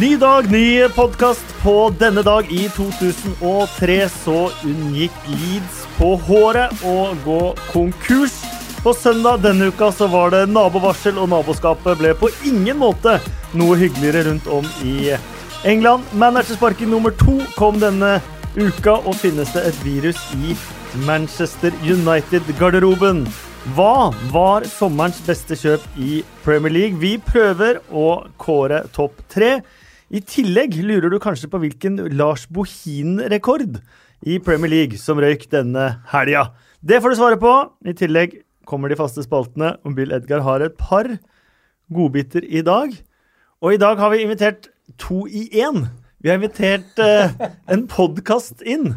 Ny dag, ny podkast. På denne dag i 2003 så unngikk Leeds på håret å gå konkurs. På søndag denne uka så var det nabovarsel, og naboskapet ble på ingen måte noe hyggeligere rundt om i England. Managersparken nummer to kom denne uka, og finnes det et virus i Manchester United-garderoben. Hva var sommerens beste kjøp i Premier League? Vi prøver å kåre topp tre. I tillegg lurer du kanskje på hvilken Lars Bohin-rekord i Premier League som røyk denne helga. Det får du svare på. I tillegg kommer de faste spaltene, om Bill Edgar har et par godbiter i dag. Og i dag har vi invitert to i én. Vi har invitert eh, en podkast inn.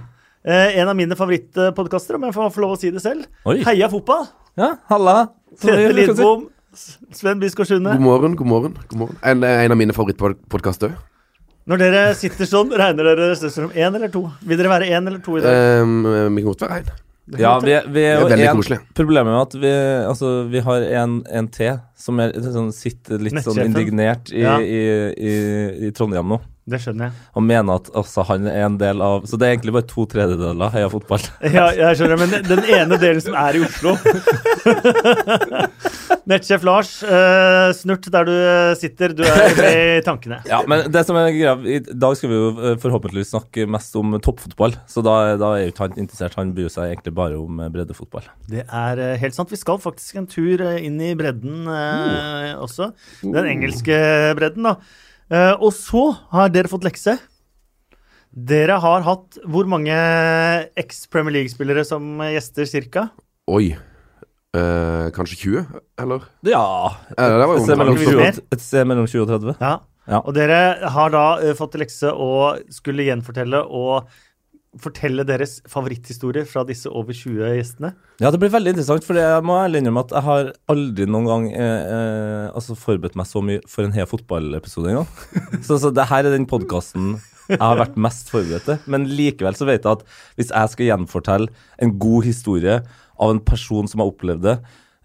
Eh, en av mine favorittpodkaster, om jeg får lov å si det selv. Oi. Heia fotball! Ja, halla. Tete Lidbom, Sven Biskår Sunde. God morgen, god morgen. god morgen En, en av mine favorittpodkaster. Når dere sitter sånn, regner dere som én eller to? Vil dere være én eller to i dag? Um, vi kan godt være én. Ja, vi, vi er Det er veldig en, koselig. Problemet med at vi, altså, vi har en, en til som er, sånn, sitter litt sånn indignert i, Ja. i, i, i Trondheim nå. Det skjønner jeg. Han mener at også han er en del av Så det er egentlig bare to tredjedeler Heia Fotball. Ja, jeg skjønner, men den ene delen som er i Oslo Nettsjef Lars, eh, snurt der du sitter. Du er med i tankene. Ja, men det som er greia I dag skal vi jo eh, forhåpentligvis snakke mest om toppfotball, så da, da er jo ikke han interessert. Han bryr seg egentlig bare om eh, breddefotball. Det er eh, helt sant. Vi skal faktisk en tur eh, inn i bredden eh, også. Den engelske bredden, da. Eh, og så har dere fått lekse. Dere har hatt hvor mange eks-Premier League-spillere som gjester, cirka? Oi. Uh, kanskje 20, eller? Ja Eller, det var Et sted mellom 20 og- et sted mellom 20 og 30. Ja. Ja. Og dere har da uh, fått lekse å skulle gjenfortelle og fortelle deres favoritthistorier fra disse over 20 gjestene. Ja, det blir veldig interessant, for jeg må ærlig innrømme at jeg har aldri noen gang eh, eh, altså forberedt meg så mye for en hel fotballepisode engang. så, så det her er den podkasten jeg har vært mest forberedt til. Men likevel så vet jeg at hvis jeg skal gjenfortelle en god historie av en person som har opplevd det,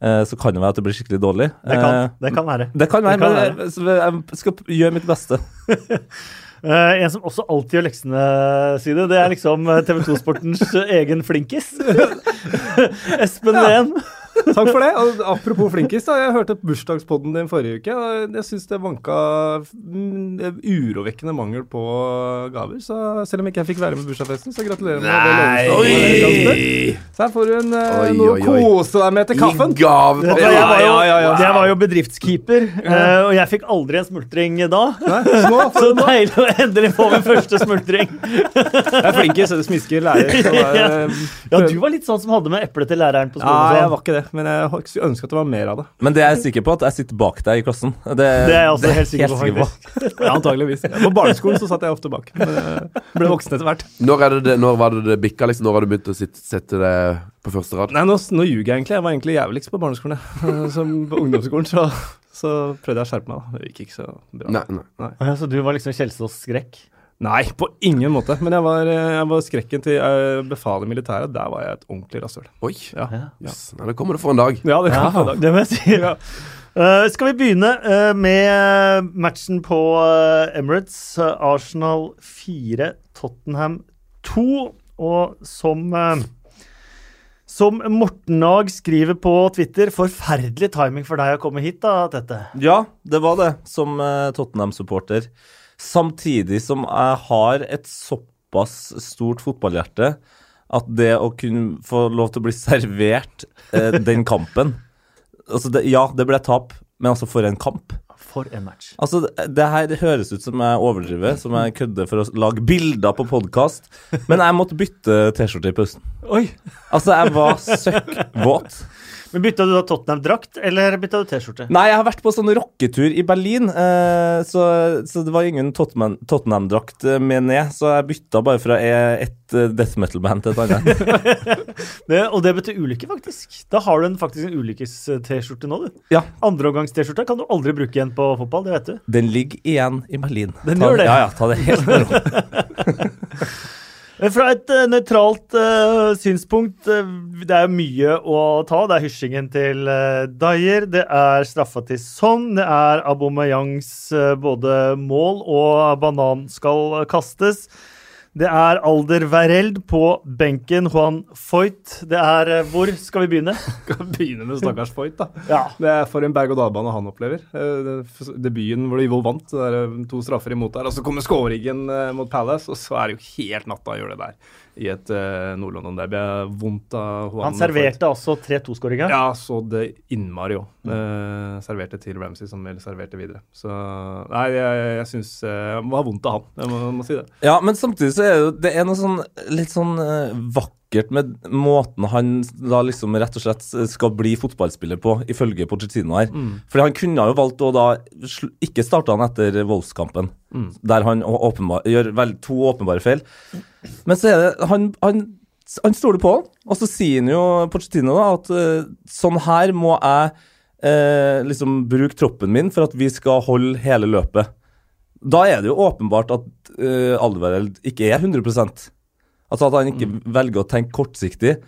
eh, så kan det være at det blir skikkelig dårlig. Det kan, Eh, det kan være. det kan være, det kan men jeg, jeg skal gjøre mitt beste. Eh, en som også alltid gjør leksene sine, det er liksom TV 2-sportens egen flinkis. Espen Ven. Takk for det. Og apropos flinkis, da. Jeg hørte bursdagspodden din forrige uke. og Jeg syns det vanka mm, urovekkende mangel på gaver. Så selv om ikke jeg fikk være med bursdagsfesten, så gratulerer med det. Så her får du en, eh, Oi, noe å kose deg med til kaffen. Hva, Jeg var jo, Ja, ja, ja. jeg var jo bedriftskeeper, eh, og jeg fikk aldri en smultring da. Nei, så deilig å endelig få min første smultring. Jeg er flinkis, smisker lærer. Så, eh, Ja, du var litt sånn som hadde med eplet til læreren på Ja, skolen. jeg var ikke det, men jeg skulle ønske at det var mer av det. Men det er jeg sikker på, at jeg sitter bak deg i klassen. Det, Det er jeg også det helt sikker på, på. Ja, antageligvis. På barneskolen så satt jeg ofte bak. Men jeg ble voksen etter hvert. Når, er det når var det det bikka, liksom? Når har du begynt å sitte, sette det på første rad? Nei, nå, nå ljuger jeg egentlig. Jeg var egentlig jævligst på barneskolen. jeg. Som på ungdomsskolen så, så prøvde jeg å skjerpe meg. da. Det gikk ikke så bra. Nei, nei. Ja, Så du var liksom Kjelsås skrekk? Nei, på ingen måte. Men jeg var, eh, jeg var skrekken til uh, befalet i militæret. Der var jeg et ordentlig rasshøl. Oi. Ja. Ja. ja. Det kommer du for en dag. Ja, det Ja, en dag. det må jeg si. Ja. Uh, skal vi begynne uh, med matchen på uh, Emirates? Eh, Arsenal 4, Tottenham 2. Og som eh, som Morten Nag skriver på Twitter, forferdelig timing for deg å komme hit, da, Tette. Ja, det var det, som eh, Tottenham-supporter. Samtidig som jeg har et såpass stort fotballhjerte at det å kunne få lov til å bli servert eh, den kampen altså det, Ja, det ble tap, men altså for en kamp. For en match. Altså, det, det her høres ut som jeg overdriver, som jeg kødder for å lage bilder på podkast, men jeg måtte bytte T-skjorte i pausen. Oi! Altså, jeg var søkkvåt. Men Bytta du da Tottenham-drakt, eller bytta du T-skjorte? Nei, jeg har vært på sånn rocketur i Berlin, eh, så, så det var ingen Tottenham- Tottenham-drakt eh, med ned. Så jeg bytta bare fra ett et eh, death metal-band til et annet. Det, og det betyr ulykke, faktisk. Da har du en, faktisk en ulykkes-T-skjorte nå, du. Ja. Andreomgangs-T-skjorte kan du aldri bruke igjen på fotball, det vet du. Den ligger igjen i Berlin. Den ta, gjør det. Ja, ja, ta det helt med ro. Fra et uh, nøytralt uh, synspunkt, uh, det er mye å ta. Det er hysjingen til uh, Dyer, det er straffa til Son, det er Abomeyangs både mål og banan skal kastes. Det er Alder Vereld på benken, Juan Foyt. Det er eh, Hvor skal vi begynne? Skal begynne med stakkars Foyt, da. Ja. Det er for en berg-og-dal-bane han opplever. Eh, Debuten hvor de vant, det er eh, to straffer imot der. Og så kommer skåringen eh, mot Palace, og så er det jo helt natta å gjøre det der i et uh, Nord-London-derby. Er Vondt av Juan Han serverte altså 3-2-skåringa. Ja, så det innmari òg. Eh, serverte til Ramsey, som vel serverte videre. Så nei, jeg, jeg, syns Jeg må ha vondt av han, jeg må, må si det. Ja, men samtidig så er det, det er noe sånn litt sånn uh, vakkert med måten han da liksom rett og slett skal bli fotballspiller på, ifølge Pochettino her. Fordi han kunne jo valgt å da ikke starte han etter Wolves-kampen, der han åpenbar, gjør vel to åpenbare feil. Men så er det Han, han, han stoler på han, og så sier han jo Pochettino da at eh, sånn her må jeg eh, liksom bruke troppen min for at vi skal holde hele løpet. Da er det jo åpenbart at uh, Alderweireld ikke er 100 Altså at han ikke velger å tenke kortsiktig.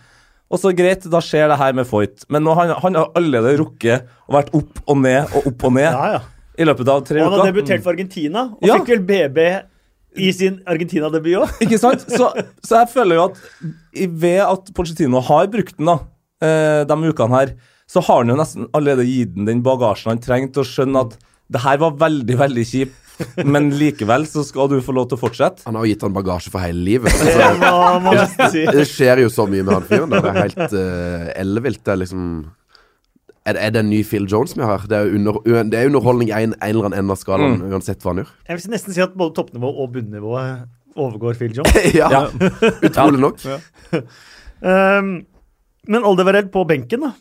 Og så greit, da skjer det her med Foyt. Men nå han, han har allerede rukket å vært opp og ned og opp og ned Ja, ja. i løpet av tre uker. Og han har debutert for Argentina, og Ja. fikk vel BB i sin Argentina-debut òg. Ikke sant? Så, så jeg føler jo at ved at Pochettino har brukt den da, eh, de ukene her, så har han jo nesten allerede gitt den den bagasjen han trenger til å skjønne at det her var veldig, veldig kjipt, men likevel så skal du få lov til å fortsette. Han har jo gitt han bagasje for hele livet. Det Altså, det skjer jo så mye med han fyren. Det er helt uh, ellevilt. Det er liksom er det, er det en ny Phil Jones vi har? Det er, under, det er underholdning i en, en eller annen ende av skalaen, uansett hva han gjør. Jeg vil nesten si at både toppnivå og bunnivået overgår Phil Jones. ja, Ja. utrolig nok. Um, men Alderweireld på benken, da.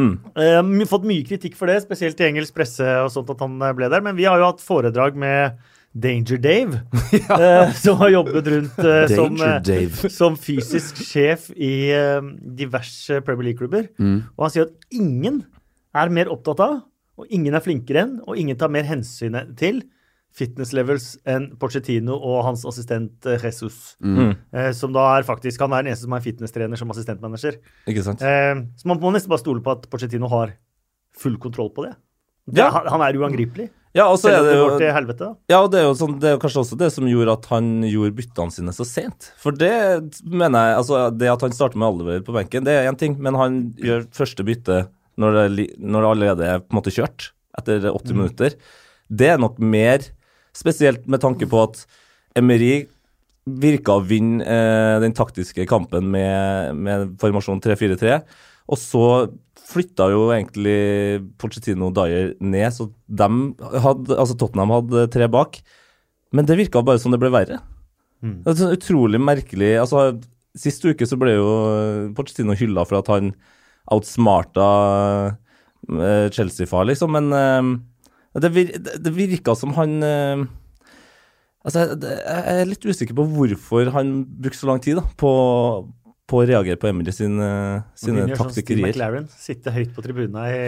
Mm. Uh, fått mye kritikk for det, spesielt i engelsk presse og sånt at han eh, ble der. Men vi har jo hatt foredrag med Danger Dave, eh, som har jobbet rundt uh, som, eh, som fysisk sjef i diverse Premier League-klubber. Mm. Og han sier at ingen er mer opptatt av, og ingen er flinkere enn, og ingen tar mer hensyn til fitness levels enn Pochettino og hans assistent eh, Jesus. Mm. Eh, som da er faktisk Han er den eneste som er fitnesstrener som assistentmanager. Ikke sant? Eh, så man må nesten bare stole på at Pochettino har full kontroll på det. det Ja. han, er uangripelig. Ja, og er det det går til helvete. Ja, og det er jo sånn, det er kanskje også det som gjorde at han gjorde byttene sine så sent. For det mener jeg Altså, det at han starter med Oliver på benken, det er én ting, men han gjør første bytte når det, når det allerede er på en måte kjørt, etter 80 minutter. Det er nok mer spesielt med tanke på at Emery virka å vinne eh, den taktiske kampen med, med formasjon 3-4-3, og så flytta jo egentlig Pochettino og Dyer ned, så hadde, altså Tottenham hadde tre bak. Men det virka bare som det ble verre. Mm. Det er sånn utrolig merkelig altså Sist uke så ble jo Pochettino hylla for at han outsmarta eh, Chelsea-far, liksom, men eh, det, vir, det, det virka som han eh, Altså, jeg er litt usikker på hvorfor han brukte så lang tid da, på, på å reagere på Emily sin, eh, sine sånn taktikkerier. McLaren, sitte høyt på tribunene i,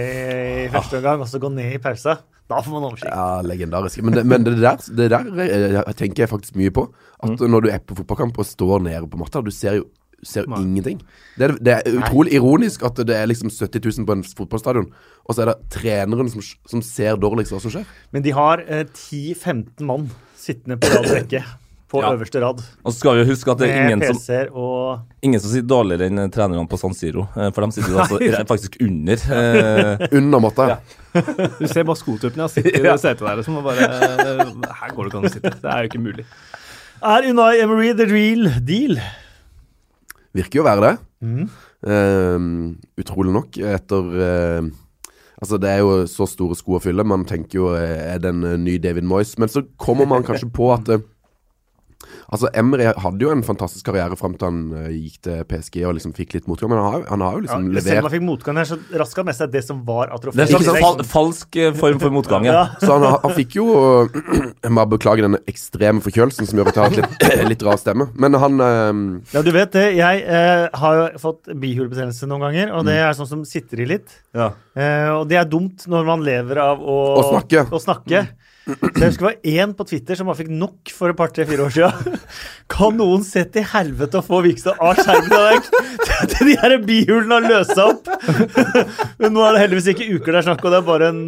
i første omgang, og så gå ned i pausa. Da får man oversikt. Ja, legendarisk. Men det, men det der, det der eh, jeg tenker jeg faktisk mye på. At når du er på fotballkamp og står nede på matta, du ser jo ser jo Nei. ingenting. Det er, det er utrolig ironisk at det er liksom 70 000 på en fotballstadion, og så er det treneren som, som ser dårligst hva som skjer. Men de har eh, 10-15 mann sittende på rad rekke. På Ja. øverste rad. Og så skal vi jo huske at det er ingen som, og ingen som sitter dårligere enn trenerne på San Siro, eh, for de sitter jo altså faktisk under. eh, Under matta. Du ser bare skotuppene jeg sitter i det setet der som bare Her går det ikke an å sitte. Det er jo ikke mulig. Er Unai Emery the real deal? Virker jo å være det. Mm. Uh, utrolig nok. Etter uh, Altså, det er jo så store sko å fylle. Man tenker jo eh, er det en eh, ny David Moyes? Men så kommer man kanskje på at Altså, Emry hadde jo en fantastisk karriere fram til han eh, gikk til PSG og liksom fikk litt motgang. Men han har, han har jo Ja, levert selv om han fikk motgang her, så raska han med seg det som var av det er en fal falsk eh, form for motgang. Ja. Ja. Så han, han fikk jo Jeg må beklage denne ekstreme forkjølelsen som gjør at jeg har litt, litt rar stemme. Men han eh, Ja, du vet det. Jeg eh, har jo fått bihulebetennelse noen ganger, og det er sånn som sitter i litt. Ja. Eh, og det er dumt når man lever av å, Å snakke. å snakke. Så jeg husker det var én på Twitter som bare fikk nok for et par-tre-fire år siden. Kan noen se til helvete å få Vikstad av skjermen? Til de her bihulene har løst opp. Men nå er det heldigvis ikke uker det er snakk om, det er bare en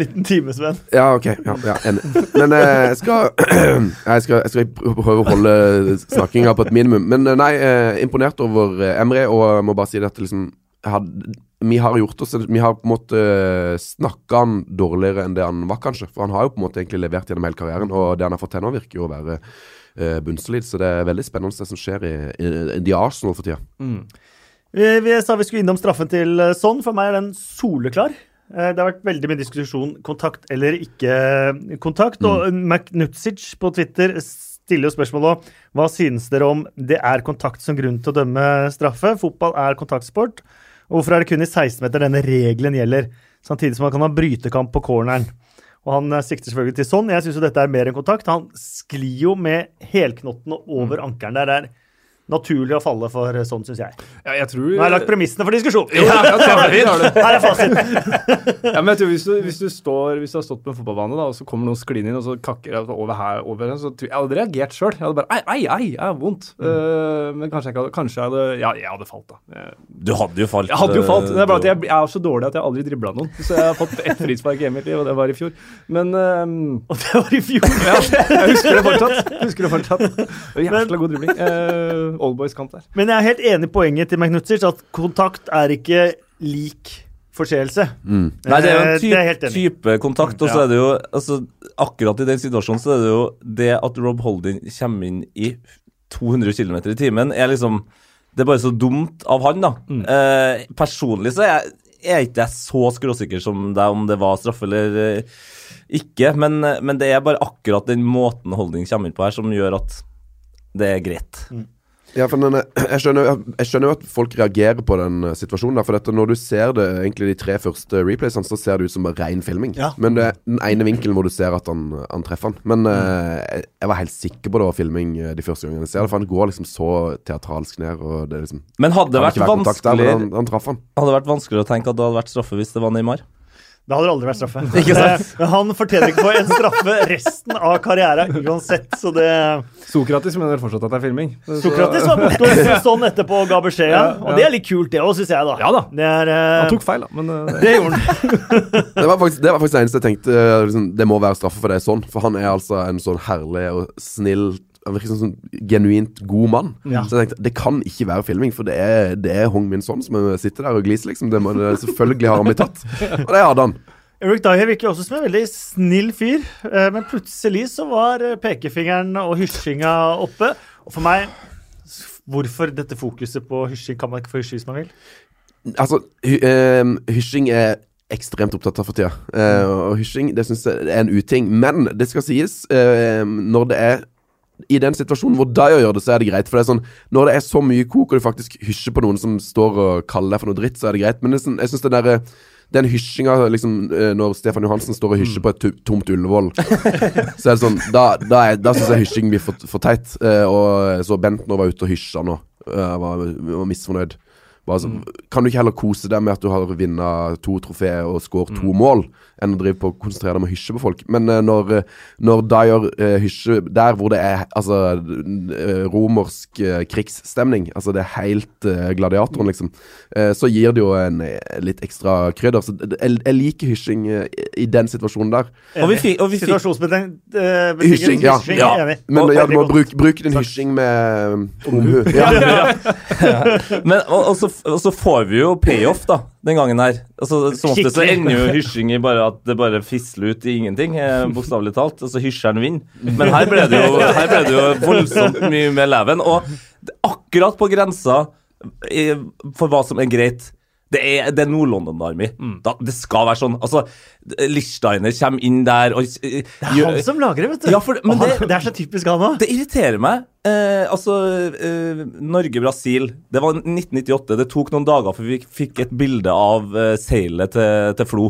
liten time, Sven. Ja, ok. Ja, ja. Men eh, jeg, skal, jeg, skal, jeg skal prøve å holde snakkinga på et minimum. Men eh, nei, eh, imponert over Emre, og jeg må bare si det liksom jeg hadde, Vi har gjort oss Vi har på en måte snakka han dårligere enn det han var, kanskje. For han har jo på en måte egentlig levert gjennom hele karrieren, og det han har fått til nå, virker jo å være eh, bunnsolid. Så det er veldig spennende det som skjer i, i, i Arsenal for tida. Vi, vi sa vi skulle innom straffen til eh, Son. For meg er den soleklar. Eh, Det har vært veldig mye diskusjon kontakt eller ikke kontakt. Og McNutsic på Twitter stiller jo spørsmålet hva synes dere om det er kontakt som grunn til å dømme straffe. Fotball er kontaktsport. Og hvorfor er det kun i 16-meter denne regelen gjelder, samtidig som man kan ha brytekamp på corneren? Og Han eh, sikter selvfølgelig til sånn. Jeg syns dette er mer enn kontakt. Han sklir jo med helknottene over ankelen der. Det er naturlig å falle for sånn, syns jeg. Ja, jeg tror Nå har jeg lagt premissene for diskusjon. Ja, ja. Her er fasiten. Ja, men jeg tror hvis du, hvis du står Hvis du har stått på en fotballbane, da, og så kommer noen skliende inn, og så kakker jeg over her over her, så tror jeg jeg hadde reagert sjøl. Jeg hadde bare Ei, ei, ei, jeg har vondt. Eh, men kanskje jeg ikke hadde Kanskje jeg hadde Ja, jeg hadde falt, da. Jeg, Du hadde jo falt. jeg hadde jo falt. Det er bare at eh, jeg, jeg er så dårlig at jeg aldri dribla noen. Så jeg har fått ett frispark i mitt liv, og det var i fjor. Men ehm, Og det var i fjor. ja, jeg husker det fortsatt. Jeg husker det fortsatt. Jævla god dribling. Uh, Oldboys-kamp der. Men jeg er helt enig i poenget til McNutzers, at kontakt er ikke lik forseelse. Mm. Nei, det er jo Eh, en det er type, kontakt, og så Ja. er det jo altså, Akkurat i den situasjonen så er det jo det at Rob Holding kommer inn i 200 km i timen, er liksom Det er bare så dumt av han, da. Mm. Eh, personlig så er jeg, er ikke så skråsikker som deg om det var straffe eller eh, ikke, men, men det er bare akkurat den måten Holding kommer inn på her, som gjør at det er greit. Ja, for den, er- jeg, skjønner, jeg skjønner jo at folk reagerer på den eh, situasjonen. Der, for dette, når du ser det egentlig de tre første replaysene, så ser det ut som bare ren filming. Ja. Men det er den ene vinkelen hvor du ser at han, han treffer han. Men eh, jeg, jeg var helt sikker på det var filming eh, de første gangene jeg ser det. For han går liksom så teatralsk ned, og det liksom Men hadde det vært, vært vanskelig der, vanskeligere han, han han. Hadde det vært vanskeligere å tenke at det hadde vært straffe hvis det var Neymar? Da hadde det aldri vært straffe. Ikke sant? Men han fortjener ikke få en straffe resten av karrieren uansett, så det Sokrates mener fortsatt at det er filming. Så- Sokrates var borte sånn etterpå og ga beskjed, ja. Ja, ja. Og det er litt kult, det òg, syns jeg, da. Ja da. Det er eh, Han tok feil, da, men uh... Det gjorde han. Det var faktisk det, var faktisk det eneste jeg tenkte eh, liksom, Det må være straffe for det er sånn. For han er altså en sånn herlig og snill Han virker som en sånn genuint god mann. Ja. Så jeg tenkte det kan ikke være filming, for det er, det er Hong Min Son som sitter der og gliser, liksom. Det må, det, selvfølgelig har han blitt tatt. Og det hadde han. Eric Dyer virker også som en veldig snill fyr, eh, men plutselig så var eh, pekefingeren og hysjinga oppe. Og for meg Hvorfor dette fokuset på hysjing? Kan man ikke få hysje hvis man vil? Altså, hy, eh, hysjing er ekstremt opptatt av for tida. Eh, og hysjing det synes jeg er en uting. Men det skal sies, når det er i den situasjonen hvor Dyer gjør det, så er det greit. For det er sånn, Når det er så mye kok, og du faktisk hysjer på noen som står og kaller deg for noe dritt, så er det greit. Men det er sånn, jeg syns den derre den hysjinga liksom, eh, når Stefan Johansen står og hysjer på et tomt Ullevål Så er det sånn Da, da, da syns jeg hysjing blir for, for teit. Eh, og så Bentner var ute og hysja nå. Jeg var, var misfornøyd. Bare så, Kan du ikke heller kose deg med at du har vunnet to trofeer og skåret to mål, enn å drive på konsentrere deg om å hysje på folk? Men uh, når, eh, når Dyer uh, hysjer der hvor det er altså romersk uh, krigsstemning, altså det er helt uh, gladiatoren, liksom, så gir det jo en litt ekstra krydder. Så jeg, jeg liker hysjing i den situasjonen der. Og vi fikk, fikk Situasjonsbetinget uh, Hysjing, ja. Ja. Enig. Men ja, du må bruke, bruke din hysjing med omhu. Ja. Men, og, og, så, får vi jo payoff, da, den gangen her. Altså, som ofte så ender jo hysjing i bare at det bare fisler ut i ingenting, eh, bokstavelig talt. Altså hysjeren vinner. Men her ble det jo, her ble det jo voldsomt mye med leven. Og akkurat på grensa for hva som er greit. Det er, det er Nord-London Army. Da, det skal være sånn. Altså, Lichsteiner kommer inn der og Det er han som lager det, vet du. Ja, for- men han, det- det er så typisk han òg. det irriterer meg. Eh, altså, eh, Norge-Brasil. Det var 1998. Det tok noen dager før vi fikk et bilde av eh, seilet til, til Flo.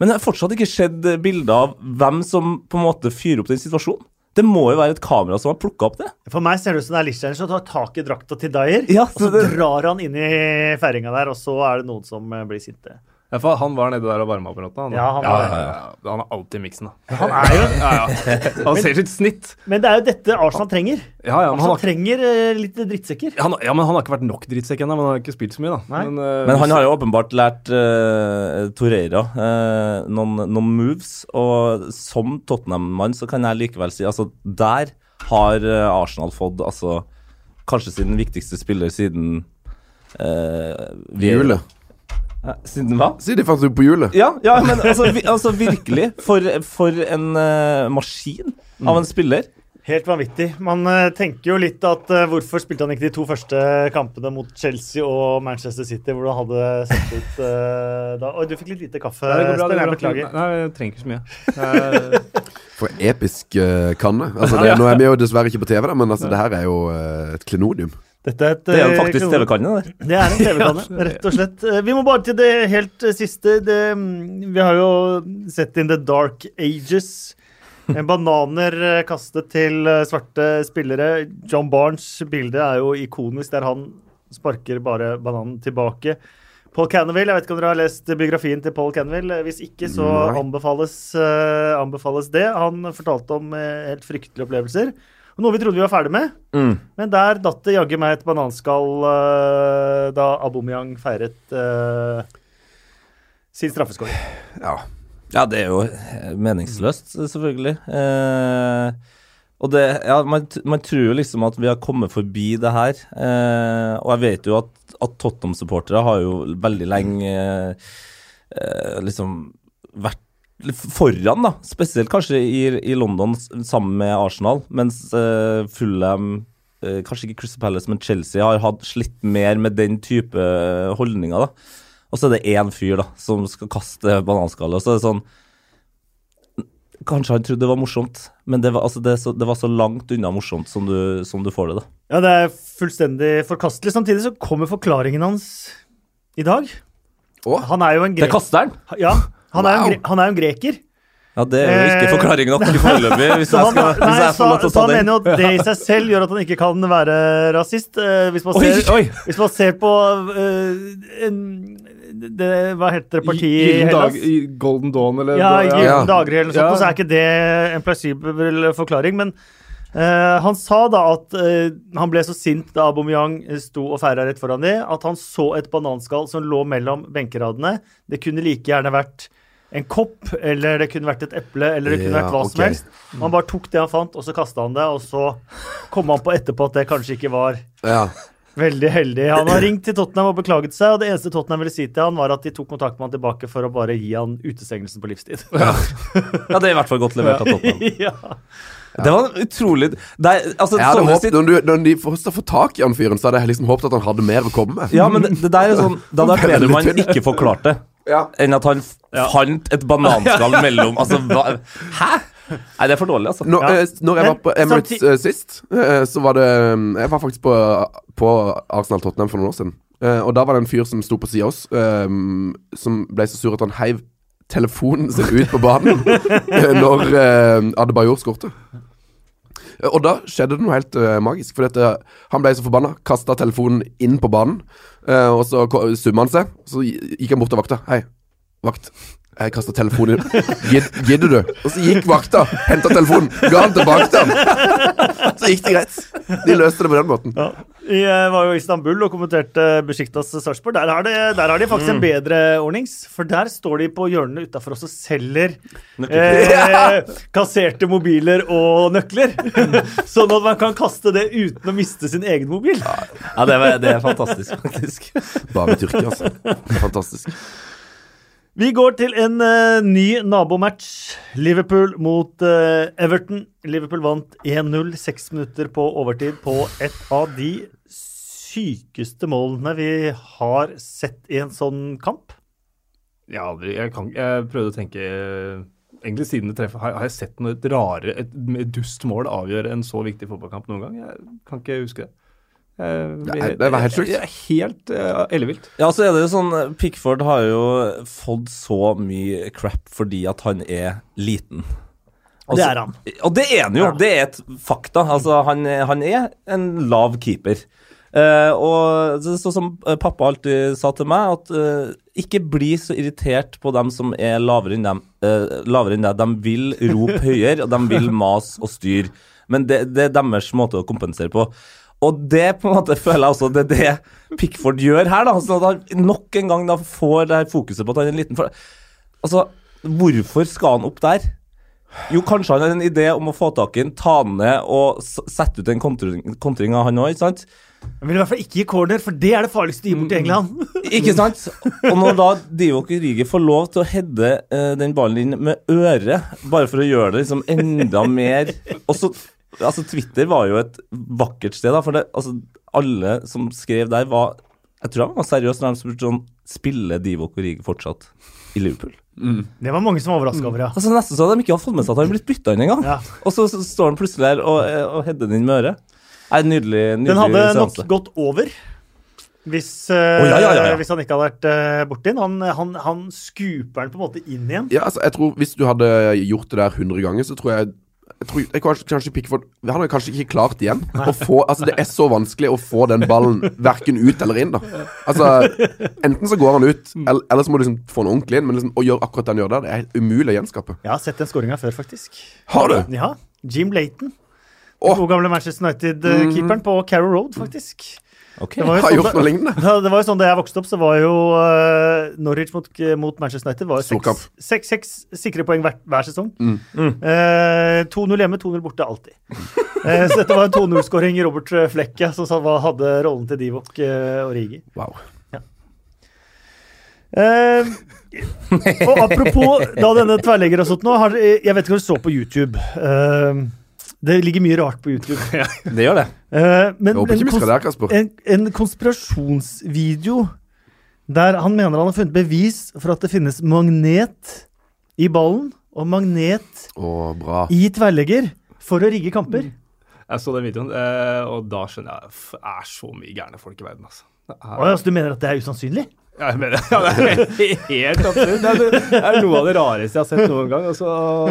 Men det har fortsatt ikke skjedd bilder av hvem som på en måte fyrer opp den situasjonen. Det må jo være et kamera som har plukka opp det. For meg ser det ut som det er Lichtenstein som tar tak i drakta til Dyer, Ja, og så det- drar han inn i feiringa der, og så er det noen som eh, blir sinte. Ja, han var nede der og varma opp i natta. Han, Ja, han ja, var- ja, ja. Han er alltid i miksen, da. Han er jo Ja, ja. Han ser sitt snitt. Men det er jo dette Arsenal trenger. Ja, ja, Arsenal har, trenger eh, litt drittsekker. han, ja, men han har ikke vært nok drittsekk ennå. Men han har ikke spilt så mye, da. Men, uh, Men han har jo åpenbart lært uh, Torreira uh, noen, noen moves, og som Tottenham-mann så kan jeg likevel si altså der har Arsenal fått altså kanskje sin viktigste spiller siden uh, Hjulet. Siden hva? Siden de fant ut på hjulet. Ja, ja men altså, vi, altså virkelig. For, for en uh, maskin av en spiller. Helt vanvittig. Man uh, tenker jo litt at uh, hvorfor spilte han ikke de to første kampene mot Chelsea og Manchester City, hvor han hadde sett ut uh, da Oi, du fikk litt lite kaffe, Sten. Jeg beklager. Nei, jeg trenger ikke så mye. Eh, For episk eh, kanne. Altså, det, nå er vi jo dessverre ikke på TV, da, men altså, det her er jo eh, et klenodium. Dette er et Det er jo eh, faktisk TV-kanne der. Det er en TV-kanne, rett og slett. Eh, Vi må bare til det helt eh, siste. Det, mm, vi har jo sett in the dark ages. Bananer kastet til svarte spillere. John Barnes' bilde er jo ikonisk, der han sparker bare bananen tilbake. Paul Canaville, jeg vet ikke om dere har lest biografien til Paul Canaville. Hvis ikke, så anbefales, anbefales det. Han fortalte om helt fryktelige opplevelser. Noe vi trodde vi var ferdig med. Mm. Men der datt det jaggu meg et bananskall uh, da Abomeyang feiret uh, sin straffeskår. Ja. Ja, det er jo eh, meningsløst, selvfølgelig. Uh, og det Ja, man, man tror jo liksom at vi har kommet forbi det her. Eh, og jeg vet jo at, at Tottenham-supportere har jo veldig lenge eh, liksom vært foran, da. Spesielt kanskje i, i London sammen med Arsenal, mens uh, Fulham uh, Kanskje ikke Crystal Palace, men Chelsea har hatt slitt mer med den type holdninger, da. Og så er det én fyr da, som skal kaste bananskallet. Og så er det sånn Kanskje han trodde det var morsomt, men det var, altså det, så, det var så langt unna morsomt som du, som du får det. da. Ja, det er fullstendig forkastelig. Samtidig så kommer forklaringen hans i dag. Åh, Han er jo en Det kaster han! Ja, han er, jo en Wow. gre han er en greker. Ja, det er jo ikke Eh, forklaringen nok foreløpig, hvis, jeg han, skal- hvis jeg får lov til å så ta han mener jo at det i seg selv gjør at han ikke kan være rasist. Eh, hvis, man ser, oi! hvis man ser på uh, en, det, Hva heter det partiet i Hellas? dag, Golden Dawn, eller Ja, i Ja. Dager eller noe sånt, Ja. så er ikke det en plausibel forklaring. Men Uh, han sa da at uh, han ble så sint da Aubameyang sto og feira rett foran dem, at han så et bananskall som lå mellom benkeradene. Det kunne like gjerne vært en kopp, eller det kunne vært et eple, eller det kunne Ja, vært hva som helst. Han bare tok det han fant, og så kasta han det, og så kom han på etterpå at det kanskje ikke var Ja. Veldig heldig. Han har ringt til Tottenham og beklaget seg, og det eneste Tottenham ville si til han, var at de tok kontakt med han tilbake for å bare gi han utestengelsen på livstid. Ja, det er i hvert fall godt levert av Tottenham. ja. Det var utrolig det er, altså, Jeg hadde håpet, sitt... når, du, når de først har fått tak i han fyren, så hadde jeg liksom håpet at han hadde mer å komme med. Ja, men det, det der er sånn Det hadde vært bedre om han ikke forklarte det, Ja. enn at han fant et bananskall mellom Altså, hva Hæ? Nei, det er for dårlig, altså. Når, Ja. eh, når jeg var på Emirates samtid- eh, sist, eh, så var det Jeg var faktisk på, på Arsenal Tottenham for noen år siden. Eh, og da var det en fyr som sto på sida av oss, som ble så sur at han heiv telefonen sin ut på banen når uh, Adebayor skårte. Og da skjedde det noe helt uh, magisk. For han ble så forbanna, kasta telefonen inn på banen. Eh, og så summa han seg. Så gikk han bort til vakta. Hei, vakt. Jeg kasta telefonen gidder du? Og så gikk vakta, henta telefonen, ga den tilbake til han. Så gikk det greit. De løste det på den måten. Ja. Jeg var jo i Istanbul og kommenterte Besjiktas Sarpsborg. Der, har de- der har de faktisk en bedre ordnings. For der står de på hjørnene utafor oss og selger eh, kasserte mobiler og nøkler. sånn at man kan kaste det uten å miste sin egen mobil. Ja, det, er- det er fantastisk, faktisk. Bare med Tyrkia, altså. Fantastisk. Vi går til en uh, ny nabomatch. Liverpool mot uh, Everton. Liverpool vant 1-0, seks minutter på overtid på et av de sykeste målene vi har sett i en sånn kamp. Ja, jeg, kan, jeg prøvde å tenke Egentlig siden det treffet, har, jeg sett noe et rare, et, et dust mål avgjøre en så viktig fotballkamp noen gang? Jeg kan ikke huske det. Det er, det er helt sjukt. Helt uh, ellevilt. Ja, så er det jo sånn Pickford har jo fått så mye crap fordi at han er liten. Det er han. Og det er han jo. Ja. Det er et fakta. Altså, han, han er en lav keeper. Eh, og så, så som eh, pappa alltid sa til meg, at uh, ikke bli så irritert på dem som er lavere enn dem. uh, lavere enn deg. De vil rope høyere, og de vil mase og styre. Men det, det er deres måte å kompensere på. Og det på en måte føler jeg også det er det Pickford gjør her. da, sånn at han Nok en gang da får det her fokuset på at han er en liten for, Altså, hvorfor skal han opp der? Jo, kanskje han har en idé om å få tak i en, ta ned og sette ut en kontring, kontring av han òg, ikke sant? Han vil i hvert fall ikke gi corner, for det er det farligste å gi bort til England. Ikke sant? Og når da Divock Rigi får lov til å heade eh, den ballen inn med øret, bare for å gjøre det liksom enda mer Og så Altså, Twitter var jo et vakkert sted, da, for det, altså, alle som skrev der, var Jeg tror han var seriøs når de spurte sånn Spiller Divock Rigi fortsatt i Liverpool? Det var mange som var overraska over, ja. Altså Nesten så hadde de ikke hadde fått med seg at han blitt bytta inn engang. Ja. Og så, så står han plutselig der og, eh, og header den inn med øret. Nei, nydelig, nydelig Den hadde nok gått over. Hvis, eh, oh, ja, ja, ja, ja. hvis han ikke hadde vært uh, borti den. Han, han, han skuper den på en måte inn igjen. Ja, altså, jeg tror Hvis du hadde gjort det der 100 ganger, så tror jeg jeg tror, jeg kanskje, kanskje Pickford Han hadde kanskje ikke klart igjen å få Altså Det er så vanskelig å få den ballen verken ut eller inn. da Altså Enten så går han ut, eller, eller så må du liksom få den ordentlig inn. Men liksom å gjøre akkurat det han gjør der, det er umulig å gjenskape. Jeg har sett den skåringa før, faktisk. Har du? Ja. Jim Layton. Åh. Den gode gamle Manchester United-keeperen på Carrow Road, faktisk. Ok. Det var jo Har sånn gjort noe lignende. Ja, det var jo sånn Da jeg vokste opp, så var jo uh, Norwich mot, mot Manchester United var jo seks, seks, seks sikre poeng hver, hver sesong. Mm. Eh, 2-0 hjemme, 2-0 borte alltid. uh, så dette var en 2-0-skåring. Robert Flekke som sa- hadde rollen til Divok og Rigi. Wow. Eh, og apropos da denne tverrlegger og sånt nå, har, jeg vet ikke om du så på YouTube. Det ligger mye rart på YouTube. Det gjør det. Uh, men en kons- der, en, en konspirasjonsvideo der han mener han har funnet bevis for at det finnes magnet i ballen og magnet oh, bra. i tverrlegger for å rigge kamper. Jeg så den videoen, uh, og da skjønner jeg at det er så mye gærne folk i verden, altså. Er, Oh, ja, så du mener at det er usannsynlig? Ja, jeg mener, ja, det er helt absurd. Det er, det er noe av det rareste jeg har sett noen gang. Altså,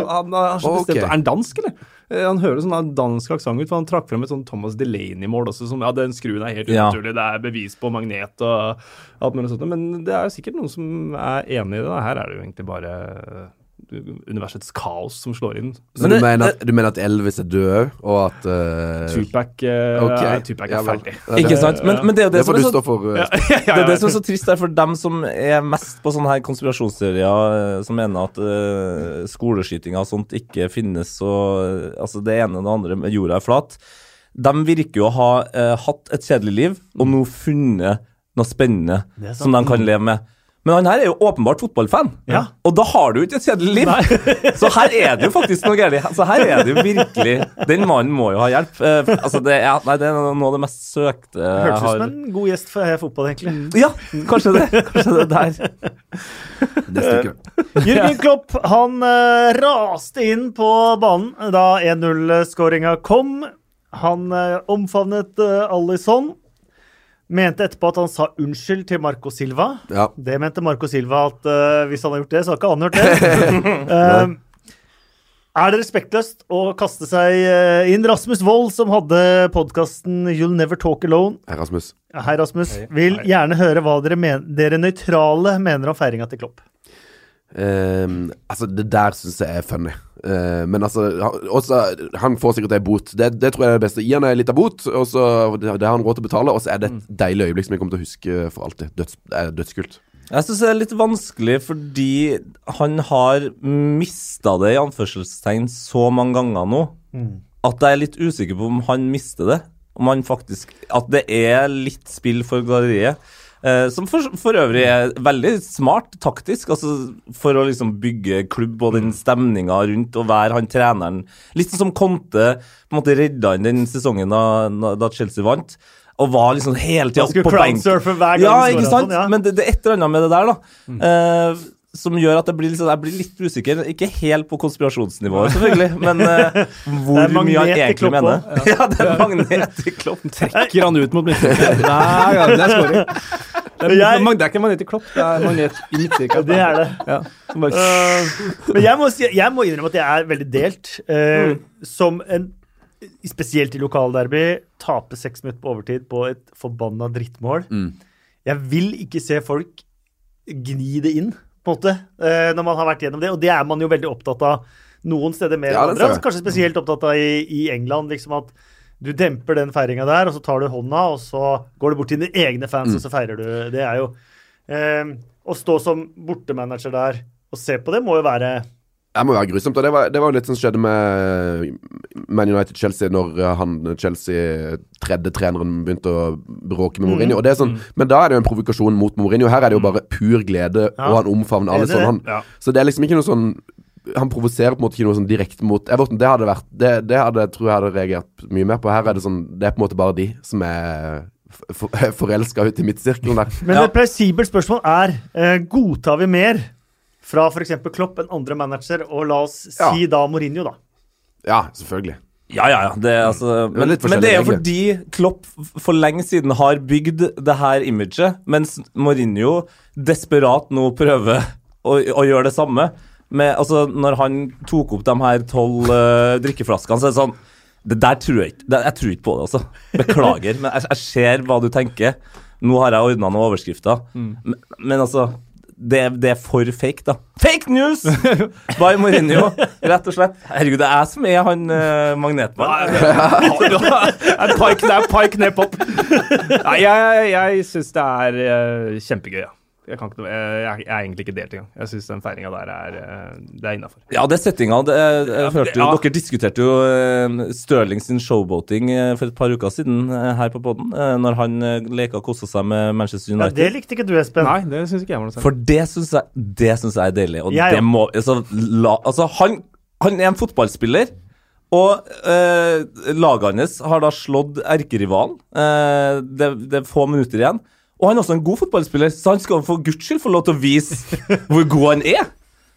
han har så bestemt, okay. Er han dansk, eller? Eh, Han høres sånn dansk aksent ut, for han trakk frem et sånn Thomas Delaney-mål også, som ja, den skruen er helt Ja. det er bevis på magnet og alt mulig sånt. Men det er jo sikkert noen som er enig i det. Her er det jo egentlig bare universets kaos som slår inn. Så Men du, det- mener at, du mener at Elvis er død, og at uh, Tupac, uh, okay. er- Tupac er Ja ferdig. Ja, Ikke det- sant? Men, men det er jo det, Det som er så for. uh, Det er det som er så trist der for dem som er mest på sånne her konspirasjonsteorier, eh, som mener at uh, skoleskytinger og sånt ikke finnes, og eh, altså det ene og det andre med jorda er flat. De virker jo å ha uh, hatt et kjedelig liv, og nå funnet noe spennende er sant. som de kan leve med. Men han her er jo åpenbart fotballfan, Ja. og da har du jo ikke et kjedelig liv. Så her er det jo faktisk noe galt. Så her er det jo virkelig Den mannen må jo ha hjelp. Eh, altså det er, nei, det er noe av det mest søkte jeg Hørtes ut har som en god gjest for Heia fotball, egentlig. ja, kanskje det. Kanskje det der. Det stykket. Jürgen Klopp han eh, raste inn på banen da 1-0-skåringa kom. Han uh, omfavnet Alison. Mente etterpå at han sa unnskyld til Marco Silva. Ja. Det mente Marco Silva at uh, hvis han har gjort det, så har ikke han hørt det. uh, er det respektløst å kaste seg eh, inn? Rasmus Wold, som hadde podkasten You'll Never Talk Alone, Hei, Rasmus. Hei, Rasmus. Vil gjerne høre hva dere, men dere nøytrale mener om feiringa til Klopp. Um, altså, det der syns jeg er funny. Eh, men altså han- også, Han får sikkert ei bot. Det, det tror jeg er det beste. Gi han ei lita bot, og så det, det har han råd til å betale. Og så er det et deilig øyeblikk som jeg kommer til å huske for alltid. Døds, det er dødskult. Jeg syns det er litt vanskelig fordi han har mista det i anførselstegn så mange ganger nå at jeg er litt usikker på om han mister det. Om han faktisk At det er litt spill for galleriet. Eh, som for, for øvrig er veldig smart taktisk, altså for å liksom bygge klubb og den stemninga rundt og være han treneren. Litt sånn som Conte på en måte redda inn den sesongen da, da Chelsea vant. Og var liksom hele tida på benken. hver gang Ja, ikke sant? sånn, ja. Men det, det er et eller annet med det der, da. eh, som gjør at jeg blir, liksom, jeg blir litt usikker. Ikke helt på konspirasjonsnivået, selvfølgelig, men uh, hvor mye han egentlig mener. Ja, det er magnet i kloppen. Trekker han ut mot midtsirkelen hver gang det er scoring. Det er, Jeg- det er ikke magnet i Klopp, det er magnet i midtsirkelen. Det er det. Ja. som bare- Uh, men jeg må, si, jeg må innrømme at jeg er veldig delt. Uh, Som en Spesielt i lokalderby. Tape seks minutter på overtid på et forbanna drittmål. Mm. Jeg vil ikke se folk gni det inn, på en måte, eh, når man har vært gjennom det. Og det er man jo veldig opptatt av noen steder mer Ja, enn andre. Kanskje spesielt opptatt av i, i England, liksom at du demper den feiringa der, og så tar du hånda, og så går du bort til dine egne fans, Mm. og så feirer du. Det er jo eh, Å stå som bortemanager der og se på det, må jo være Det må være grusomt. Og det var, det var jo litt som skjedde med Man United-Chelsea når eh, han Chelsea tredje treneren begynte å bråke med Mourinho. Og det er sånn, Men da er det jo en provokasjon mot Mourinho. Her er det jo bare pur glede, Ja. og han omfavner alle sånn. Han, Ja. Så det er liksom ikke noe sånn Han provoserer på en måte ikke noe sånn direkte mot Everton. Det hadde vært Det, det hadde tror jeg hadde reagert mye mer på. Her er det sånn Det er på en måte bare de som er for, forelska ute i midtsirkelen der. Men Ja. et plausibelt spørsmål er eh, godtar vi mer fra f.eks. Klopp enn andre manager, og la oss Ja. si da Mourinho, da. Ja, selvfølgelig. Ja, ja, ja. Det, altså, men, det men det er jo fordi Klopp for lenge siden har bygd det her imaget, mens Mourinho desperat nå prøver å, å gjøre det samme. Med, altså, når han tok opp de her tolv uh, drikkeflaskene, så er det sånn Det der tror jeg ikke det, Jeg tror ikke på det, altså. Beklager, men jeg, jeg ser hva du tenker. Nå har jeg ordna noen overskrifter, men, men altså det, det er for fake, da. Fake news! By Mourinho, rett og slett. Herregud, det er jeg som er han uh, magnetmannen. Det er pike, det er pike ned pop. Nei, jeg, jeg syns det er uh, kjempegøy, ja. Jeg, kan ikke, jeg, jeg er egentlig ikke delt engang. Jeg syns den feiringa der er, eh, det er innafor. Ja, det er settinga. Det, jeg, jeg hørte jo, ja. Dere diskuterte jo uh, Stirling sin showboating eh, for et par uker siden eh, her på poden, når han leka og kosa seg med Manchester Ja, det likte ikke du, Espen. Nei, det syns ikke jeg var noe særlig. For det syns jeg, det synes jeg er deilig. Og Jeg det må Altså, la, altså han, han er en fotballspiller. Og eh, laget hans har da slått erkerivalen. Eh, det, det er få minutter igjen. Og han er også en god fotballspiller, så han skal for guds skyld få lov til å vise hvor god han er.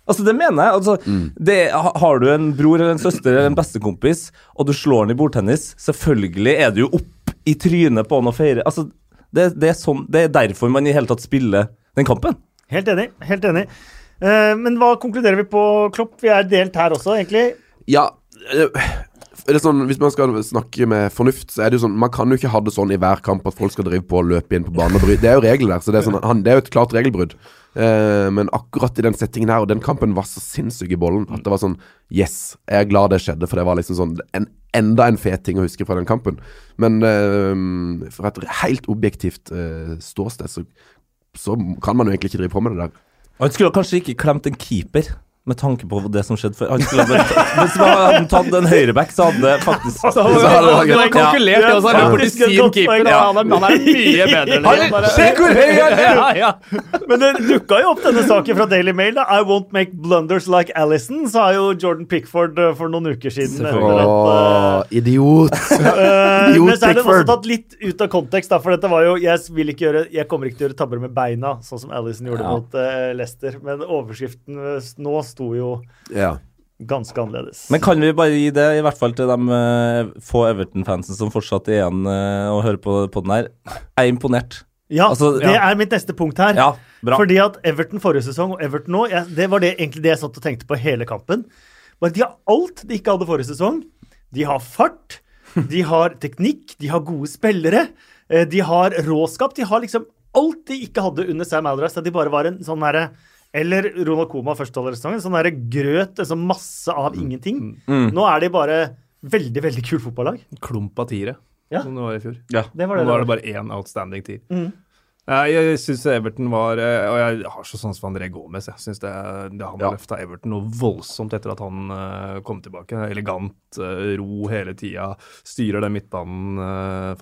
Altså, det mener jeg. Altså, det, har du en bror eller en søster eller en bestekompis, og du slår han i bordtennis, selvfølgelig er du jo opp i trynet på han og feirer. Altså, det, det, er sånn, det er derfor man i hele tatt spiller den kampen. Helt enig. helt enig. Eh, men hva konkluderer vi på, Klopp? Vi er delt her også, egentlig. Ja eh, sånn, Hvis man skal snakke med fornuft, så er det jo sånn Man kan jo ikke ha det sånn i hver kamp at folk skal drive på og løpe inn på banen og bryte. Det er jo regler der, så det er, sånn, han, det er jo et klart regelbrudd. Eh, men akkurat i den settingen her, og den kampen var så sinnssyk i bollen, at det var sånn Yes, jeg er glad det skjedde, for det var liksom sånn en, enda en fet ting å huske fra den kampen. Men eh, fra et helt objektivt eh, ståsted, så, så kan man jo egentlig ikke drive på med det der. Han skulle kanskje ikke klemt en keeper, med tanke på det som skjedde før. Han skulle ha bare- Hvis man hadde tatt en høyreback, så hadde det faktisk Så Så hadde det har kalkulert det, og så har sin keeper. Ja, han, er, han er mye bedre enn det. Se hvor høy han er! Ja, ja. Men det dukka jo opp denne saken fra Daily Mail. da. I won't make blunders like Alison, sa jo Jordan Pickford eh, for noen uker siden. Åh, idiot! eh, eh, Idiot men så er det også tatt litt ut av kontekst, da, for dette var jo Jeg vil ikke gjøre Jeg kommer ikke til å gjøre tabber med beina, sånn som Alison gjorde Ja. mot eh, Leicester. Men overskriften eh, nå sto jo Ja. ganske annerledes. Men kan vi bare gi det, i hvert fall til de eh, få Everton-fansen som fortsatt er igjen eh, og hører på, på den her. Jeg er imponert. ja, altså, det ja. er mitt neste punkt her. Ja, bra. Fordi at Everton forrige sesong og Everton nå, jeg, det var det, egentlig det jeg satt og tenkte på hele kampen. Bare De har alt de ikke hadde forrige sesong. De har fart, de har teknikk, de har gode spillere, eh, de har råskap. De har liksom alt de ikke hadde under Sam Allardyce. da de bare var en sånn herre Eller Ronald Coma førsteholdersesongen. Sånn derre grøt, en sånn masse av ingenting. Mm. Nå er de bare veldig, veldig kult fotballag. Klump av tiere, Ja. som det var i fjor. Ja. Det var det. Nå var det det bare én outstanding tier. Mm. Jeg syns Everton var eh, Og jeg har så sans for André Gomez. Jeg synes det, det Han har Ja. løfta Everton noe voldsomt etter at han eh, kom tilbake. Elegant, eh, ro hele tida. Styrer den midtbanen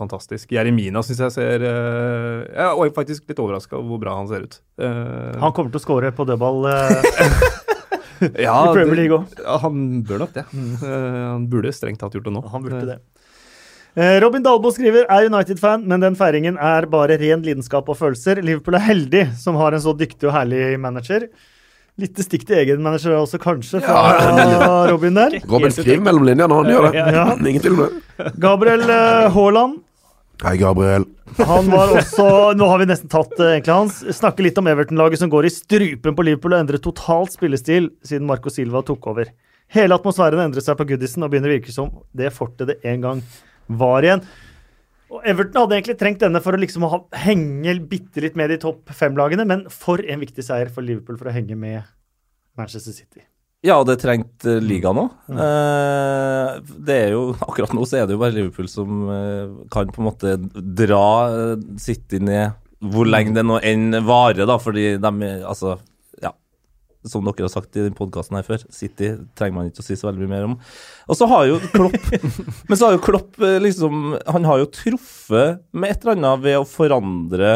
fantastisk. Jeremina syns jeg ser uh, Jeg er faktisk litt overraska over hvor bra han ser ut. Han kommer til å score på dødball ja, i Premier det- League òg. Ja, han bør nok det. Eh, han burde strengt tatt gjort det nå. Han burde det. Eh, Robin Dalbo skriver er United-fan, men den feiringen er bare ren lidenskap og følelser. Liverpool er heldig som har en så dyktig og herlig manager. Litt stikk til egen manager også, kanskje, fra Robin der. Robin skriver mellom linjene han gjør det. Ja. Ingen tvil om det. Gabriel eh, Haaland. Hei, Gabriel. Han var også Nå har vi nesten tatt eh, egentlig hans. Snakke litt om Everton-laget som går i strupen på Liverpool og endrer totalt spillestil siden Marco Silva tok over. Hele atmosfæren endrer seg på Goodison og begynner å virke som det fortet det en gang var igjen. Og Everton hadde egentlig trengt denne for å liksom ha, henge bitte litt med de topp fem-lagene, men for en viktig seier for Liverpool for å henge med Manchester City. Ja, og det trengte uh, ligaen òg. Uh, det er jo Akkurat nå så er det jo bare Liverpool som uh, kan på en måte dra City ned hvor lenge det nå enn varer, da, fordi de Altså. Som dere har sagt i podkasten her før, City trenger man ikke å si så veldig mye mer om. Og så har jo Klopp Men så har jo Klopp liksom Han har jo truffet med et eller annet ved å forandre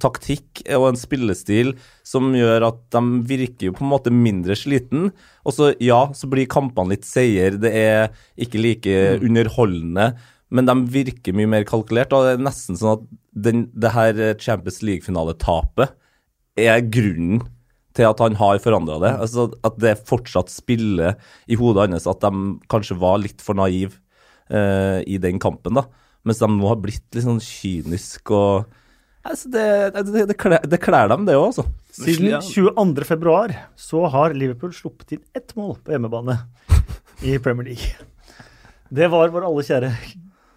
taktikk og en spillestil som gjør at de virker jo på en måte mindre sliten. Og så, ja, så blir kampene litt seier, det er ikke like underholdende, men de virker mye mer kalkulert. Og det er nesten sånn at den, det her Champions League-finaletapet er grunnen til at han har forandra det. Altså At det fortsatt spiller i hodet hans at de kanskje var litt for naive eh, i den kampen, da. Mens de nå har blitt litt sånn kynisk og Altså det, det, det, kler, det kler dem, det òg, altså. Siden 22. februar så har Liverpool sluppet inn ett mål på hjemmebane i Premier League. Det var vår alle kjære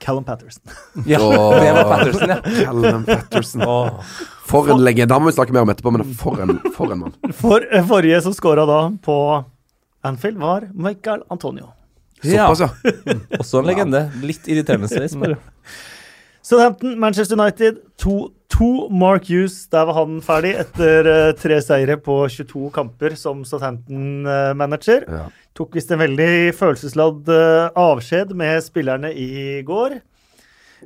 Callum Patterson. Ja, det var Patterson, ja. Callum Patterson. Åh. For en legende. Han må vi snakke mer om etterpå, men for en, for en mann. For, eh, forrige som scora da på Anfield, var Michael Antonio. Ja, Såpass, ja. også en legende. Litt irriterende sveis, bare. Southampton, Manchester United 2-2. Mark Hughes, der var han ferdig etter eh, tre seire på 22 kamper som Southampton-manager. ja. Tok visst en veldig følelsesladd eh, avskjed med spillerne i går.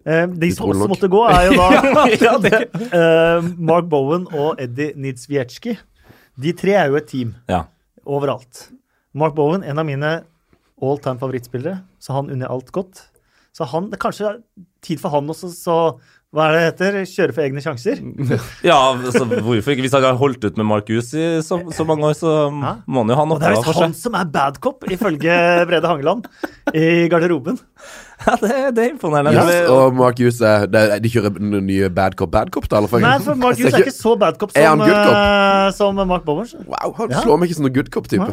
Eh, de som også måtte gå, er jo da ja, eh, Mark Bowen og Eddie Nidzwiecki. De tre er jo et team Ja. overalt. Mark Bowen, en av mine all time favorittspillere, så han unner alt godt. Så han, det er kanskje tid for han også, så hva er det heter? Kjøre for egne sjanser? Ja, altså, hvorfor ikke? Hvis han har holdt ut med Mark Hughes i så, så mange år, så Ja. må han jo ha noe. Og det er visst han som er bad cop, ifølge Brede Hangeland, i garderoben. Ja, det, det er imponerende. Yes, og Mark Hughes De kjører nye Bad Cop, Bad Cop, da? Eller? Nei, for Mark Hughes er ikke så bad cop som, cop? eh, som Mark Bowen. Wow, han Ja. slår meg ikke som noen good cop-type.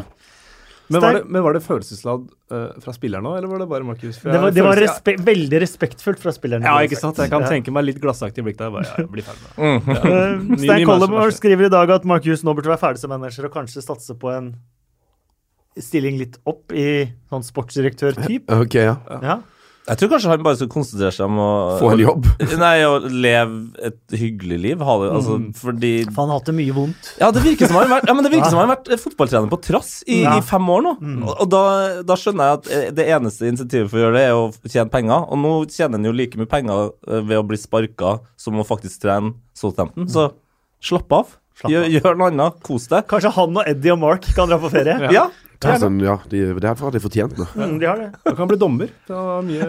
Men var det, men var det følelsesladd uh, fra spilleren òg, eller var det bare Markus? Det var, det var respe veldig respektfullt fra spilleren. Ja, ikke sant? Jeg kan Ja. tenke meg litt glassaktig blikk der. Bare, ja, jeg blir ferdig med det. Mm. Eh, Ny- ny Stein Collymore skriver i dag at Markus nå burde være ferdig som manager og kanskje satse på en stilling litt opp i sånn sportsdirektør-type. Ok, ja. Ja. Jeg tror kanskje han bare skal konsentrere seg om å Få en jobb. Nei, å leve et hyggelig liv. Ha det, altså, fordi For han har hatt det mye vondt. Ja, det virker som han har vært, ja, men det virker som han har vært eh, fotballtrener på trass i, Ja. i fem år nå. Og, og da, da skjønner jeg at eh, det eneste insentivet for å gjøre det, er å tjene penger. Og nå tjener han jo like mye penger eh, ved å bli sparka som å faktisk trene Southampton. Så slapp av. Slapp Gjør, av. gjør noe annet. Kos deg. Kanskje han og Eddie og Mark kan dra på ferie? Ja. Det er, sånn, ja, de, det er for at de fortjent nå. Mm, de har det. Han kan bli dommer. Det var mye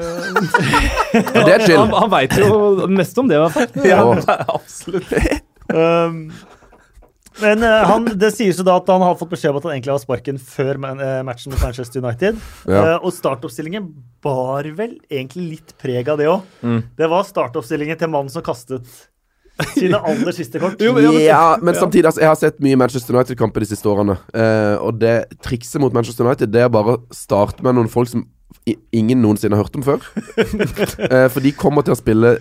Ja, det er chill. Han, han veit jo mest om det, i hvert fall. Ja, ja. absolutt. Um, men uh, han, det sies jo da at han har fått beskjed om at han egentlig har sparken før man, uh, matchen mot Manchester United. Ja. Uh, og startoppstillingen bar vel egentlig litt preg av det òg. Mm. Det var startoppstillingen til mannen som kastet sine aller siste kort. Jo, men- ja, men- Ja, men samtidig, altså, jeg har sett mye Manchester United-kamper de siste årene. Uh, og det trikset mot Manchester United, det er bare å starte med noen folk som ingen noensinne har hørt om før. uh, for de kommer til å spille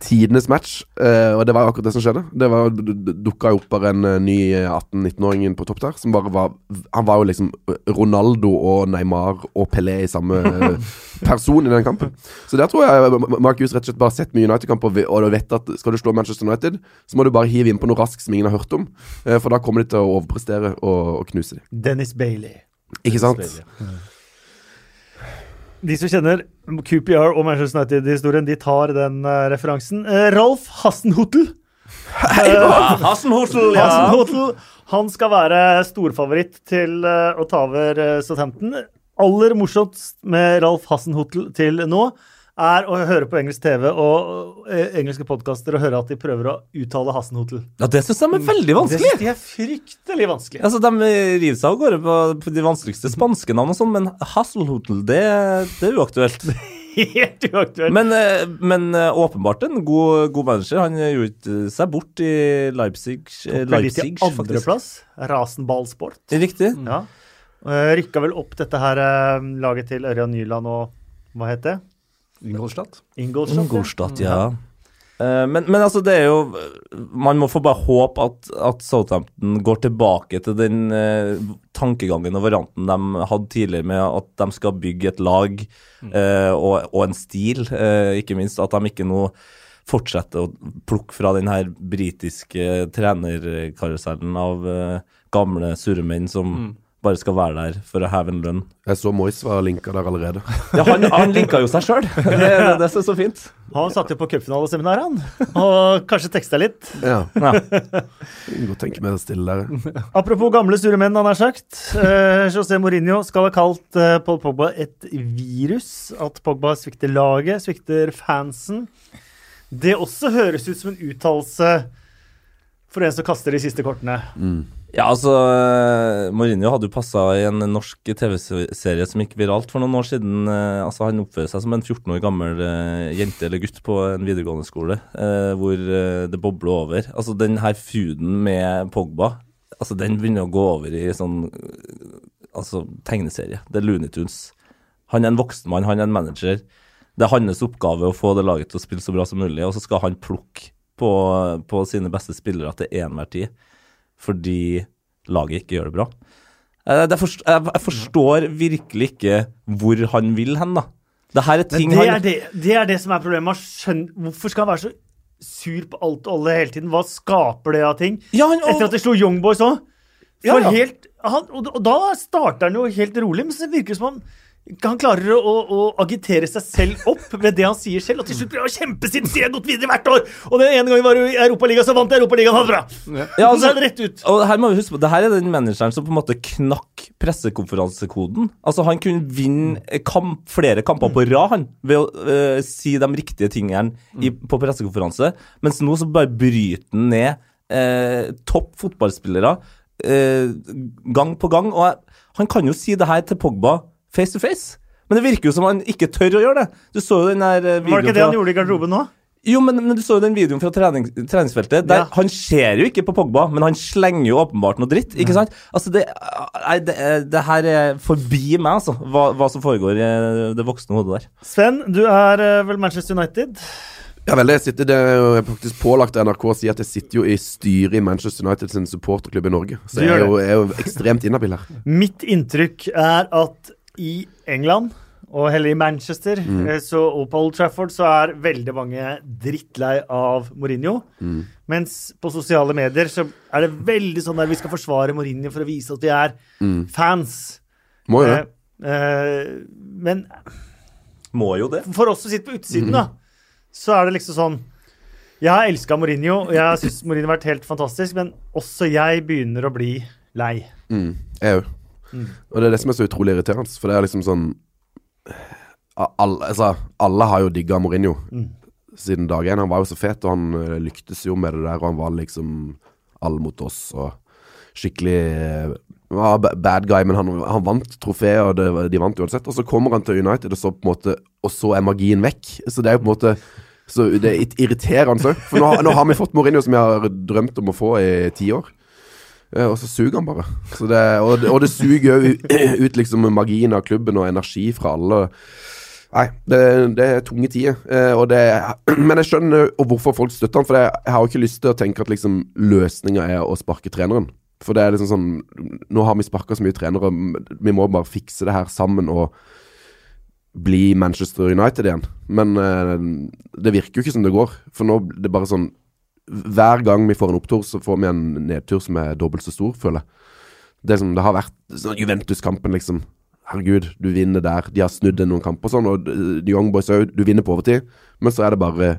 tidenes match, eh, og det var akkurat det som skjedde. Det var, dukka opp bare en eh, ny 18-19-åring på topp der, som bare var Han var jo liksom Ronaldo og Neymar og Pelé i samme eh, person i den kampen. Så der tror jeg Mark Hughes rett og slett bare har sett mye United-kamper, og vet at skal du slå Manchester United, så må du bare hive inn på noe raskt som ingen har hørt om, eh, for da kommer de til å overprestere og, og knuse dem. Dennis Bailey. Ikke sant? De som kjenner QPR og Manchester United-historien, de tar den uh, referansen. Hassenhotel. Ralf uh, Hassenhotel, ja. Hassenhotel, han skal være storfavoritt til eh, å ta over uh, Southampton. Aller morsomst med Ralf Hassenhotel til nå er å høre på engelsk TV og eh, engelske podkaster og høre at de prøver å uttale Hasenhotel. Ja, det syns de er veldig Det vanskelig. synes de er fryktelig vanskelig. Altså, De river seg av gårde på, de vanskeligste spanske navn og sånn, men Hasselhotel, det, det er uaktuelt. Helt uaktuelt. Men, eh, men eh, åpenbart en god, god manager. Han gjorde seg bort i Leipzig. eh, litt Leipzig til faktisk. andreplass. Rasenballsport. Riktig. Ja. Rykka vel opp dette her eh, laget til Ørjan Nyland og hva het det? Ingolstadt. Ingolstadt. Ingolstadt, ja. ja. men, men altså, det er jo Man må få bare håpe at, at Southampton går tilbake til den eh, tankegangen og varianten de hadde tidligere, med at de skal bygge et lag eh, og, og en stil, eh, ikke minst. At de ikke nå fortsetter å plukke fra den her britiske trenerkarusellen av eh, gamle surremenn som bare skal være der for å heve en lønn. Jeg så Moyes var linka der allerede. Ja, han, han linka jo seg sjøl. Det, det, det er så fint. Han satt jo på cupfinaleseminar, han. Og kanskje teksta litt. Ja. Ja. Godt tenke meg å stille der. Apropos gamle sure menn, han har sagt. Eh, José Mourinho skal ha kalt eh, Paul Pogba et virus. At Pogba svikter laget, svikter fansen. Det også høres ut som en uttalelse for en som kaster de siste kortene. Ja, altså eh, Mourinho hadde jo passa i en norsk TV-serie som gikk viralt for noen år siden. Eh, altså Han oppfører seg som en 14 år gammel eh, jente eller gutt på en videregående skole, hvor det bobler over. Altså Den her feuden med Pogba, altså den begynner å gå over i sånn altså tegneserie. Det er Looney Tunes. Han er en voksen mann, han er en manager. Det er hans oppgave å få det laget til å spille så bra som mulig, og så skal han plukke på, på sine beste spillere til enhver tid fordi laget ikke gjør det bra. Eh, Det forst jeg, jeg forstår virkelig ikke hvor han vil hen, da. Det her er ting det er det, det er det som er problemet. Skjønner, hvorfor skal han være så sur på alt og alle hele tiden? Hva skaper det av ting? Ja, han, Etter at de slo Young Boys òg. Ja, ja. og, og da starter han jo helt rolig, men så virker det som han han klarer å, å, agitere seg selv opp ved det han sier selv, og til slutt blir han kjempesint, sier jeg har gått videre hvert år! Og den ene gangen var i Europaligaen, så vant Europaligaen, ha det bra! Ja, Og så altså, er det rett ut. og her må vi huske på, det her er den manageren som på en måte knakk pressekonferansekoden. Altså Han kunne vinne kamp, flere kamper på rad han, ved å uh, si de riktige tingene i, på pressekonferanse, mens nå så bare bryter han ned uh, topp fotballspillere uh, gang på gang. Og jeg, han kan jo si det her til Pogba face to face. Men det virker jo som han ikke tør å gjøre det. Du så jo den der videoen Var det ikke det han gjorde i garderoben nå? jo, men, men du så jo den videoen fra trening, treningsfeltet. Der Ja. Han ser jo ikke på Pogba, men han slenger jo åpenbart noe dritt. Ikke sant? Altså, det, nei, det, det her er forbi meg, altså, hva, hva som foregår i det voksne hodet der. Sven, du er eh, vel Manchester United? Ja vel, jeg sitter, det er faktisk pålagt av NRK å si at jeg sitter jo i styret i Manchester United sin supporterklubb i Norge. Så jeg er jo, er jo ekstremt inhabil her. Mitt inntrykk er at i England, og heller i Manchester eh, så, og på Old Trafford, så er veldig mange drittlei av Mourinho. Mens på sosiale medier så er det veldig sånn der vi skal forsvare Mourinho for å vise at vi er fans. Må jo det. Eh, eh, men Må jo det. for oss som sitter på utsiden, da, så er det liksom sånn Jeg har elska Mourinho, og jeg syns Mourinho har vært helt fantastisk, men også jeg begynner å bli lei. Mm, jeg òg. Og det er det som er så utrolig irriterende. For det er liksom sånn alle, altså, alle har jo digga Mourinho siden dag én. Han var jo så fet, og han eh, lyktes jo med det der, og han var liksom alle mot oss og skikkelig eh, var bad guy, men han, han vant trofeet, og det, de vant uansett. Og så kommer han til United, og så på en måte Og så er magien vekk. Så det er jo på en måte Så det irriterer han òg. For nå, har- nå har vi fått Mourinho som jeg har drømt om å få i ti år. Eh, Og så suger han bare. Det, og, og det suger òg ut, liksom magien av klubben og energi fra alle. Nei, det, det er tunge tider. Eh, det, men jeg skjønner hvorfor folk støtter han. For jeg har jo ikke lyst til å tenke at liksom løsninga er å sparke treneren. For det er liksom sånn Nå har vi sparka så mye trenere, vi må bare fikse det her sammen og bli Manchester United igjen. Men eh, det virker jo ikke som det går. For nå det er bare sånn Hver gang vi får en opptur, så får vi en nedtur som er dobbelt så stor, føler jeg. Det, som, det har vært sånn Juventus-kampen, liksom. Herregud, du vinner der. De har snudd noen kamper og sånn. Og de Young Boys òg. Du vinner på overtid, men så er det bare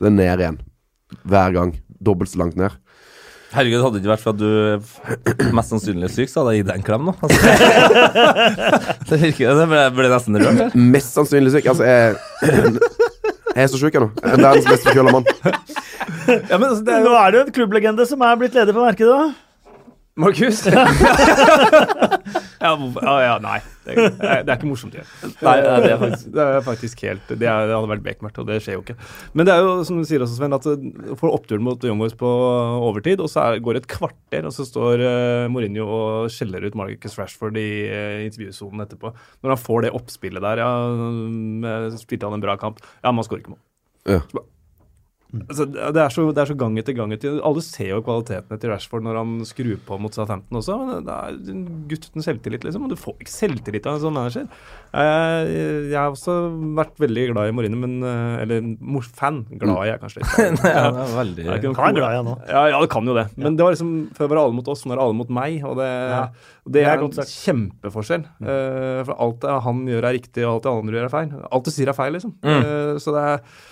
Det er ned igjen. Hver gang. Dobbelt så langt ned. Herregud, hadde det ikke vært for at du mest sannsynlig er syk, så hadde jeg gitt deg en klem nå. Altså. det virker Det ble, ble nesten rørt. Mest sannsynlig syk. Altså, jeg Jeg er så sjuk, jeg nå. Jeg er verdens beste kjølermann. mann. Ja, men altså, det er Nå er det jo en klubblegende som er blitt leder på markedet, da. Markus? ja, ja, ja, nei. Det, er- det er ikke morsomt. Det. Nei, nei, det er faktisk Det er faktisk helt Det, er, det hadde vært bekmørkt, og det skjer jo ikke. Men det er jo som du sier også, Sven, at du får opptur mot Young Boys på overtid, og så er, går det et kvarter, og så står eh, Mourinho og skjeller ut Marcus Rashford i uh, intervjusonen etterpå. Når han får det oppspillet der, ja, mm, spilte han en bra kamp? Ja, man skårer ikke mål. Ja. Altså, det, er så, det er så gang etter gang etter. Alle ser jo kvalitetene til Rashford når han skrur på mot Southampton også. Men det er en gutt uten selvtillit, liksom. Og du får ikke selvtillit av en sånn manager. Jeg, jeg har også vært veldig glad i Mourinho, men eh, Eller mor- fan. Glad i jeg kanskje litt Nei, Ja. det er veldig Kan glad i han nå. Ja, ja, det kan jo det. Men det var liksom før var det alle mot oss, nå er det alle mot meg. Og det, Ja. det Det er er en kjempeforskjell. Eh, for alt det han gjør er riktig, og alt det andre gjør er feil. Alt du sier er feil, liksom. Mm. Eh, så det er, eh,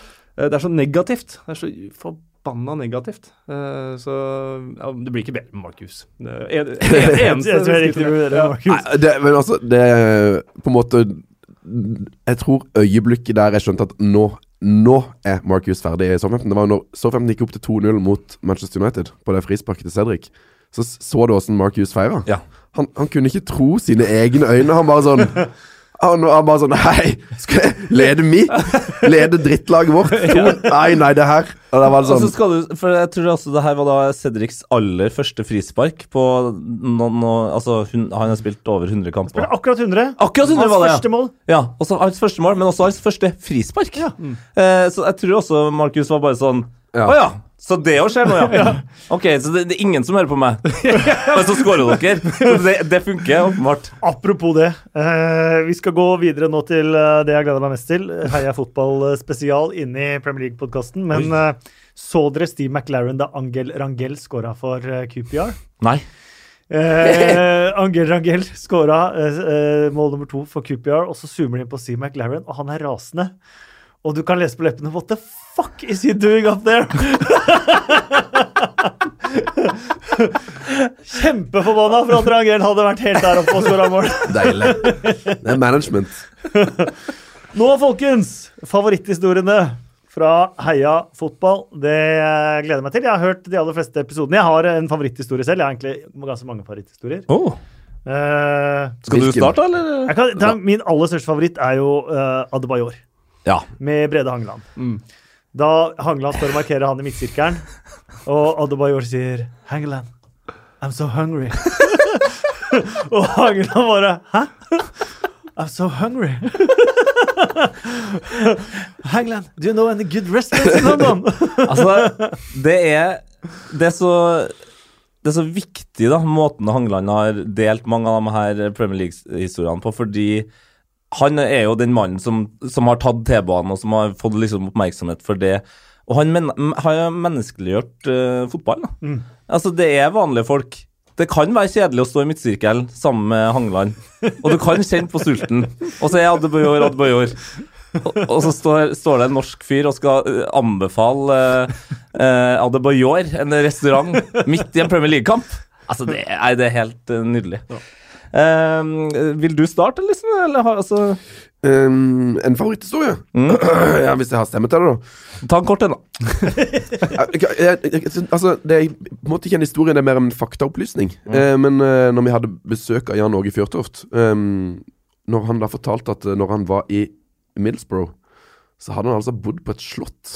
det er så negativt. Det er så forbanna negativt. Eh, så ja, det blir ikke bedre med Markus. Det er- det en- eneste Jeg tror jeg riktig vurderer Ja. Markus. Nei, det, men altså, det er på en måte Jeg tror øyeblikket der jeg skjønte at nå nå er Marcus ferdig i Southampton. Det var når Southampton gikk opp til 2-0 mot Manchester United på det frisparket til Cedric. Så så du åssen Marcus feira. Ja. Han, han kunne ikke tro sine egne øyne. Han bare sånn han var bare sånn Hei, skal jeg lede mi? Lede drittlaget vårt? To, nei, nei, det her Og det var sånn. Og så skal du, for jeg tror også det her var da Cedrics aller første frispark på no, no, Altså, hun, han har spilt over 100 Det kamper. er akkurat 100. Akkurat 100 Hans var det, ja. første mål. Ja, også hans første mål, men også hans første frispark. Eh, så jeg tror også Markus var bare sånn Å Ja. ja. Så det òg skjer nå, ja. Ok, så det, det er ingen som hører på meg. Men så scorer dere. Så det, det funker åpenbart. Apropos det. Eh, vi skal gå videre nå til eh, det jeg gleder meg mest til. Heia fotball eh, spesial inne i Premier League-podkasten. Men eh, så dere Steve McLaren da Angel Rangel scora for eh, QPR? Nei. Eh, Angel Rangel eh, mål nummer to for QPR, og så zoomer de inn på Steve McLaren, og han er rasende. Og du kan lese på leppene What the fuck is he doing up there? Kjempeforbanna for at Rangel hadde vært helt der oppe og skåra mål. Deilig. Det er management. Nå, folkens, favoritthistoriene fra Heia fotball. Det gleder jeg meg til. Jeg har hørt de aller fleste episodene. Jeg har en favoritthistorie selv. Jeg har egentlig ganske mange favoritthistorier. Oh. Uh, Skal du starte, eller? jeg kan, ta, min aller største favoritt er jo uh, Adebayor Ja. med Brede Hangeland. Da Hangeland står og markerer han i midtsirkelen, og Adebayor sier 'Hangeland, I'm so hungry'. og Hangeland bare 'Hæ? I'm so hungry'. Hangeland, do you know any good restaurants in London? Altså, det er Det er så det er så viktig, da, måten Hangeland har delt mange av de her Premier League-historiene på, fordi han er jo den mannen som, som har tatt T-banen, og som har fått liksom oppmerksomhet for det. Og han men, har jo menneskeliggjort uh, fotball. da. Altså, det er vanlige folk. Det kan være kjedelig å stå i midtsirkel sammen med Hangeland, og du kan kjenne på sulten. Og så er Adebayor Adebayor. Og, og så står, står det en norsk fyr og skal eh, anbefale uh, Adebayor en restaurant midt i en Premier League-kamp. Altså, det er, det er helt nydelig. nydelig. Eh, vil du starte, liksom? Eller har, altså, Um, en favoritthistorie? Mm. ja, hvis jeg har stemme til det, da. ta en kort en, da. Altså, det er på en måte ikke en historie, det er mer en faktaopplysning. Eh, men uh, når vi hadde besøk av Jan Åge Fjørtoft um, Når han da fortalte at eh, når han var i Middlesbrough, så hadde han altså bodd på et slott.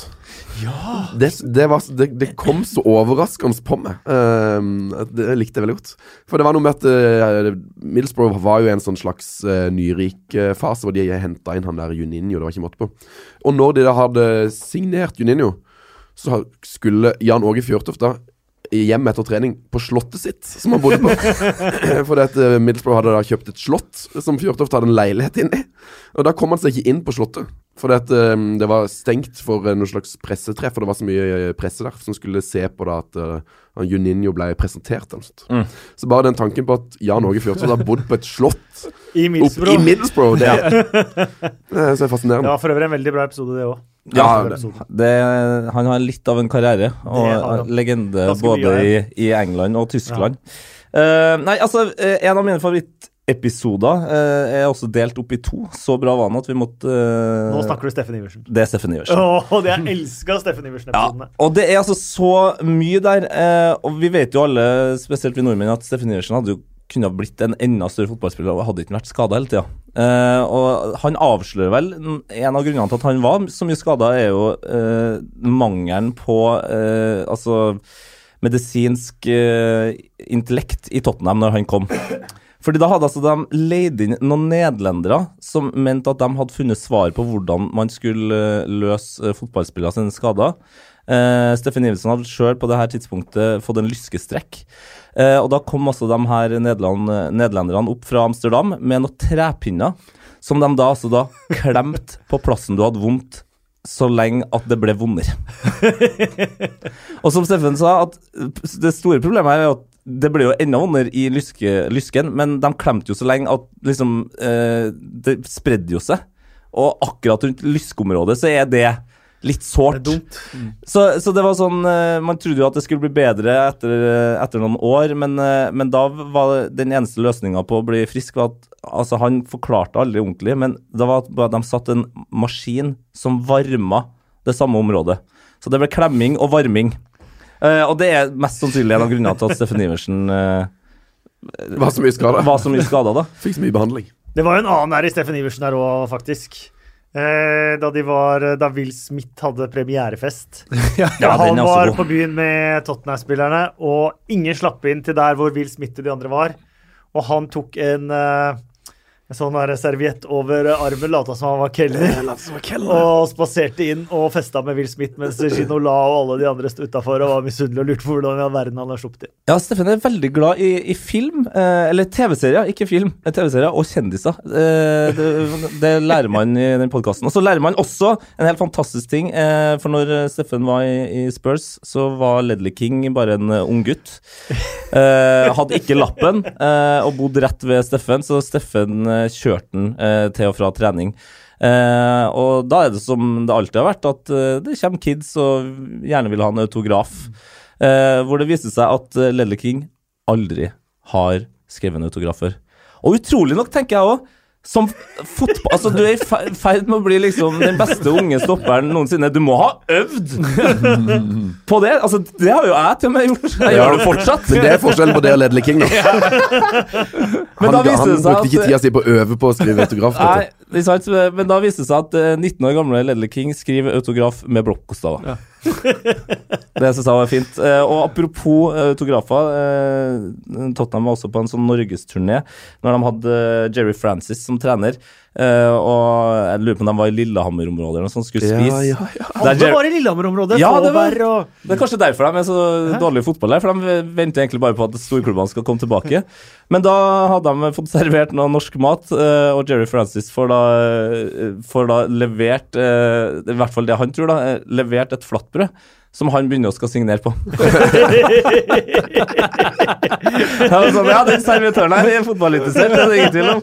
Ja Det, det, var, det, det kom så overraskende på meg. Uh, det likte jeg veldig godt. For det var noe med at uh, Middlesbrough var jo en sånn slags uh, nyrik-fase hvor de henta inn han der Juninho. Det var ikke måte på. Og når de da hadde signert Juninho, så skulle Jan Åge Fjørtoft da hjem etter trening på slottet sitt, som han bodde på. Fordi at eh, Middlesbrough hadde da kjøpt et slott som Fjørtoft hadde en leilighet inni. Og da kom han seg ikke inn på slottet. Fordi at eh, det var stengt for eh, noe slags pressetreff, og det var så mye eh, presse der som skulle se på da at uh, Juninho ble presentert. Eller noe sånt. Mm. Så bare den tanken på at Jan Åge Fjørtoft har bodd på et slott I oppe i Middlesbrough. Middlesbrough, det, det er så Det fascinerende. var for øvrig en veldig bra episode, det òg. Ja, det, det- Det, han har litt av en karriere, og har legende både i, i England og Tyskland. Eh, nei, altså, en av mine episoder eh, er også delt opp i to. Så bra var han at vi måtte eh, Nå snakker du Steffen Iversen. Det er Steffen Iversen. Åh, det jeg elska Steffen Iversen-episodene. Ja, og det er altså så mye der. Eh, og vi vet jo alle, spesielt vi nordmenn, at Steffen Iversen hadde jo kunne ha blitt en enda større fotballspiller og hadde ikke vært skada hele tida. Eh, og han avslører vel En av grunnene til at han var så mye skada, er jo eh, mangelen på eh, altså medisinsk intellekt i Tottenham når han kom. Fordi da hadde altså de leid inn noen nederlendere som mente at de hadde funnet svar på hvordan man skulle eh, løse eh, fotballspillere sine skader. Uh, Steffen Iversen hadde sjøl på det her tidspunktet fått en lyskestrekk. Uh, og da kom altså de her nederland, nederlenderne opp fra Amsterdam med noen trepinner som de da altså da klemte på plassen du hadde vondt, så lenge at det ble vondere. og som Steffen sa, at det store problemet er at det ble jo enda vondere i lyske, lysken, men de klemte jo så lenge at liksom eh, Det spredde jo seg. Og akkurat rundt lyskeområdet så er det litt sårt. Er. Så, så, det var sånn eh, Man trodde jo at det skulle bli bedre etter, etter noen år, men, eh, men, da var den eneste løsninga på å bli frisk var at altså Han forklarte aldri ordentlig, men det var at de satte en maskin som varma det samme området. Så det ble klemming og varming. Uh, og det er mest sannsynlig en av grunnene til at Steffen Iversen uh, var så mye skada. Var så mye skada, da. Fikk så mye behandling. Det var jo en annen her i Steffen Iversen her òg, faktisk. Eh, da, de var, da Will Smith hadde premierefest. ja, ja, han var god. på byen med Tottenham-spillerne, og ingen slapp inn til der hvor Will Smith og de andre var. Og han tok en, eh, en sånn der serviett over armen, lata som han var kelner, og spaserte inn og festa med Will Smith mens Ginola og alle de andre sto utafor og var misunnelige og lurte på hvordan i all verden han har sluppet inn. Ja, Steffen er veldig glad i, i film, eh, eller TV-serier, ikke film, eh, TV-serier, og kjendiser. Eh, det, det lærer man i den podkasten. Og så lærer man også en helt fantastisk ting, eh, for når Steffen var i, i Spurs, så var Ledley King bare en eh, ung gutt. Eh, hadde ikke lappen, eh, og bodde rett ved Steffen, så Steffen kjørte han eh, til og fra trening. Eh, og da er det som det alltid har vært, at eh, det kommer kids og gjerne vil ha en autograf. Eh, hvor det viste seg at Lelle Ledley King aldri har skrevet en autograf før. Og utrolig nok, tenker jeg òg, som fotball Altså, du er i fe- ferd med å bli liksom den beste unge stopperen noensinne. Du må ha øvd på det. Altså, det har jo jeg til og med gjort. Jeg gjør det fortsatt. Men det er forskjellen på det og Ledley King, da. Men Han, da viste han det seg brukte at- ikke tida si på å øve på å skrive autograf. Nei, men da viste det seg at eh, 19 år gamle Ledley King skriver autograf med blokkbokstaver. det syns jeg var fint. Eh, og apropos eh, autografer, eh, Tottenham var også på en sånn norgesturné når de hadde Jerry Francis som trener. Eh, og jeg lurer på om de var i Lillehammer-området eller noe sånt, skulle Ja, spise. ja, ja. Der Alle var i Lillehammer-området. Ja, det var- og det er kanskje derfor de er så dårlige i fotball her. for de venter egentlig bare på at storklubbene skal komme tilbake. Men da hadde de fått servert noe norsk mat, uh, og Jerry Francis får da, eh, får da levert uh, I hvert fall det han tror, da. Levert et flatbrød som han begynner å skal signere på. ja, men sånn, ja, den servitøren her er fotballinteressert, det er det ingen tvil om.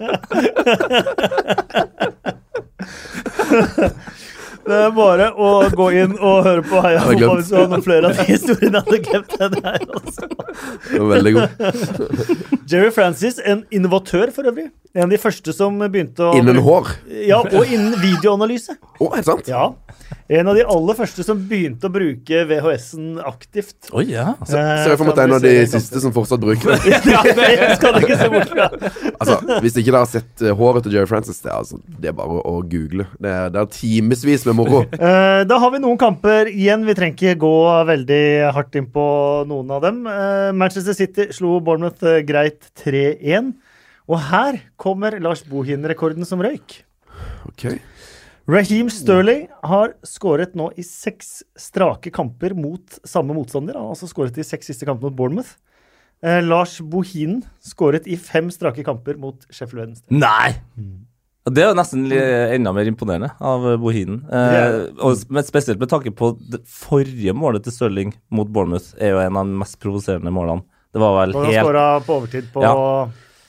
Det er bare å gå inn og høre på Heia fotball hvis du har noen flere av de historiene jeg hadde glemt. Det der, også. Det veldig god. Jerry Francis, en innovatør for øvrig. En av de første som begynte å Innen hår. Ja, og innen videoanalyse. Å, er det sant? Ja. En av de aller første som begynte å bruke VHS-en aktivt. Oi, ja. Så, Ser jeg for meg at det er en av de siste som fortsatt bruker den. ja, det skal du ikke se bort fra. Altså, Hvis ikke dere har sett eh, håret til Jerry Francis, det er, altså, det er bare å google. Det er, det er timevis med moro. Eh, da har vi noen kamper igjen. Vi trenger ikke gå veldig hardt inn på noen av dem. Eh, Manchester City slo Bournemouth eh, greit 3-1. Og her kommer Lars Bohin-rekorden som røyk. Ok Raheem Sterling har skåret nå i seks strake kamper mot samme motstander. Han har altså skåret i seks siste kamper mot Bournemouth. Eh, Lars Bohinen skåret i fem strake kamper mot Sheffield Wednesday. Nei! Det er jo nesten enda mer imponerende av Bohinen. Eh, er og, men spesielt med tanke på det forrige målet til Stirling mot Bournemouth, er jo en av de mest provoserende målene. Det var vel helt... han skåra på overtid på Ja.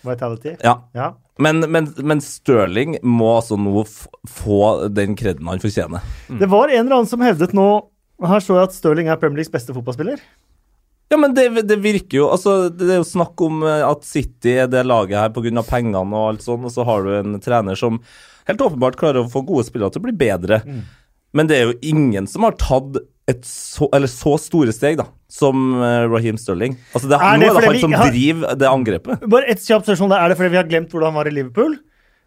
Vitality. Ja. Ja. Men, men, men Stirling må altså nå få den kreden han fortjener. Det var en eller annen som hevdet nå Her står jeg at Stirling er Premier Leagues beste fotballspiller. Ja, men det, det virker jo Altså, det er jo snakk om eh, at City er det laget her pga. pengene og alt sånn, og så har du en trener som helt åpenbart klarer å få gode spillere til å bli bedre. Men det er jo ingen som har tatt et så, eller så store steg, da, som eh, Raheem Sterling. Altså, det, Er nå det er det han som har- driver det angrepet. Bare et kjapt spørsmål. Er det fordi vi har glemt hvordan han var i Liverpool?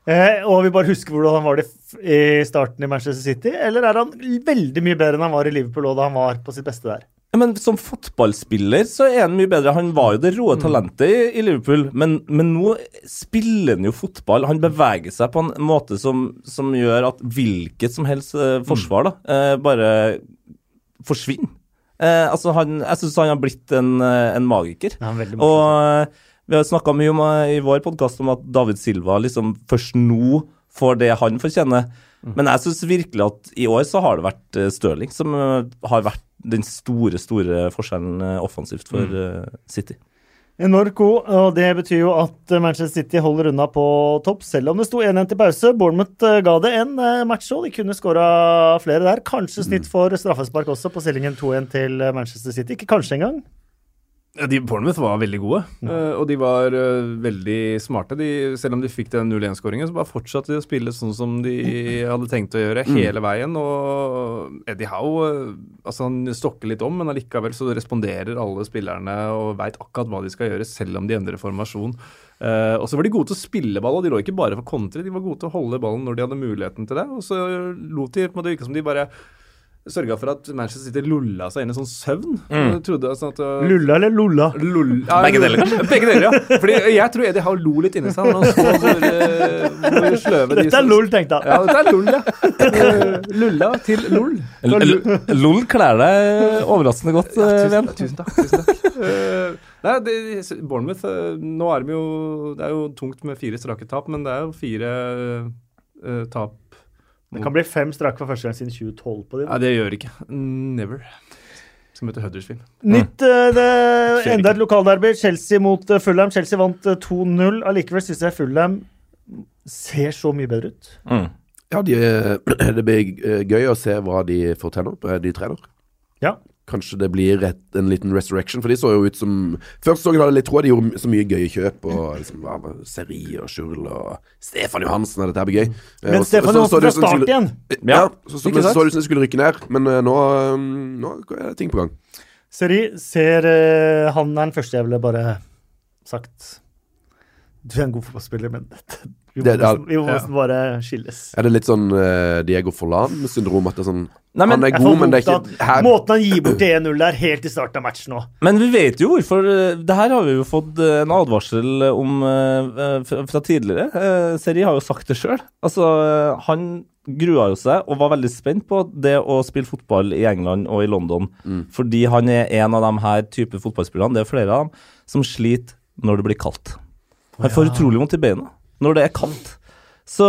Eh, og vi bare husker hvordan han var i starten i Manchester City? Eller er han veldig mye bedre enn han var i Liverpool og da han var på sitt beste der? Men som fotballspiller så er han mye bedre. Han var jo det råe talentet i, i Liverpool, men, men nå spiller han jo fotball. Han beveger seg på en måte som, som gjør at hvilket som helst eh, forsvar da, eh, bare forsvinner. Eh, altså han, jeg syns han har blitt en, eh, en magiker. Ja, Og eh, vi har snakka mye om, eh, i vår podkast om at David Silva liksom først nå får det han fortjener. Men jeg syns virkelig at i år så har det vært Stirling som har vært den store, store forskjellen offensivt for mm. City. Norco, og det betyr jo at eh, Manchester City holder unna på topp, selv om det sto 1-1 til pause. Bournemouth eh, ga det en eh, match òg. De kunne skåra flere der. Kanskje snitt for straffespark også, på stillingen 2-1 til Manchester City. Ikke kanskje engang. Ja, de Bournemouth var veldig gode, eh, og de var uh, veldig smarte. De, selv om de fikk den 0-1-skåringen, så bare fortsatte de å spille sånn som de hadde tenkt å gjøre hele veien. Og Eddie Howe uh, altså han stokker litt om, men allikevel så responderer alle spillerne og veit akkurat hva de skal gjøre, selv om de endrer formasjon. Og så var de gode til å spille ball, og de lå ikke bare for kontre, de var gode til å holde ballen når de hadde muligheten til det. Og så lot de på en måte virke som de bare sørga for at Manchester City lulla seg inn i sånn søvn. Mm. Trodde sånn at uh, Lulla eller lulla? Lull. Ja, Begge deler, deler, Begge deler, ja. Fordi jeg tror Eddie Howe lo litt inni seg når han så hvor, eh, hvor sløve de Dette er LOL, tenkte jeg. Ja, dette er lol, ja. Eh, Lulla til lull. L- LOL kler deg overraskende godt, ja, Tusen, tusen takk. Tusen takk. Eh, nei, det, Bournemouth Nå er de jo Det er jo tungt med fire strake tap, men det er jo fire tap Det kan bli fem strake for første gang siden 2012 på din. Nei, det gjør det ikke. Never. Skal møte Huddersfield. Nytt eh, det, Enda et lokalderby. Chelsea mot eh, Fulham. Chelsea vant eh, 2-0. Allikevel syns jeg Fulham ser så mye bedre ut. Mm. Ja, de, eh, det blir eh, gøy å se hva de får til nå, eh, de trener. Ja. Kanskje det blir et, en liten resurrection, for de så jo ut som Første sesongen hadde jeg litt tro de gjorde så mye gøye kjøp, og liksom ja, Seri og Schurl og Stefan Johansen, og dette her blir gøy. Eh, Men og Stefan så- så Johansen fra start skulle- igjen. Ja, så, så, så så det ut som de skulle rykke ned, men uh, nå, eh, nå er ting på gang. Seri ser uh, Han er den første jeg ville bare sagt Du er en god fotballspiller, men dette vi må, Det- det er, vi må nesten bare skilles. Er det litt sånn uh, Diego Forlan-syndrom? At det er sånn Nei, men- Han er god, men det er ikke her. Måten han gir bort til 1-0 der helt i starten av matchen nå. Men vi vet jo hvorfor. eh, Det her har vi jo fått eh, en advarsel om uh, fra tidligere. Uh, Seri har jo sagt det sjøl. Altså, han grua jo seg og var veldig spent på det å spille fotball i England og i London. Fordi han er en av de her type fotballspillerne, det er flere av dem, som sliter når det blir kaldt. Han får utrolig vondt i beina når det er kaldt. Så,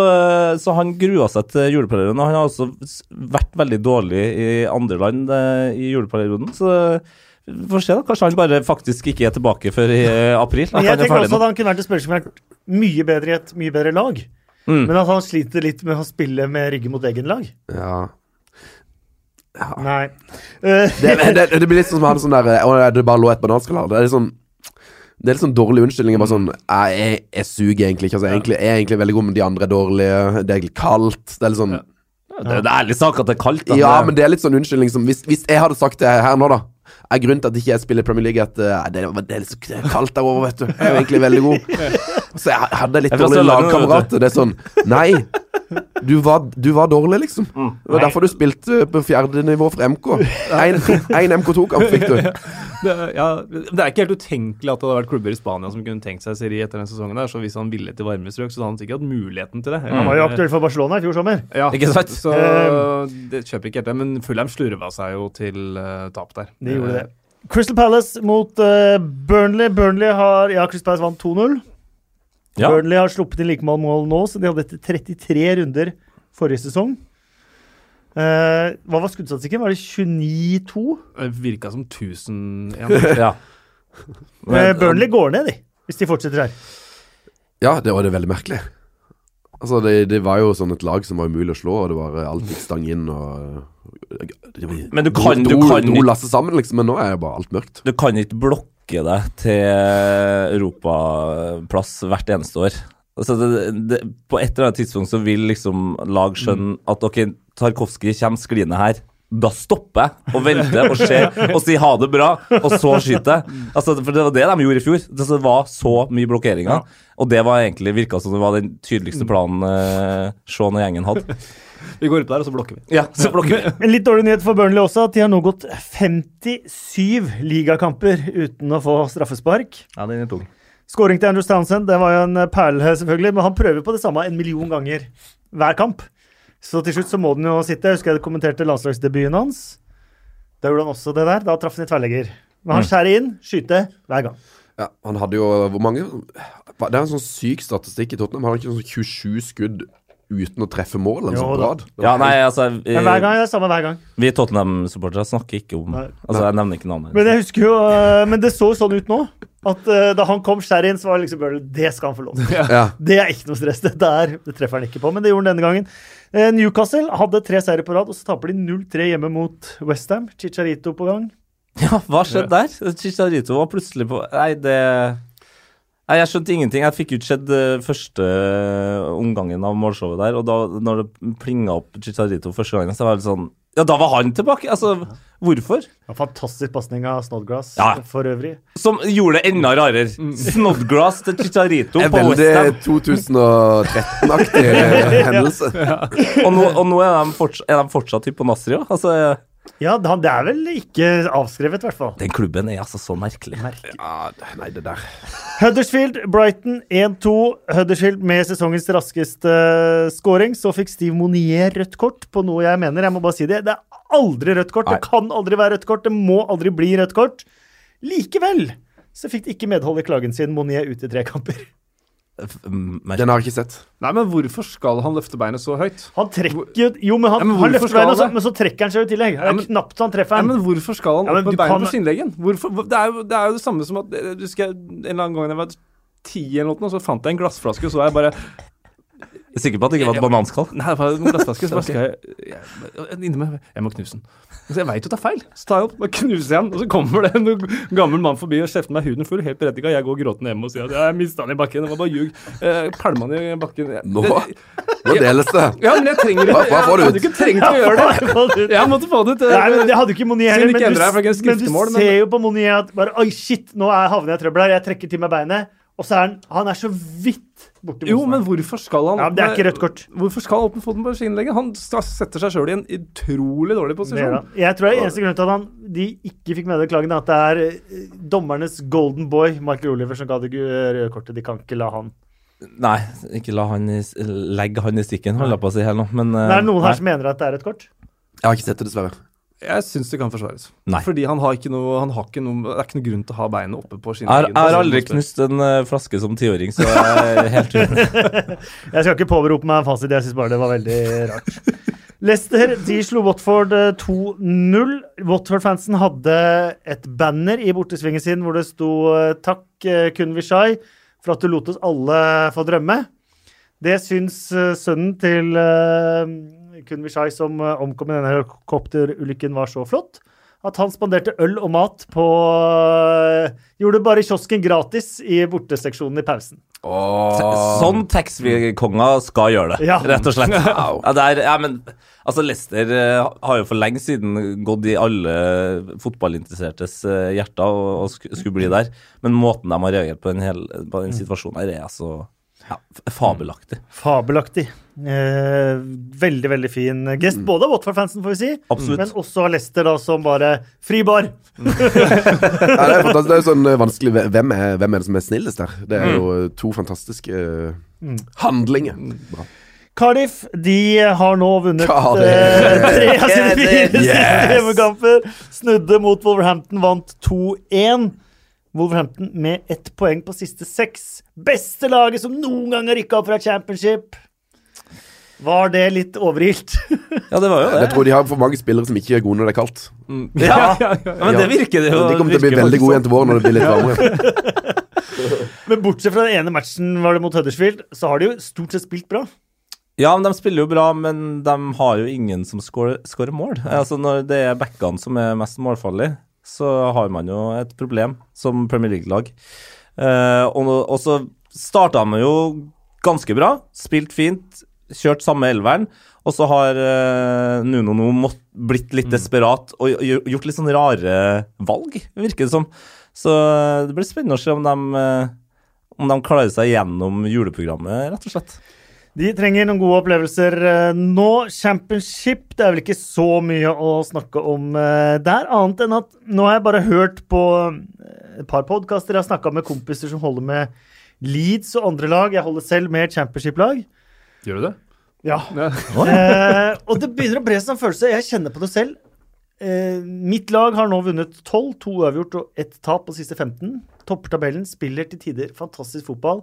så han grua seg til juleperioden, og han har også vært veldig dårlig i andre land eh, i juleperioden. Så vi får se, da. Kanskje han bare faktisk ikke er tilbake før i eh, april. Men jeg er tenker også nå. at han kunne vært en spiller som vært mye bedre i et mye bedre lag. Mm. Men at han sliter litt med å spille med ryggen mot egen lag. Ja. Nei. Eh, Det, det, det blir litt sånn som han sånn der eh, Å, det bare lå et bananskall her. Det er litt sånn det er litt sånn dårlig unnskyldning. Bare sånn Jeg, jeg, jeg suger egentlig ikke. Altså, jeg, er egentlig, jeg er egentlig veldig god, men de andre er dårlige. Det er egentlig kaldt. Det er litt sånn Det er en ærlig sak at det er kaldt. da. Ja, men det er litt sånn unnskyldning som Hvis, hvis jeg hadde sagt det her nå, da er grunnen til at ikke jeg spiller Premier League, at eh, det, det, er litt så det er kaldt der over, vet du. Jeg er jo egentlig veldig god. Så jeg hadde litt Jeg er fra dårlige Sørlandet, lagkamerater. Det er sånn Nei, du var, du var dårlig, liksom. Det var derfor du spilte på fjerde nivå for MK. Én MK2-kamp fikk du. Det, ja, det er ikke helt utenkelig at det hadde vært klubber i Spania som kunne tenkt seg serie etter den sesongen. der, så Hvis han ville til varme strøk, så hadde han sikkert hatt muligheten til det. han var jo aktuell for Barcelona i fjor sommer. Ja, Ikke sant? Så Eh, det kjøper ikke helt det. Men Fulheim slurva seg jo til uh, tap der. De gjorde det. Crystal Palace mot uh, Burnley. Burnley har Ja, Crystal Palace vant 2-0. Ja. Burnley har sluppet inn like mange mål nå, så de hadde etter 33 runder forrige sesong. Eh, hva var skuddstatistikken? Var det 29-2? Det virka som 1000 igjen. ja. Eh, Burnley går ned, de, hvis de fortsetter her. Ja, det var det veldig merkelig. Altså, det, det var jo sånn et lag som var umulig å slå, og det var eh, alt gikk stang inn, og Men du kan- du dro, kan dro ikke- lasset sammen, liksom. Men nå er jo bare alt mørkt. Du kan ikke blokke deg til europaplass hvert eneste år. Altså det, det, på et eller annet tidspunkt så vil liksom lag skjønne at ok, Tarkovskij kommer skliende her. Da stopper jeg og venter og ser og sier ha det bra, og så skyter jeg. Altså, for det var det de gjorde i fjor. Det var så mye blokkeringer. Og det var egentlig virka som det var den tydeligste planen eh, Sean og gjengen hadde. Vi går ut der, og så blokker vi. Ja, så blokker vi. En litt dårlig nyhet for Burnley også, at de har nå gått 57 ligakamper uten å få straffespark. Ja, den er tung. Skåring til Andrew Townsend, det var jo en perle, selvfølgelig, men han prøver på det samme en million ganger hver kamp. Så til slutt så må den jo sitte. Jeg husker jeg kommenterte landslagsdebuten hans. Da gjorde han også det der. Da traff han i tverrlegger. Men han skjærer inn, skyter hver gang. Ja, han hadde jo Hvor mange Det er en sånn syk statistikk i Tottenham. Han hadde ikke sånn 27 skudd uten å treffe mål en Jo sånn rad. Ja, nei, altså Men hver eh, gang er det samme hver gang. Vi Tottenham-supportere snakker ikke om Nei. Altså, jeg nevner ikke navnet. Men jeg husker jo øh, Men det så sånn ut nå. At uh, da han kom inn, så var det liksom Burnley Det skal han få lov til. Ja. Det er ikke noe stress. Det der det treffer han ikke på, men det gjorde han denne gangen. Uh, Newcastle hadde tre seire på rad, og så taper de 0-3 hjemme mot Westham. Chicharito på gang. Ja, hva skjedde der? Chicharito var plutselig på Nei, det Nei, Jeg skjønte ingenting. Jeg fikk jo ikke sett eh, første eh, omgangen av målshowet der, og da når det plinga opp Chicharito første gangen, så var det sånn Ja, da var han tilbake! Altså, hvorfor? En fantastisk pasning av Snodgrass Ja. for øvrig. Som gjorde det enda rarere. Snodgrass til Chicharito Det er på veldig Westham. 2013-aktig hendelse. Og nå, og nå er, de fortsatt, er de fortsatt hypp på Nasri òg. Altså, Ja, det, er vel ikke avskrevet, i hvert fall. den klubben er altså så merkelig. Ja, nei, det der Huddersfield, Brighton 1-2. Huddersfield med sesongens raskeste uh, scoring. Så fikk Steve Monier rødt kort på noe jeg mener. Jeg må bare si det. Det er aldri rødt kort. Nei. Det kan aldri være rødt kort. Det må aldri bli rødt kort. Likevel så fikk de ikke medhold i klagen sin. Monier ut i tre kamper. Den har jeg ikke sett. Nei, men hvorfor skal han løfte beinet så høyt? Han trekker jo men han, Ja, men han løfter beinet, så, men så trekker han seg jo i tillegg. Det Ja, er men- knapt han treffer Ja, men hvorfor skal han Ja, opp med beinet kan- på skinnleggen? Det, er jo, det er jo det samme som at eh, du skal, En eller annen gang jeg var ti eller noe, så fant jeg en glassflaske, og så var jeg bare Jeg er sikker på at det ikke var et bananskall. Nei, det var en glassflaske. Så vaska jeg, inni meg Jeg må knuse den. Så jeg veit jo det er feil. Så tar jeg opp og knuser den, og så kommer det en gammel mann forbi og kjefter meg huden full. Helt berettiga. Jeg går gråtende hjem og sier at jeg mista den i bakken. Det var bare ljug. Eh, Pælma den i bakken. Jeg- Nå, nå deles det. Ja, men jeg trenger det ikke hva får du Jeg ut? hadde ikke trengt å gjøre det. Jeg måtte få det ut. Nei, men Jeg hadde ikke Monier Siden heller. ikke Men endret seg, for det er du, men du skriftemål, men- ser jo på Monier at bare Oi, shit, nå er havner jeg i trøbbel her. Jeg trekker til meg beinet. Og så er han Han er så vidt borti Jo, men hvorfor skal han Ja, men Det er ikke rødt kort. Hvorfor skal han foten på skinnlegget? Han setter seg sjøl i en utrolig dårlig posisjon. Det Jeg tror det er eneste grunn til at han, de ikke fikk med det klagen, er at det er eh, dommernes golden boy, Michael Oliver, som ga det røde kortet. De kan ikke la han Nei, ikke la han i, legg han i stikken, holder jeg på å si her nå. Men Det er noen nei. her som mener at det er et kort. Jeg har ikke sett det, dessverre. Jeg syns det kan forsvares. Nei. Fordi han har ikke noe, han har ikke noe Det er ikke noe grunn til å ha beinet oppe på Jeg jeg har aldri knust en uh, flaske som tiåring, så jeg er helt uenig. Jeg skal ikke påberope meg en fasit, jeg syns bare det var veldig rart. Leicester de slo Watford eh, 2-0. Watford-fansen hadde et banner i bortesvingen sin hvor det sto eh, 'Takk, eh, Kun Vishai, for at du lot oss alle få drømme'. Det syns eh, sønnen til Kun Vishai, som eh, omkom i denne helikopterulykken, var så flott. At han spanderte øl og mat på eh, Gjorde bare kiosken gratis i borteseksjonen i pausen. Sånn taxfree-konga skal gjøre det, Ja. rett og slett. Ja, det er, ja, men altså Leicester eh, har jo for lenge siden gått i alle fotballinteressertes hjerter og, og skulle bli der. Men måten de har reagert på den, hele, på den situasjonen her, er altså ja, fabelaktig. Fabelaktig. Eh, veldig, veldig fin gest. Både av Watford-fansen, får vi si, Absolutt. men også av Lester, da, som bare Fribar! Ja, det er fantastisk. Det er jo sånn eh, vanskelig Hvem er, hvem er det som er snillest der? Det er jo eh, to fantastiske mm. handlinger. Bra. Cardiff de har nå vunnet eh, tre av sine fire Yes. siste hjemmekamper. Snudde mot Wolverhampton, vant 2-1. Wolverhampton med ett poeng på siste seks. Beste laget som noen gang har rykka opp fra championship. Var det litt overilt? Ja, det var jo det. Jeg tror de har for mange spillere som ikke er gode når det er kaldt. Ja, men det virker det jo. De kommer til å bli veldig gode sånn. igjen til våren når det blir litt varmere. Men bortsett fra den ene matchen var det mot Huddersfield, så har de jo stort sett spilt bra. Ja, men de spiller jo bra, men de har jo ingen som scorer mål. Altså Når det er backene som er mest målfarlige, så har man jo et problem som Premier League-lag. Eh, og, og så starta han jo ganske bra, spilt fint, kjørt samme elveren. Og så har eh, Nuno nå mått, blitt litt desperat og gj- gjort litt sånn rare valg, virker det som. Så eh, det blir spennende å se om de, eh, om de klarer seg gjennom juleprogrammet, rett og slett. De trenger noen gode opplevelser eh, nå. Championship, det er vel ikke så mye å snakke om eh, der, annet enn at nå har jeg bare hørt på eh, et par podkaster. Jeg har snakka med kompiser som holder med Leeds og andre lag. Jeg holder selv med championship-lag. Gjør du det? Ja. Ja. Eh, og det begynner å bre seg en følelse. Jeg kjenner på det selv. Eh, mitt lag har nå vunnet 12, to uavgjort og ett tap på siste 15. Topper tabellen, spiller til tider fantastisk fotball.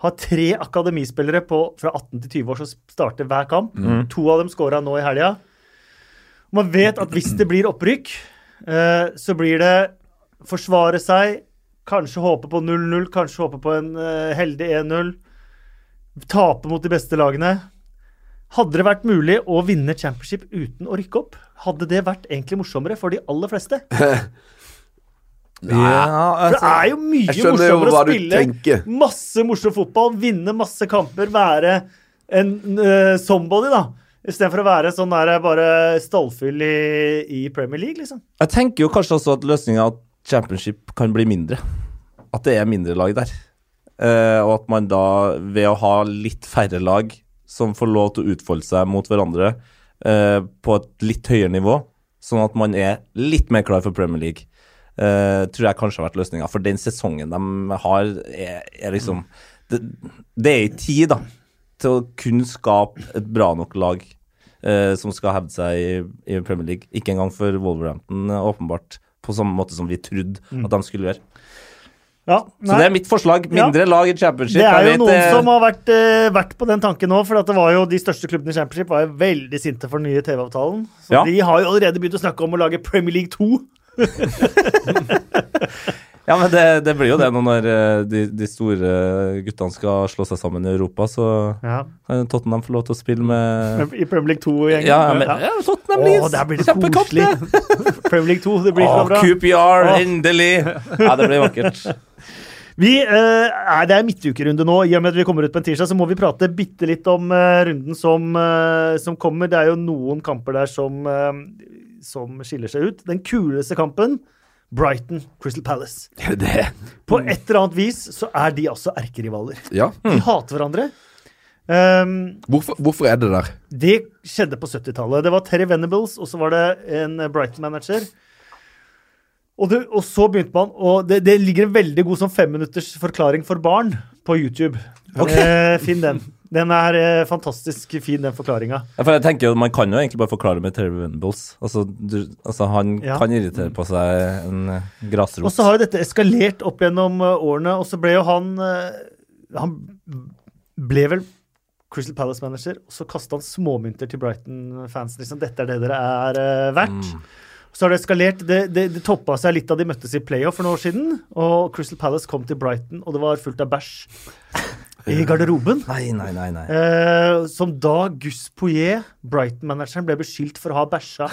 Har tre akademispillere på, fra 18 til 20 år som starter hver kamp. To av dem scora nå i helga. Man vet at hvis det blir opprykk, eh, så blir det forsvare seg, kanskje håpe på 0-0, kanskje håpe på en eh, heldig 1-0. Tape mot de beste lagene. Hadde det vært mulig å vinne championship uten å rykke opp? Hadde det vært egentlig morsommere for de aller fleste? Ja, altså, det er jo mye morsommere å spille tenker. masse morsom fotball, vinne masse kamper, være en uh, somebody, da. Istedenfor å være sånn der bare stallfyll i, i Premier League, liksom. jeg tenker jo kanskje også at løsninga at championship kan bli mindre. At det er mindre lag der. Uh, og at man da, ved å ha litt færre lag som får lov til å utfolde seg mot hverandre uh, på et litt høyere nivå, sånn at man er litt mer klar for Premier League, eh, tror jeg kanskje har vært løsninga. For den sesongen de har, er, er liksom det, det er i tid, da, til å kunne skape et bra nok lag uh, som skal hevde seg i, i Premier League. Ikke engang for Wolverhampton, eh, åpenbart, på samme måte som vi trodde at de skulle gjøre. Ja, Så det er mitt forslag. Mindre lag i championship. Det er jo vet noen det- som har vært, eh, vært på den tanken nå, for at det var jo de største klubbene i Championship var jo veldig sinte for den nye TV-avtalen. Så Ja. de har jo allerede begynt å snakke om å lage Premier League 2. Ja, men det, det blir jo det nå når eh, de, de store guttene skal slå seg sammen i Europa, så Ja. kan Tottenham få lov til å spille med I Premier League 2-gjengen. Ja, men, ja Tottenham Leeds! der blir det Kjempekamp, det! Premier League 2, det blir så bra. QPR, oh. endelig! Ja, det blir vakkert. Vi, eh, det er midtukerunde nå. I og med at vi kommer ut på en tirsdag, så må vi prate bitte litt om eh, runden som, eh, som kommer. Det er jo noen kamper der som, eh, som skiller seg ut. Den kuleste kampen, Brighton Crystal Palace. Det? På et eller annet vis så er de altså erkerivaler. Ja. De hater hverandre. Um, Hvorfor, hvorfor er det der? det skjedde på 70-tallet. Det var Terry Venables, og så var det en Brighton-manager. Og, og så begynte man Og det, det ligger en veldig god sånn femminutters forklaring for barn på YouTube. Eh, finn den. Den er eh, fantastisk fin, den forklaringa. Ja, for jeg tenker jo, Man kan jo egentlig bare forklare med Terry Venables. Altså, du, altså Han Ja. kan irritere på seg en eh, grasrot. Og så har jo dette eskalert opp gjennom eh, årene, og så ble jo han eh, Han ble vel Crystal Palace-manager, og så kasta han småmynter til Brighton-fansen. Liksom, 'Dette er det dere er eh, verdt'. Så har det eskalert. Det, det, det toppa seg litt da de møttes i playoff for noen år siden. Og Crystal Palace kom til Brighton, og det var fullt av bæsj i garderoben. Nei, nei, nei. nei. Eh, som da Gus Poyet, Brighton-manageren, ble beskyldt for å ha bæsja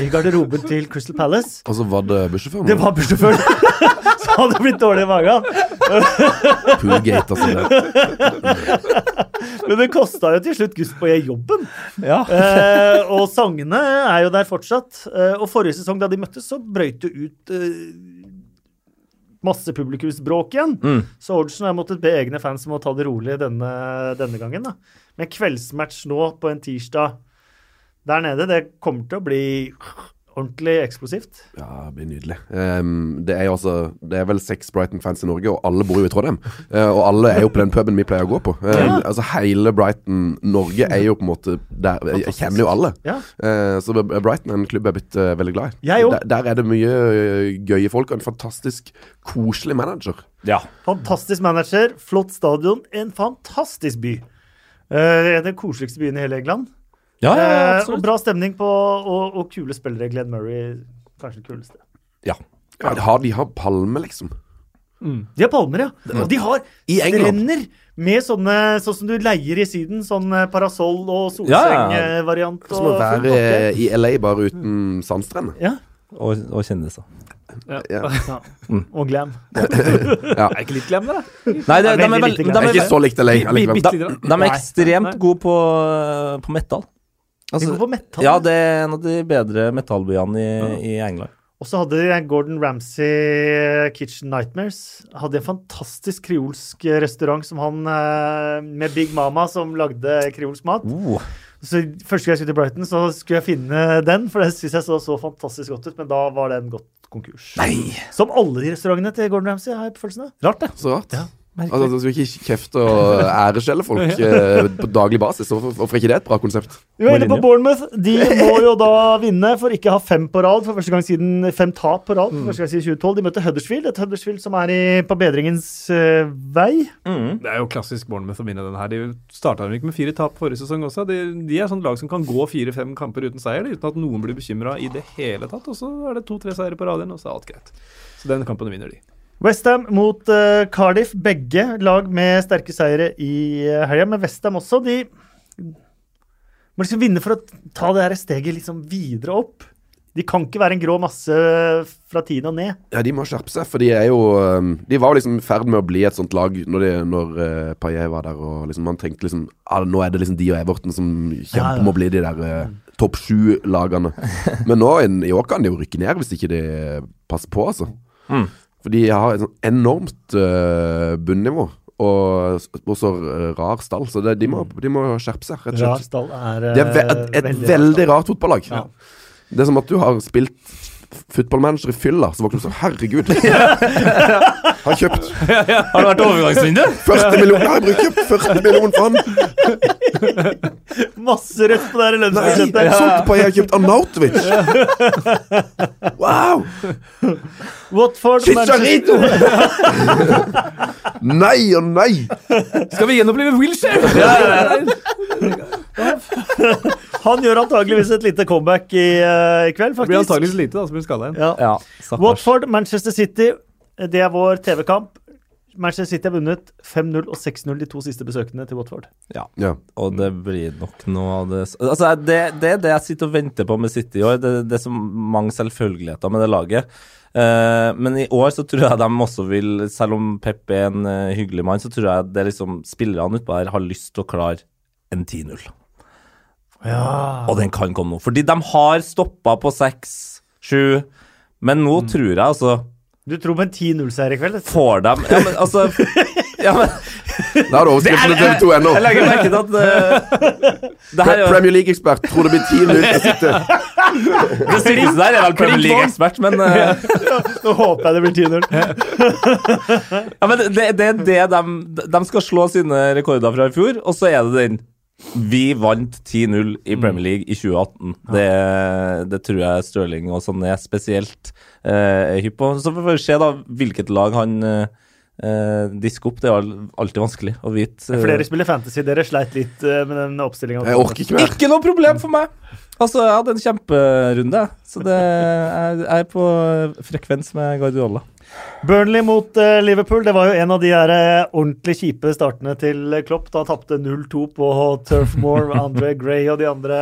i garderoben til Crystal Palace. Altså, var det bussjåføren? Det var bussjåføren! Så hadde det blitt dårlig i magen. Poolgate, altså. Det. Men det kosta jo til slutt Gus Poyet jobben. Ja. Eh, og sangene er jo der fortsatt. Eh, og forrige sesong, da de møttes, så brøyt det ut eh, masse publikumsbråk igjen. Mm. Så Oddsen har måttet be egne fans om å ta det rolig denne, denne gangen. da. Men kveldsmatch nå på en tirsdag der nede, det kommer til å bli ordentlig eksplosivt. Ja, det blir nydelig. Um, det er jo altså Det er vel seks Brighton-fans i Norge, og alle bor jo i Trondheim. Uh, og alle er jo på den puben vi pleier å gå på. Uh, Ja. Altså Hele Brighton Norge er jo på en måte der Jeg kjenner jo alle. Ja. Uh, så Brighton er en klubb jeg er blitt eh, veldig glad i. Jeg. Der, der er det mye gøye folk og en fantastisk koselig manager. ja. Fantastisk manager, flott stadion, en fantastisk by. Eh, den koseligste byen i hele England. Ja, ja, Eh, og bra stemning på, og, og kule spillere. Glenn Murray, kanskje den kuleste. Ja. Ja, har de har palme, liksom? De har palmer, ja. Og de har I strender med sånne sånn som du leier i Syden. Sånn eh, parasoll og Ja, ja. solseng-variant. Som å være i LA bare uten sandstrender. Ja. Og, og kjendiser. Ja. ja. Og glam. Ja. Er ikke litt glam, det, da? Nei, det, Det er de, er vel, de, Det ikke så likt LA de, de er ekstremt gode på, på metal. De går på metal. ja, det er en av de bedre metallbyene i, i England. Og så hadde de Gordon Ramsay Kitchen Nightmares. Hadde en fantastisk kreolsk restaurant som han eh, med Big Mama som lagde kreolsk mat. Uh. Så Første gang jeg skulle til Brighton, så skulle jeg finne den, for det syns jeg så så fantastisk godt ut. Men da var den gått konkurs. Nei! Som alle de restaurantene til Gordon Ramsay, har jeg på følelsen av. Rart, det. Så rart. Ja, Altså, Du skal ikke kjefte og æreskjelle folk eh, på daglig basis. Hvorfor er ikke det et bra konsept? Vi var inne på Bournemouth. De må jo da vinne for ikke å ha fem på rad for første gang siden fem tap på rad for første gang siden 2012. De møtte Huddersfield, et Huddersfield som er i, på bedringens uh, vei. Mm. Det er jo klassisk Bournemouth å vinne den her. De starta ikke med fire tap forrige sesong også. De, de er sånn lag som kan gå fire-fem kamper uten seier, uten at noen blir bekymra i det hele tatt. Og så er det to-tre seire på rad igjen, og så er alt greit. Så den kampen vinner de. Westham mot uh, Cardiff. Begge lag med sterke seire i uh, helga. Men Westham også, de må liksom vinne for å ta det her steget liksom videre opp. De kan ikke være en grå masse fra tiden og ned. Ja, De må skjerpe seg, for de er jo De var jo liksom i ferd med å bli et sånt lag når, de, når uh, Paillet var der, og liksom man tenkte liksom ah, Nå er det liksom de og Everton som kjemper Ja, ja. om å bli de der uh, topp sju-lagene. Men nå i år kan de jo rykke ned hvis ikke de passer på, altså. Mm. For de har et sånn enormt uh, bunnivå. Og, og så uh, rar stall. Så det, de, må, de må skjerpe seg, rett og slett. Rastall er, Det er ve et, et veldig rart fotballag. Ja. Det er som at du har spilt footballmanager i fylla, så våkner du sånn Herregud! har kjøpt Har det vært overgangsvindu? 40 millioner! Har Jeg brukt kjøpt 40 millioner for han! Masse rødt på det her Nei, lønnsbudsjettet. jeg solgte på jeg har kjøpt Arnautovic! Wow! Watford Chicharito! nei og nei! Skal vi gjenopplive Wilshere? Han gjør antageligvis et lite comeback i, eh, i kveld, Det blir antageligvis lite, da, som blir skada igjen. Ja. Ja. Watford, Manchester City. Det er vår TV-kamp. Manchester City har vunnet 5-0 og 6-0 de to siste besøkene til Watford. Ja. Ja. Og det blir nok noe av det Altså, det, det er det jeg sitter og venter på med City i år. Det, det er så mange selvfølgeligheter med det laget. Uh, men i år så tror jeg de også vil, selv om Pep er en uh, hyggelig mann, så tror jeg det er liksom spillerne utpå her har lyst til å klare en 10-0. Ja. Og den kan komme nå. Fordi de har stoppa på 6-7, men nå tror jeg altså Du tror på en 10-0-seier i kveld? Får dem Ja, men altså ja, men, Det har du overskriften til TV 2 ennå. Jeg legger merke til at uh, det her er Premier League-ekspert tror det blir 10 minutter å sitte Det siste der er vel Premier League-ekspert, men eh, Nå håper jeg det blir 10-0. Ja, men det, det er det de, de skal slå sine rekorder fra i fjor, og så er det den Vi vant 10-0 i Premier League i 2018. Det, det tror jeg Stirling og sånn er spesielt eh, hypp på. Så får vi se da hvilket lag han eh, eh, disker opp. Det er alltid vanskelig å vite. For Flere spiller fantasy. Dere sleit litt eh, med den oppstillinga. Jeg orker ikke mer. Ikke noe problem for meg! Altså, jeg hadde en kjemperunde, så det jeg er på frekvens med Guardiola. Burnley mot eh, Liverpool. Det var jo en av de her eh, ordentlig kjipe startene til Klopp. Da tapte 0-2 på Turf Moor. Andre Gray og de andre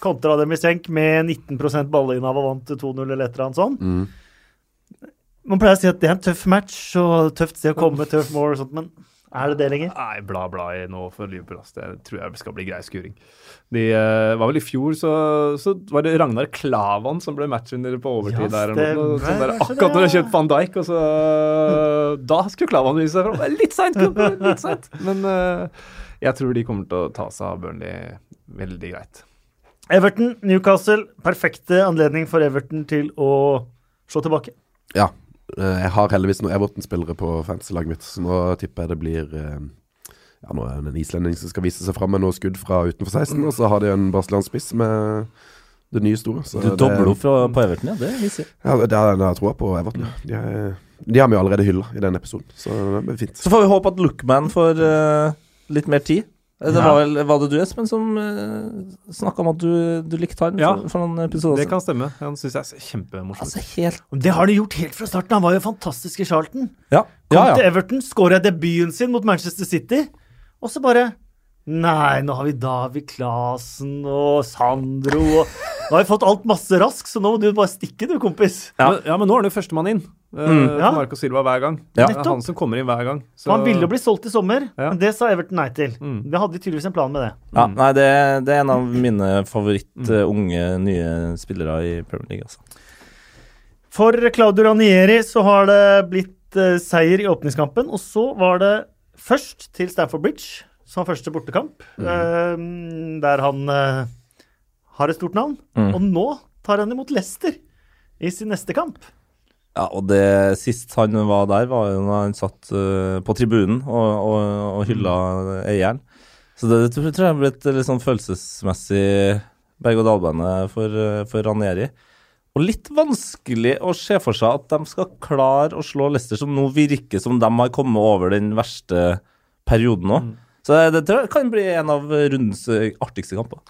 kontra dem i senk med 19% ballinnehav og vant 2-0 eller et eller annet sånt. Mm. Man pleier å si at det er en tøff match og tøft sted å komme, Turf Moor og sånt, men er det det lenger? Nei, bla, bla i nå for Liverpool. Det tror jeg skal bli grei skuring. De uh, var vel I fjor så, så var det Ragnar Klavan som ble matchvinner på overtid. Ja, der, eller noe, sånn der, akkurat når de har kjøpt van Dijk, og så Da skulle Klavan vise seg fram. Litt seint, litt seint. Men uh, jeg tror de kommer til å ta seg av Burnley veldig greit. Everton, Newcastle. Perfekte anledning for Everton til å slå tilbake. Ja. eh, Jeg har heldigvis noen Everton-spillere på fantasy-laget mitt, så nå tipper jeg det blir eh, Ja, nå er det en islending som skal vise seg fram med noe skudd fra utenfor 16, og så har de en brasiliansk spiss med det nye store. Så Du det- dobler opp fra, på Everton, ja. Det viser Ja, det er det jeg tror på Everton. De, er, de har vi allerede hylla i den episoden, så det blir fint. Så får vi håpe at Lookman får uh, litt mer tid. Det var, vel, var det du, Espen, som uh, snakka om at du, du likte han Ja, for, for noen episoder Det kan stemme. Han syns jeg er kjempemorsom. Altså, helt Det har de gjort helt fra starten. Han var jo fantastisk i Charlton. Ja, Kom ja. til ja. Everton, skåra debuten sin mot Manchester City, og så bare Nei, nå har vi David Klasen og Sandro og Nå har vi fått alt masse raskt, så nå må du bare stikke, du, kompis. Ja. Men, ja, men nå er han jo førstemann inn. Uh, Mm. for Ja. Marco Silva hver gang. Ja. Det er han som kommer inn hver gang. Så, Han ville jo bli solgt i sommer, Ja. men det sa Everton nei til. Mm. Det hadde de tydeligvis en plan med det. ja nei, det, det er en av mine favoritt-unge, mm. nye spillere i Premier League. Altså. For Claudio Ranieri så har det blitt uh, seier i åpningskampen, og så var det først til Stamford Bridge som første bortekamp, eh, der han eh, har et stort navn. Mm. Og nå tar han imot Leicester i sin neste kamp. Ja, og det sist han var der, var jo når han satt uh, på tribunen og, og, og hylla eieren. Så det, det tror jeg ble et litt sånn følelsesmessig berg-og-dal-bane for, eh, for Ranieri. Og litt vanskelig å se for seg at de skal klare å slå Leicester, som nå virker som de har kommet over den verste perioden nå. Så det, det tror jeg kan bli en av rundens eh, artigste kamper.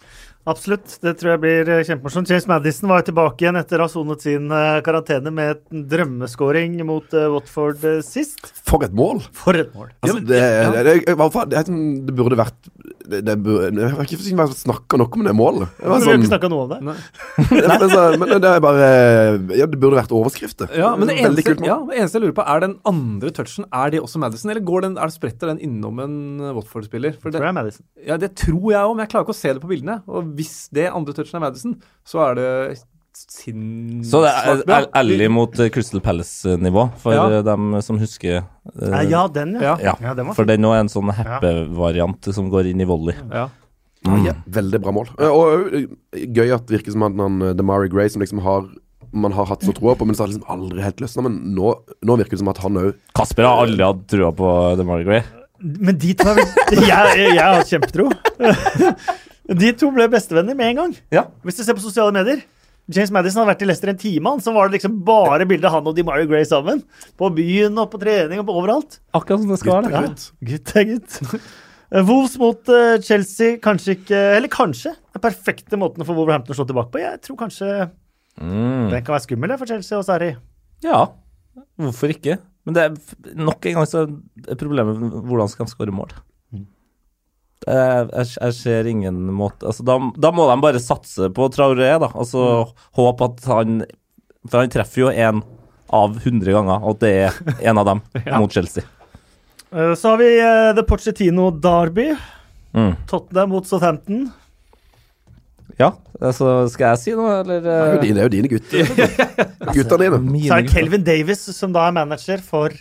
Absolutt. Det tror jeg blir eh, kjempemorsomt. James Madison var tilbake igjen etter å ha sonet sin eh, karantene med en drømmeskåring mot eh, Watford sist. For et mål! For et mål. Altså, det, det, det, det, er sånn, det burde vært det, det burde, Jeg har ikke vært snakka nok om det målet. Det Vi var har sånn, ikke snakka noe om det. Er sånn- men det er bare Ja, det burde vært overskrifter. Ja, men det eneste, ja, det eneste jeg lurer på, er den andre touchen Er det også Madison, eller går den, er det spretter den innom en Watford-spiller? For Tror det, jeg Madison. ja, det tror jeg òg, men jeg klarer ikke å se det på bildene. Og hvis det andre touchen er Madison, så er det Sin... Så det er ærlig mot eh, Crystal Palace-nivå, for Ja. eh, dem som husker. uh, ja, den, ja. Ja. Ja, den for den òg er en sånn heppe-variant som går inn i volley. Ja. Ja, veldig bra mål. Og, Og gøy at det virker som han, eh, DeMari Gray, som liksom har man har hatt så troa på, men så har det liksom aldri helt løsna. Men nå, nå virker det som at han òg Kasper har aldri hatt trua på Demari Gray. Men de to er vel Jeg, jeg, jeg har kjempetro. De to ble bestevenner med en gang. Ja. Hvis du ser på sosiale medier. James Madison hadde vært i Leicester en time, han, så var det liksom bare bilde av han og DeMario Gray sammen. På byen og på trening og på overalt. Akkurat som det skal være. Ja, gutt er gutt. Eh, Wolves mot uh, Chelsea, kanskje ikke Eller kanskje den perfekte måten for Wolverhampton å slå tilbake på. Jeg tror kanskje Mm. den kan være skummel for Chelsea og Sarri. Ja, hvorfor ikke? Men det er nok en gang så er problemet hvordan skal de skåre mål. Er- Jeg, jeg ser ingen måte altså da, da må de bare satse på Traoré, da. Altså håpe at han For han treffer jo én av 100 ganger, og at det er en av dem mot Chelsea. Eh, Så har vi uh, The Pochettino Derby. Mm. Tottenham mot Southampton. Ja, altså skal jeg si noe, eller? Det er jo dine, er jo dine gutter. Guttene dine. Så er det. Kelvin Davis som da er manager for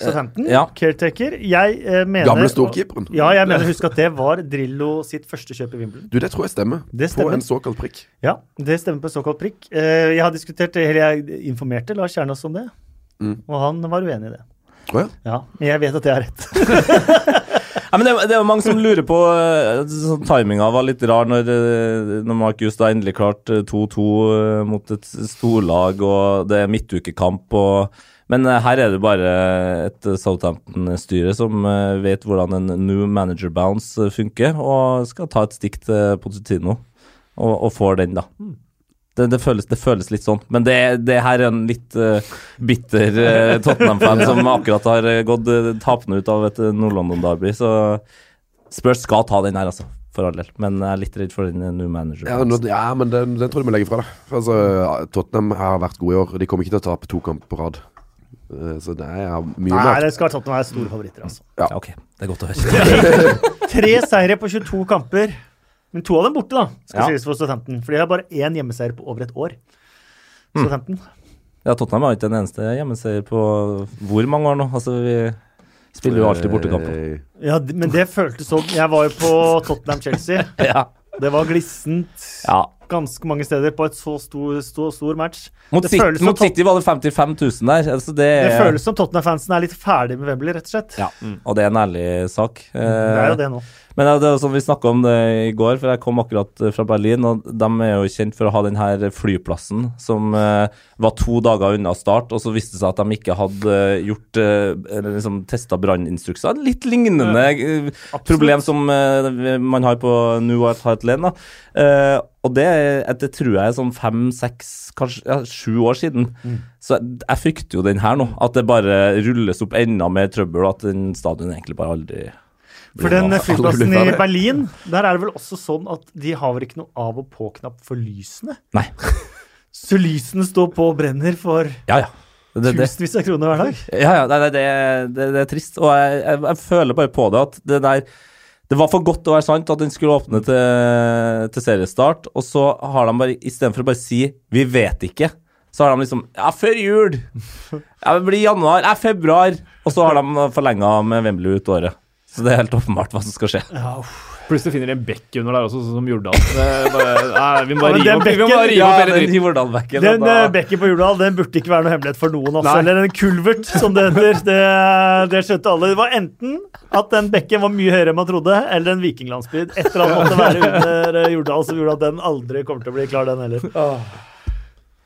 Southampton. ja. Caretaker. Jeg eh, mener Gamle storkeeperen. Ja, jeg mener husk at det var Drillo sitt første kjøp i Wimbledon. Du, det tror jeg stemmer. Det På en såkalt prikk. Ja, det stemmer på såkalt prikk. Eh, Jeg har diskutert eller jeg informerte Lars Kjernås om det, Mm. og han var uenig i det. Å ja. Ja, Men jeg vet at jeg har rett. Ja, men det, det er mange som lurer på uh, sånn, Timinga var litt rar når, eh, når Marcus da endelig klarte eh, 2-2 eh, mot et storlag, og det er midtukekamp. Og, men eh, her er det bare et Southampton-styre som eh, vet hvordan en new manager bounce eh, funker, og skal ta et stikk til Pochettino, og, og får den, da. Det, det, føles, det føles litt sånn. Men det, det her er en litt uh, bitter uh, Tottenham-fan som akkurat har gått uh, tapende ut av et Nord-London-derby. Så Spurs skal ta den her, altså. For all del. Men jeg er litt redd for den new manager. Ja, nå, ja, men den, den tror jeg må legge fra deg. Altså, Tottenham har vært gode i år. De kommer ikke til å tape to kamper på rad. Eh, Så det er mye Nei, det skal Tottenham være store favoritter, altså. Ja, ok. Det er godt å høre. Tre seire på 22 kamper. Men to av dem borte, da, skal Ja. sies for Southampton. For de har bare én hjemmeseier på over et år. Southampton. Ja, Tottenham har ikke den eneste hjemmeseier på hvor mange år nå? Altså, vi spiller jo alltid bortekamper. Eh, Ja, men det føltes sånn. Jeg var jo på Tottenham-Chelsea. Ja. Det var glissent ja. Ganske mange steder på et så stor, stor, stor match. Mot, Det City, mot City var det 55 000 der. Altså det, Det føles som Tottenham-fansen er litt ferdig med Wembley, rett og slett. Ja, og det er en ærlig sak. Det er jo det nå. Men ja, det er jo sånn vi snakka om det i går, for jeg kom akkurat eh, fra Berlin, og de er jo kjent for å ha den her flyplassen som eh, var to dager unna start, og så viste det seg at de ikke hadde eh, gjort eh, liksom testa branninstrukser. Litt lignende eh, problem som eh, man har på New White Heartland. Eh, og det, det tror jeg er sånn fem, seks, kanskje ja, sju år siden. Så jeg, jeg frykter jo den her nå. At det bare rulles opp enda mer trøbbel, og at den stadion egentlig bare aldri For den flyplassen i. Berlin, der er det vel også sånn at de har vel ikke noe av- og på-knapp for lysene? Nei. Så lysene står på og brenner for Ja, ja. Det, det, tusenvis av kroner hver dag? Ja, ja, nei, nei, det, det, det er trist. Og jeg, jeg, jeg føler bare på det at det der Det var for godt til å være sant at den skulle åpne til, til seriestart, og så har de bare istedenfor å bare si 'vi vet ikke', så har de liksom 'ja, før jul'. Ja, det blir januar. Ja, februar. Og så har de forlenga med Wembley ut året. Så det er helt åpenbart hva som skal skje. Ja. Plutselig finner de en bekk under der også, sånn som Jordal. Nei, vi må bare rive opp, vi må bekken- bare Ja, hele den dritten. Jordal-bekken. Den da- eh, bekken på Jordal den burde ikke være noe hemmelighet for noen. Altså. Eller en kulvert, som det heter. Det, det skjønte alle. Det var enten at den bekken var mye høyere enn man trodde, eller en vikinglandsby. Et eller annet måtte være under eh, Jordal som gjorde at den aldri kommer til å bli klar, den heller.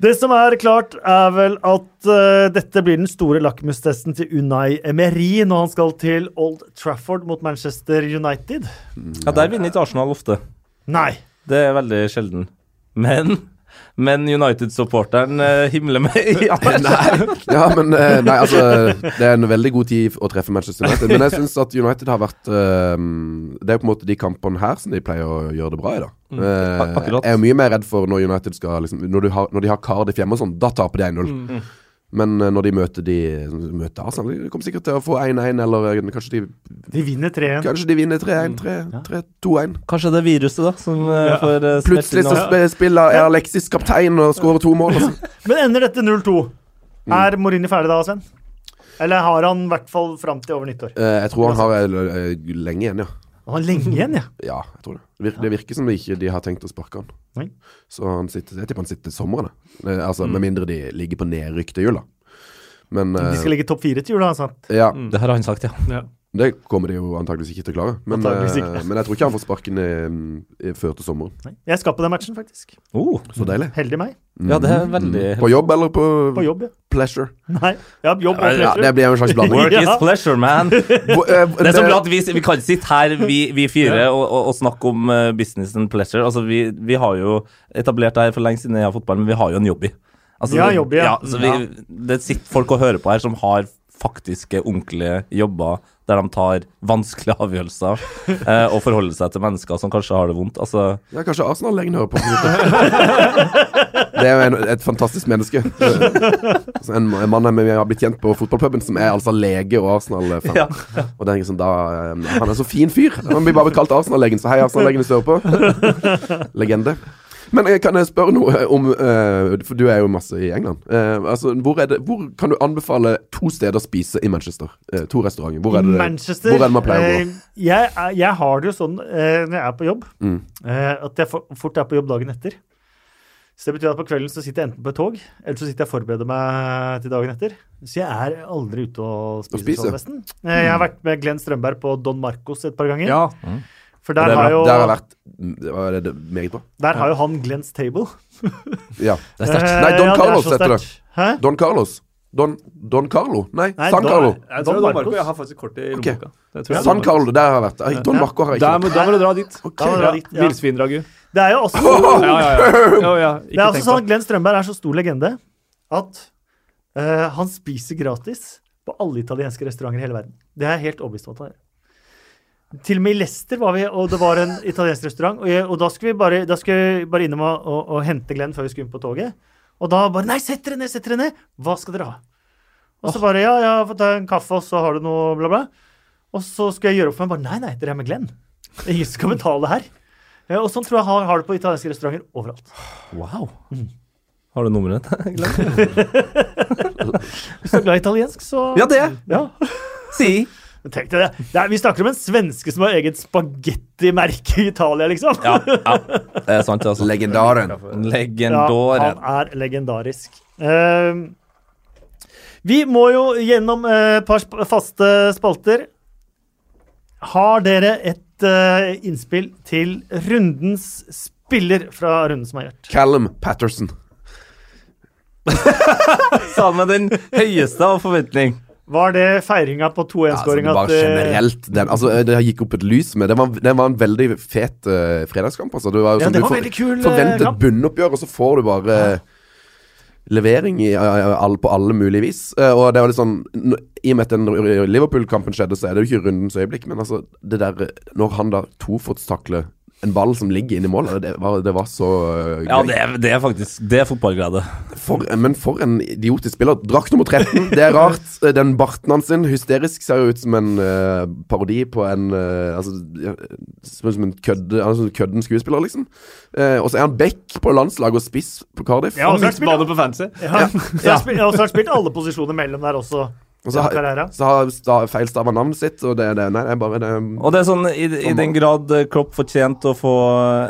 Det som er klart, er vel at uh, dette blir den store lakmustesten til Unai Emery når han skal til Old Trafford mot Manchester United. Ja, der vinner ikke Arsenal ofte. Nei. Det er veldig sjelden. Men, men United-supporteren eh, himler med ja. Ja, men eh, Nei, altså Det er en veldig god tid å treffe Manchester United. Men jeg syns at United har vært eh, Det er jo på en måte de kampene her som de pleier å gjøre det bra i, da. Eh, Ak- jeg er mye mer redd for når United skal liksom, når, du har, når de har Cardiff hjemme og sånn, da taper de 1-0. Men eh, når de møter de møter Arsenal, de kommer sikkert til å få 1-1, eller eh, kanskje de, De vinner 3-1. kanskje de vinner 3-1, 3-2-1. Kanskje det er viruset, da, som ja. får uh, Plutselig så sp- spiller er Alexis kaptein og skårer to mål. Altså. Men ender dette 0-2? Er Morini ferdig da, Sven? Eller har han i hvert fall fram til over nyttår? Eh, jeg tror han har eh, lenge igjen, ja. Han har lenge igjen, ja. Ja, jeg tror det. Det virker, det virker som de ikke de har tenkt å sparke han. Nei. Så han sitter, jeg tipper han sitter til sommeren. Eh, Altså, Med mindre de ligger på nedrykk til jul, da. Men De eh, skal ligge topp fire til jul, sant? ja, Det har han sagt, ja. Ja. Det kommer de jo antakeligvis ikke til å klare. Men, eh, ikke. men jeg tror ikke han får sparken i, i, før til sommeren. Nei. Jeg skal på den matchen, faktisk. Oh, Så deilig. Heldig meg. ja, det er veldig På jobb eller på, På jobb, ja. pleasure? Nei, ja, jobb og Ja, det blir en slags blanding. Work is pleasure, man. Eh, Det er så bra at vi, vi kan sitte her, vi, vi fire, og, og, og snakke om eh, business and pleasure. Altså, vi, vi har jo etablert det her for lenge siden i fotball, men vi har jo en jobb i. Altså, ja, jobb i, ja. så vi, det sitter folk og hører på her som har faktiske, ordentlige jobber der de tar vanskelige avgjørelser eh, og forholder seg til mennesker som kanskje har det vondt. Altså, Ja, kanskje Arsenal-legen hører på. Det er jo en, et fantastisk menneske. Altså, en, en mann vi har blitt kjent på fotballpuben, som er altså lege og Arsenal-fan. Ja. Og det er liksom da eh, Han er så fin fyr. Han blir bare kalt Arsenal-legen, så hei, Arsenal-legen hvis du hører på. Legende. Men eh, kan jeg spørre noe om eh, For du er jo masse i England. Eh, altså, hvor, er det, hvor kan du anbefale to steder å spise i Manchester? Eh, to restauranter. Hvor er I det, Manchester hvor er det man pleier å gå? eh, jeg, jeg har det jo sånn eh, når jeg er på jobb, Mm. eh, at jeg for, fort er på jobb dagen etter. Så det betyr at på kvelden så sitter jeg enten på et tog, eller så sitter jeg og forbereder meg til dagen etter. Så jeg er aldri ute og spiser. spiser? sånn, nesten. Eh, jeg har vært med Glenn Strømberg på Don Marcos et par ganger. Ja. For der, der er har, jo, Der har vært var- det er meget bra. der har jo han Glenn's Table. Ja. det er sterkt. Eh, Nei, Don ja, er Carlos heter det. Hæ? Don Carlos. Don, Don Carlo? Nei, Nei, San Don- Carlo. Jeg Don tror er Don Marco. Jeg har faktisk kortet i Ok. lommeboka. Det tror jeg er San Carlo, der har jeg vært. Ai, Don Ja. Marco har jeg Da ikke må, da må du dra dit. Da må du dra dit, ja. Villsvinragu. Det er jo også Ja, ja, ja. Jo, ja. Det er altså sånn at Glenn Strømberg er så stor legende at uh, han spiser gratis på alle italienske restauranter i hele verden. Det er jeg helt overbevist om at han gjør. Til og med i Leicester var vi, og det var en italiensk restaurant. Og, jeg, og da skulle vi bare, da skulle vi bare innom og, og, og hente Glenn før vi skulle inn på toget. Og da bare Nei, sett dere ned, sett dere ned! Hva skal dere ha? Og så bare Ja, jeg har fått en kaffe, og så har du noe bla, bla. Og så skulle jeg gjøre opp for meg bare Nei, nei, dere er med Glenn. Er ingen skal betale her. Og sånn tror jeg har, har det på italienske restauranter overalt. Wow. Har du nummeret? Glenn? Hvis du er glad i italiensk, så Ja, det. Ja. Si. Men Tenk deg det. det er, vi snakker om en svenske som har eget spagettimerke i Italia, liksom. Ja, ja, det er sant, altså. Legendaren. Ja, han er legendarisk. Uh, vi må jo gjennom et et par sp faste spalter. Har dere et eh, innspill til rundens spiller fra runden som har gjort. Callum Patterson. Sa med den høyeste av forventning. Var det feiringa på altså, 2-1-skåringa det var generelt den, altså, Det gikk opp et lys med Det var, det var en veldig fet uh, fredagskamp. Altså. Det var, Ja, sånn, det du var for- veldig kul, Forventet kamp. bunnoppgjør, og så får du bare levering i, uh, all, på alle mulige vis. Eh, og det var litt sånn I og med at den Liverpool-kampen skjedde, så er det jo ikke rundens øyeblikk. Men altså, det der Når han da tofotstakler en ball som ligger inne i mål. det var, det var så gøy. Ja, det er, det er faktisk Det er fotballglede. For, men for en idiotisk spiller. Drakt nummer 13, det er rart. Den barten hans sin, hysterisk, ser jo ut som en uh, parodi på en uh, Altså ja, som en kødde, altså, kødden skuespiller, liksom. Uh, og så er han back på landslaget og spiss på Cardiff. Ja, og så har han spilt alle posisjoner mellom der også. Og så har, så har sta, feilstava navnet sitt, og det, det, nei, det er bare det, Og det er sånn, i, i den grad eh, Klopp fortjente å få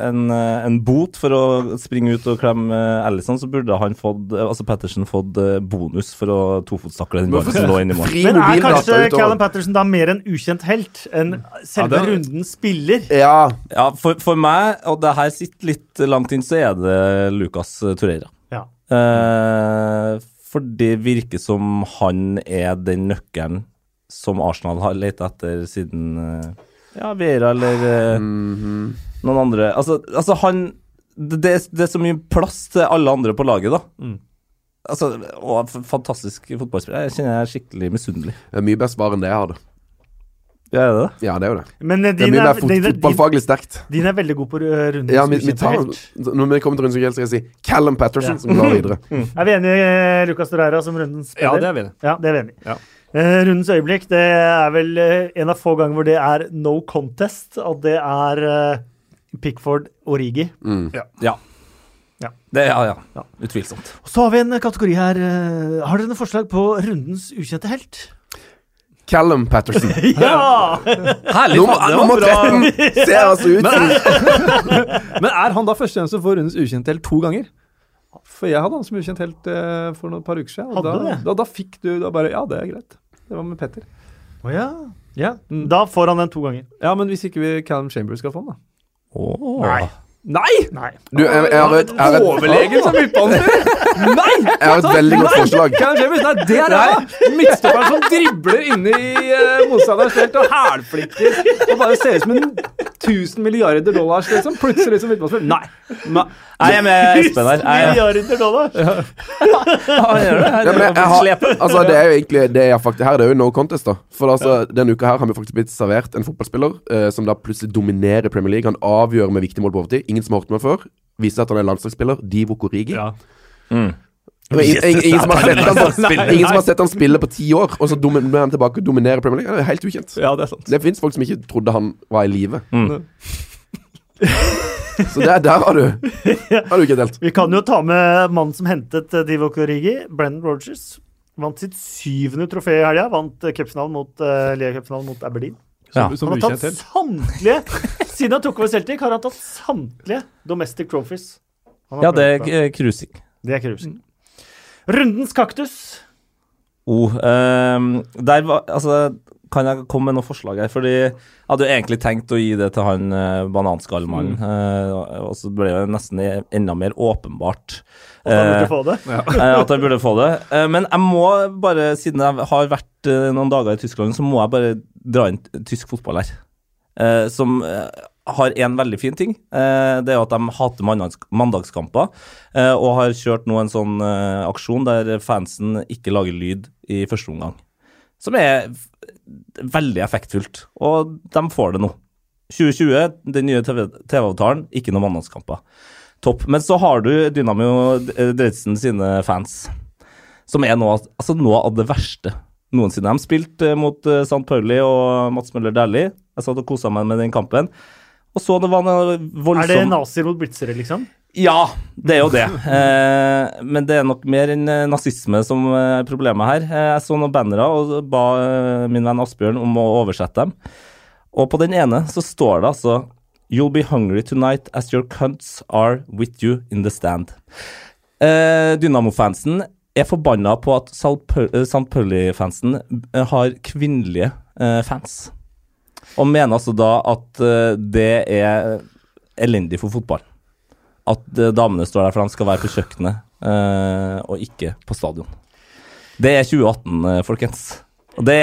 en, eh, en bot for å springe ut og klemme Ellison, så burde han fått, eh, altså Pettersen fått eh, bonus for å tofotstakle den ballen som lå inni mål. Men er kanskje. Callum Patterson da mer en ukjent helt enn selve Ja, det- rundens spiller? Ja. Ja, for, for meg, og det her sitter litt langt inn, så er det Lucas Torreira. Ja. Eh, for det virker som han er den nøkkelen som Arsenal har lett etter siden eh, ja, Vera eller mm -hmm. noen andre. Altså, altså han det, det er- så mye plass til alle andre på laget, da. Mm. Altså, å, fantastisk fotballspiller. Jeg kjenner jeg er skikkelig misunnelig. Mye best bare enn det jeg hadde. Ja, er det det? Ja, det er jo det. Men din Det er mye er, mer fot din, din, fotballfaglig sterkt. din er veldig god på eh, rundens Ja, vi, vi tar, helt. når vi kommer til ukjent, skal jeg si Callum Patterson, Ja. som går videre. Er vi enige Lukas Lucas Torreira som rundens spiller? Ja, det er vi. Ja, det er vi enige. Ja. Uh, rundens øyeblikk det er vel eh, en av få ganger hvor det er no contest, og det er uh, Pickford Origi. Mm. Ja. Ja. Det, ja, ja. Ja. Utvilsomt. Så har vi en kategori her. eh, har dere noe forslag på rundens ukjente helt? Callum Patterson. Ja! Herlig! Nummer, faen, det nummer bra. 13 ser altså ut som Men er han da førstemann som får rundens ukjent helt to ganger? For jeg hadde han som ukjent helt uh, for noen par uker siden. Og Hadde da, du det? da, da fikk du da bare Ja, det er greit. Det var med Petter. Å ja. ja. Mm. Da får han den to ganger. Ja, men hvis ikke vi Callum Chambers skal få den, da. Åh. Nei. Nei! Nei. Du, jeg, jeg, har et, et, Overlegen som midtbanespiller! Nei! jeg har et veldig godt forslag. Nei, det er det! Midtstopperen som dribler inne i uh, motstanderens felt og hælflikker og bare ser ut som en 1000 milliarder dollars, liksom. Plutselig som midtbanespiller. Nei. nei. Jeg er med Espen her. Milliarder dollar! ja, han gjør det. Ja, men jeg, jeg har, altså, det er jo egentlig det jeg faktisk, Her er jo no contest, da. For altså, denne uka her har vi faktisk blitt servert en fotballspiller uh, som da plutselig dominerer Premier League. Han avgjør med viktige mål på overtid. Ingen som har hørt meg før. Viser at han er landslagsspiller. Divo Korigi. Ja. Mm. Ingen, ingen, ingen, som har sett han, ingen som har sett han spille på ti år, og så dominerer han tilbake og dominerer Premier League. Det er helt ukjent. ja, det er sant. Det fins folk som ikke trodde han var i live. Mm. Så der, der har du Har du ikke delt. Vi kan jo ta med mannen som hentet eh, Divo Korigi, Brennan Rogers. Vant sitt syvende trofé i helga. Vant eh, cupfinalen mot, uh, mot Aberdeen. Ja. Som, som Han har tatt helt. samtlige Siden han tok over Celtic, har han tatt samtlige domestic trophies. Ja, det er cruising. det er cruising. Rundens kaktus. Oh, um, der var Altså, kan jeg komme med noen forslag her? Fordi jeg hadde jo egentlig tenkt å gi det til han uh, bananskallmannen, eh, og så ble det nesten enda mer åpenbart At han burde eh, få det. eh, at jeg burde få det. Eh, men jeg må bare, siden jeg har vært eh, noen dager i Tyskland, så må jeg bare dra inn tysk fotball her. Eh, som eh, har en veldig fin ting. Eh, det er jo at de hater mandags mandagskamper, eh, og har kjørt nå en sånn eh, aksjon der fansen ikke lager lyd i første omgang. Som er veldig effektfullt, og de får det nå. 2020, den nye TV TV-avtalen, ikke noen mandagskamper. Topp. Men så har du Dynamo Dreitzen sine fans, som er noe, altså noe av det verste noensinne. De spilte eh, mot uh, St. Pauli og Mats Møller Dæhlie. Jeg satt og kosa meg med den kampen. Og så det var noe Er det voldsom nazier mot blitzere, liksom? Ja, det er jo det. Eh, men det er nok mer enn eh, nazisme som eh, er problemet her. Eh, jeg så noen bannere og ba min venn Asbjørn om å oversette dem. Og på den ene så står det altså You'll be hungry tonight as your cunts are with you in the stand. Eh, Dynamo-fansen er forbanna på at St. Pauli-fansen har kvinnelige eh, fans. Og mener altså da at det er elendig for fotball. At eh, damene står der for de skal være på kjøkkenet, eh, og ikke på stadion. Det er 2018, eh, folkens. Og det,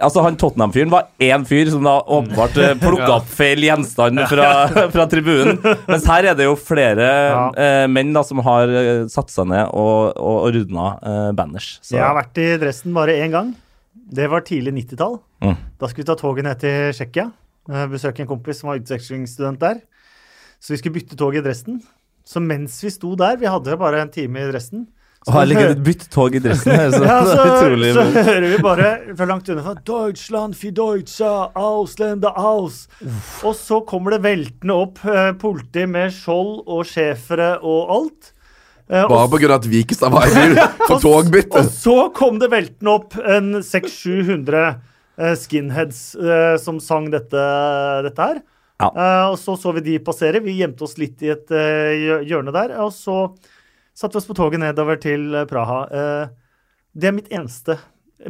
altså Han Tottenham-fyren var én fyr som da åpenbart plukka opp feil gjenstand fra, fra tribunen. Mens her er det jo flere Ja. eh, menn da som har satt seg ned og, og ordna eh, banners. Så Jeg har vært i Dresden bare én gang. Det var tidlig 90-tall. Mm. Da skulle vi ta toget ned til Tsjekkia. Besøke en kompis som var utvekslingsstudent der. Så vi skulle bytte tog i Dresden. Så mens vi sto der, vi hadde bare en time i dressen. Og her ligger det et byttetog i dressen. her, Så, ja, så, utrolig så hører vi bare fra langt unna Deutschland für Deutsche, Ausländer aus. Og så kommer det veltende opp eh, politi med skjold og schæfere og alt. Eh, Bare pga. at Vikestad var i for for og så kom det veltende opp en 600-700 eh, skinheads eh, som sang dette, dette her. Ja. Uh, og så så vi de passere. Vi gjemte oss litt i et uh, hjørne der. Og så satte vi oss på toget nedover til eh, Praha. Uh, det er mitt eneste,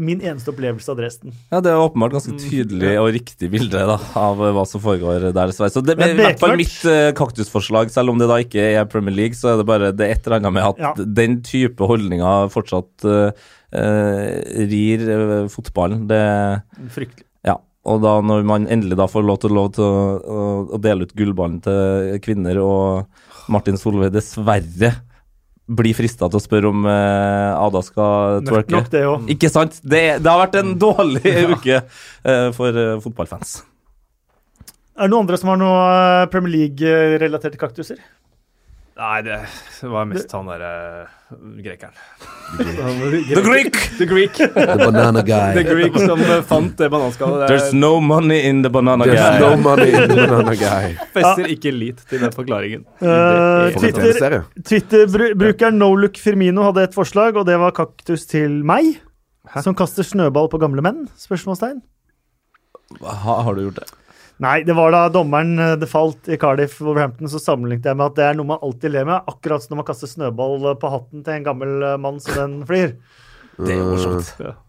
min eneste opplevelse av Dresden. Ja, Det er åpenbart ganske tydelig og riktig bilde da, av hva som foregår der. Så det er i hvert fall mitt kaktusforslag, selv om det da ikke er Premier League, så er det bare det et eller annet med at Ja. den type holdninger fortsatt rir fotballen. Det Fryktelig. Ja. Og da når man endelig da får lov til, lov til å, å, å dele ut gullballen til kvinner, og Martin Solveig dessverre blir frista til å spørre om eh, Ada skal twerke. nok, det òg. Ikke sant? Det, det har vært en dårlig uke eh, for eh, fotballfans. Er det noen andre som har noe eh, Premier League-relaterte kaktuser? Nei, det var mest han derre grekeren. The Greek! The Greek. The banana guy. The Greek som eh, fant det bananskallet. There's no money in the banana There's no money in the banana guy. fester ikke lit til den forklaringen. Uh, For en Twitter. Twitter-brukeren Nolook Firmino hadde et forslag, og det var kaktus til meg. Hæ? Som kaster snøball på gamle menn? Spørsmålstegn. Ha, har du gjort det? Nei, det var da dommeren eh, det falt i Cardiff Wolverhampton, så sammenlignet jeg med at det er noe man alltid ler med. Akkurat som når man kaster snøball eh, på hatten til en gammel eh, mann så den flyr. Det er morsomt.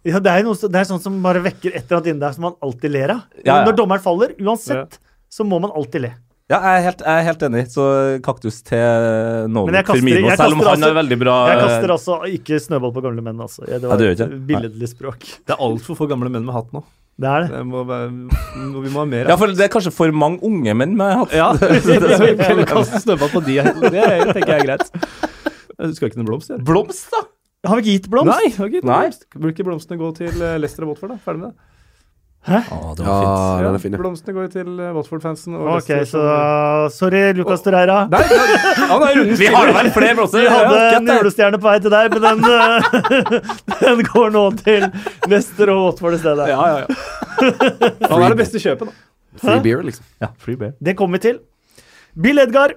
Ja, det er, noe, det er sånt som bare vekker et eller annet inni deg som man alltid ler av. Ja, ja. Når dommeren faller, uansett, så må man alltid le. Ja, jeg er helt, jeg er helt enig. Så kaktus til Men Nolan Firmino, selv om han er altså- veldig bra Jeg kaster altså ikke snøball på gamle menn, altså. Det var et billedlig språk. Det er altfor få gamle menn med hatt nå. Det er det. Det må være, vi må ha mer Ja, for det er kanskje for mange unge menn med hatt. Ja, så vi kan kaste snøball på de. Det tenker jeg er greit. Du Skal ikke noen blomst? eller? Blomst, da! Har vi ikke gitt blomst? Nei, har ikke gitt Nei. blomst. Burde ikke blomstene gå til Lester og Watford? da? Ferdig med det. Å, det Ja, var fint. den er fin. ja. Blomstene går jo til eh, Watford-fansen. og Ok, resten- så som- sorry, Lucas Torreira. Nei, nei, han er rundens Vi har vel flere blomster? Vi hadde en julestjerne på vei til deg, men den, eh, den går nå til Leicester og Watford i stedet. Ja, ja, ja. Han er det beste kjøpet, da. Free beer, liksom. Ja, free beer. Det kommer vi til. Bill Edgar.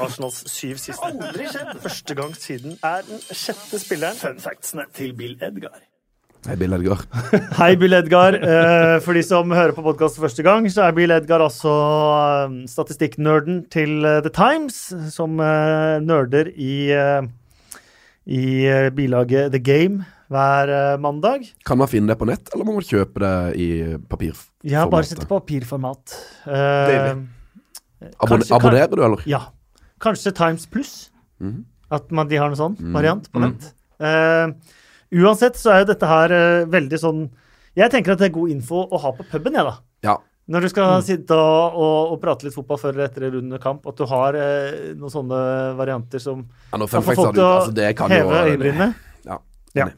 Arsenals syv siste. Aldri skjedd. Første gang siden er den sjette spilleren. Fun factsene til Bill Edgar. Hei, Bill Edgar. Hei, Bill Edgar. Eh, for de som hører på podkast første gang, så er Bill Edgar altså eh, statistikknerden til eh, The Times, som nerder i, i bilaget The Game hver mandag. Kan man finne det på nett, eller må man kjøpe det i papirformat? Jeg har bare sett det på papirformat. Deilig. Abonne kanskje- abonnerer du, eller? Ja. Kanskje Times Pluss. Mhm. At man, de har en sånn Mm. variant på Mm. nett. Uansett så er jo dette her eh, veldig sånn Jeg tenker at det er god info å ha på puben, jeg, da. Ja. Når du skal sitte og, og, og prate litt fotball før eller etter en runde kamp, at du har eh, noen sånne varianter som ja kan få folk du, til å altså, det kan jo heve øyenbrynene. Ja. Ja.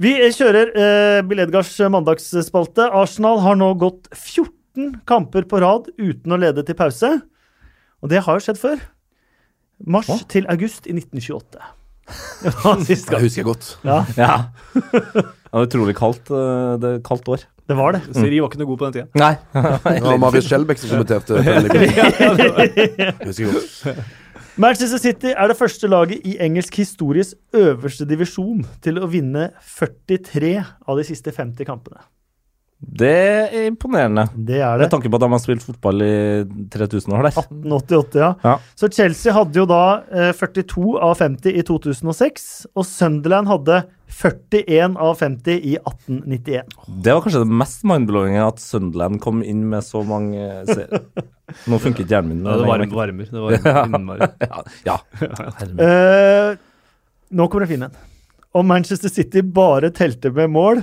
Vi eh, kjører eh, Bill Edgars mandagsspalte. Arsenal har nå gått 14 kamper på rad uten å lede til pause. Og det har jo skjedd før. Mars Hå? til august i 1928. Det husker jeg godt. Ja, Ja. Det var utrolig kaldt, eh, det er kaldt år. det var det. Siri var ikke noe god på den tida. Nei. Det var Marius Skjelbæk som kommenterte. Jeg husker godt. Manchester City er det første laget i engelsk histories øverste divisjon til å vinne 43 av de siste 50 kampene. Det er imponerende. Det er det. Med tanke på at de har spilt fotball i 3000 år der. 1888, ja. Ja. Så Chelsea hadde jo da eh, 42 av 50 i 2006, og Sunderland hadde 41 av 50 i 1891. Det var kanskje det mest mindblowinge at Sunderland kom inn med så mange serier. Nå funket hjernen min. Ja, det var varmer. varmer. Det varmer innmari. Ja. ja. Uh, nå kommer det fin en. Om Manchester City bare telte med mål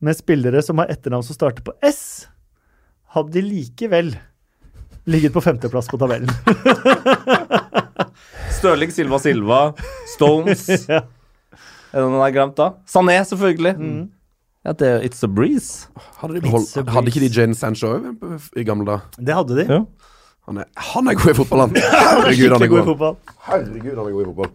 med spillere som har etternavn som starter på S, hadde de likevel ligget på femteplass på tabellen. Stirling Silva Silva, Stones Ja. Er det noen jeg har glemt, da? Sané, selvfølgelig. Mm. Ja, det er It's a Breeze. Hadde, de behold, a hadde ikke de breeze. Jane Sancho i gamle dager? Det hadde de. Ja. Han, er- han er god i fotball, han. Han er Herregud, han er god i fotball. Herregud, han er god i fotball.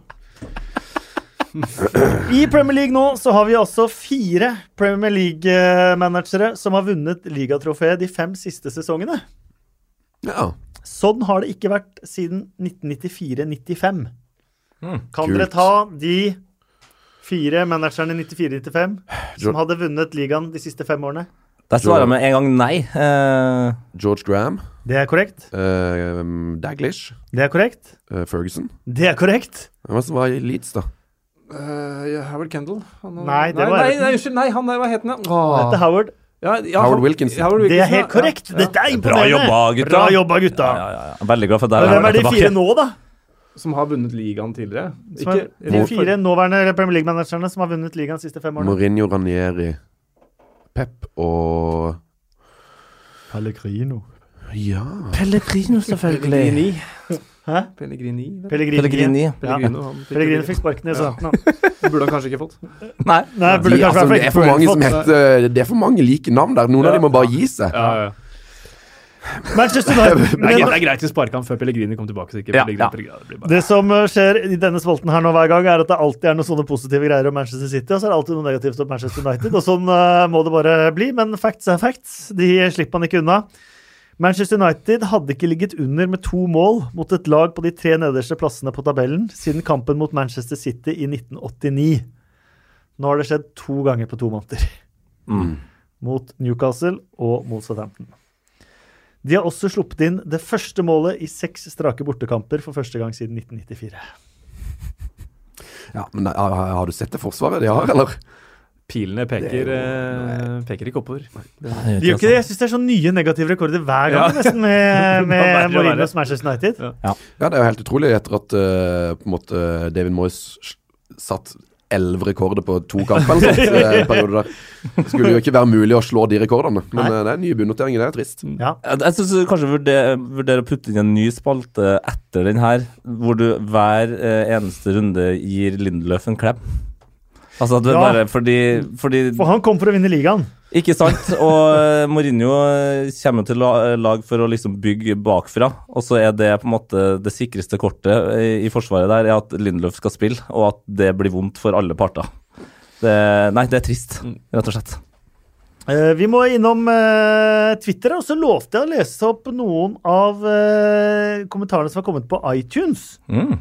I Premier League nå så har vi altså fire Premier League-managere som har vunnet ligatrofeet de fem siste sesongene. Ja. Sånn har det ikke vært siden 1994-95. Mm, kan kult. dere ta de fire managerne i 94-95 som hadde vunnet ligaen de siste fem årene? Der svarer jeg med en gang nei. Uh, George Graham, Det er korrekt. Uh, Daglish, Det er korrekt. Uh, Ferguson. Det er korrekt. Hvem var Leeds, da? Uh, Howard Kendall. Nei, det nei, var nei, nei, unnskyld. Nei, han der, hva het han? Dette Howard. Ja, ja, Howard Wilkinson. Howard Det er helt korrekt. Ja. Dette er bra imponerende. jobba, gutta. Bra jobba, gutta. Ja, ja, ja. Veldig glad for at Hvem er de fire nå, da? Som har vunnet ligaen tidligere. Ikke, er de fire nåværende Premier League-managerne som har vunnet ligaen de siste fem årene? Mourinho, Ranieri, Pep og Pellegrino. Ja Pellegrino, Pellegrini. Hæ? Pellegrini. Pellegrini. Pellegrini. Ja. Pellegrino, fikk- Pellegrino fikk sparken i starten. Det burde han kanskje ikke fått. Nei. Nei, burde de, kanskje altså, Det er for mange som heter Det er for mange like navn der. Noen av dem må bare gi seg. Ja, ja. Manchester United. Det er, greit- å sparke han før Pellegrini kom tilbake. Så ikke Ja, Pellegrini, ja. Pellegrini, det det som uh, skjer i denne spalten her nå hver gang, er at det alltid er noen sånne positive greier om Manchester City, og så er det alltid noe negativt om Manchester United. Og sånn uh, må det bare bli. Men facts er facts. De slipper man ikke unna. Manchester United hadde ikke ligget under med to mål mot et lag på de tre nederste plassene på tabellen siden kampen mot Manchester City i 1989. Nå har det skjedd to ganger på to måneder. Mm. Mot Newcastle og mot Southampton. De har også sluppet inn det første målet i seks strake bortekamper for første gang siden 1994. Ja, men har, har du sett det forsvaret de har, eller? Pilene peker, jo, peker ikke oppover. De gjør ikke det. Jeg syns det er sånn nye negative rekorder hver gang Ja. nesten med, med. Mourinho's Manchester United. Ja, det er jo helt utrolig etter at uh, på en måte David Moyes satt elleve rekorder på to kamper eller sånt, eh, en periode der. Det skulle jo ikke være mulig å slå de rekordene, men Nei. eh, det er nye bunnnoteringer. Det er trist. Ja. Jeg, syns du kanskje vurderer vurder å putte inn en ny spalte etter den her, hvor du hver eh, eneste runde gir Lindeløf en klem. Altså at det Ja. bare fordi, fordi For han kom for å vinne ligaen. Ikke sant? Og eh, Mourinho eh, kommer til lag for å liksom bygge bakfra, og så er det på en måte det sikreste kortet i, forsvaret der, er at Lindeløf skal spille, og at det blir vondt for alle parter. Det, nei, det er trist, rett og slett. Eh, vi må innom eh, Twitter, og så lovte jeg å lese opp noen av eh, kommentarene som har kommet på iTunes. Mm.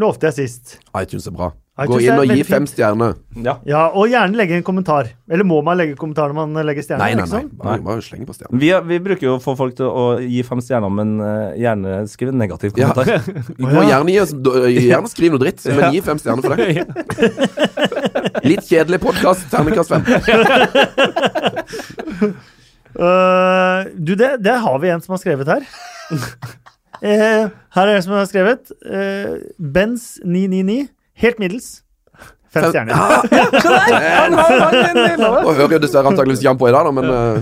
Lovte jeg sist. iTunes er bra. Gå inn og gi fem fint. stjerner. Ja. Ja, og gjerne legge en kommentar. Eller må man legge kommentar når man legger stjerner? Nei, nei, ikke nei. Bare, bare slenge på stjerner. Vi, vi bruker jo å få folk til å gi fem stjerner, men eh, gjerne skriv en negativ Ja. kommentar. ja. gjerne, gi oss, gjerne skriv noe dritt, men gi fem stjerner for det. Litt kjedelig podkast, terningkast fem. uh, du, det, det har vi en som har skrevet her. uh, her er en som har skrevet. Uh, Benz 999. Helt middels. Fem stjerner. Og hører jo dessverre antakeligvis ikke på i dag, da, men eh,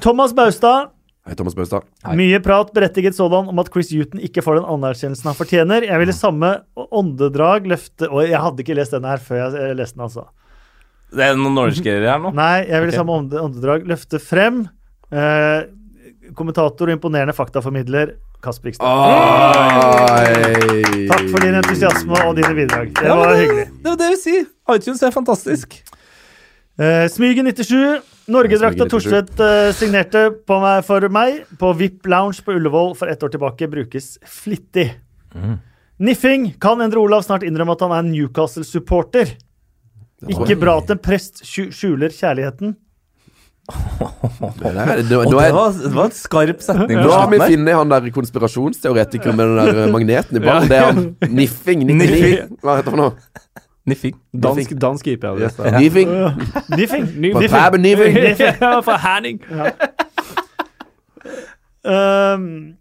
Thomas Baustad. Hei, Thomas Baustad. Mye prat, berettiget sådan, om at Chris Huton ikke får den anerkjennelsen han fortjener. Jeg ville samme åndedrag løfte Og jeg hadde ikke lest denne her før jeg leste den, altså. Det er noen norske greier her nå. Nei, jeg ville okay. samme åndedrag løfte frem. Eh, kommentator og imponerende faktaformidler Kasper Rikstad. Takk for din entusiasme og dine bidrag. Det Ja, var var hyggelig. Det var det vi sier. iTunes er fantastisk. Uh, Smygen97. Norgedrakta Smygen97. Thorstvedt uh, signerte på meg, for meg på VIP Lounge på Ullevål for ett år tilbake. Brukes flittig. Niffing kan Endre Olav snart innrømme at han er Newcastle-supporter. Ikke bra at en prest skjuler kjærligheten. Det det- Og det var, det var en skarp setning. nå har vi funnet han der konspirasjonsteoretikeren med den der eh, magneten i ballen. Det er han Niffing. 99. Niffing. Hva heter han nå? Niffing. Dansk, dansk IP-adresse. Ja. Niffing. Niffing. På Fab Niffing. ja, for Herning. Ehm,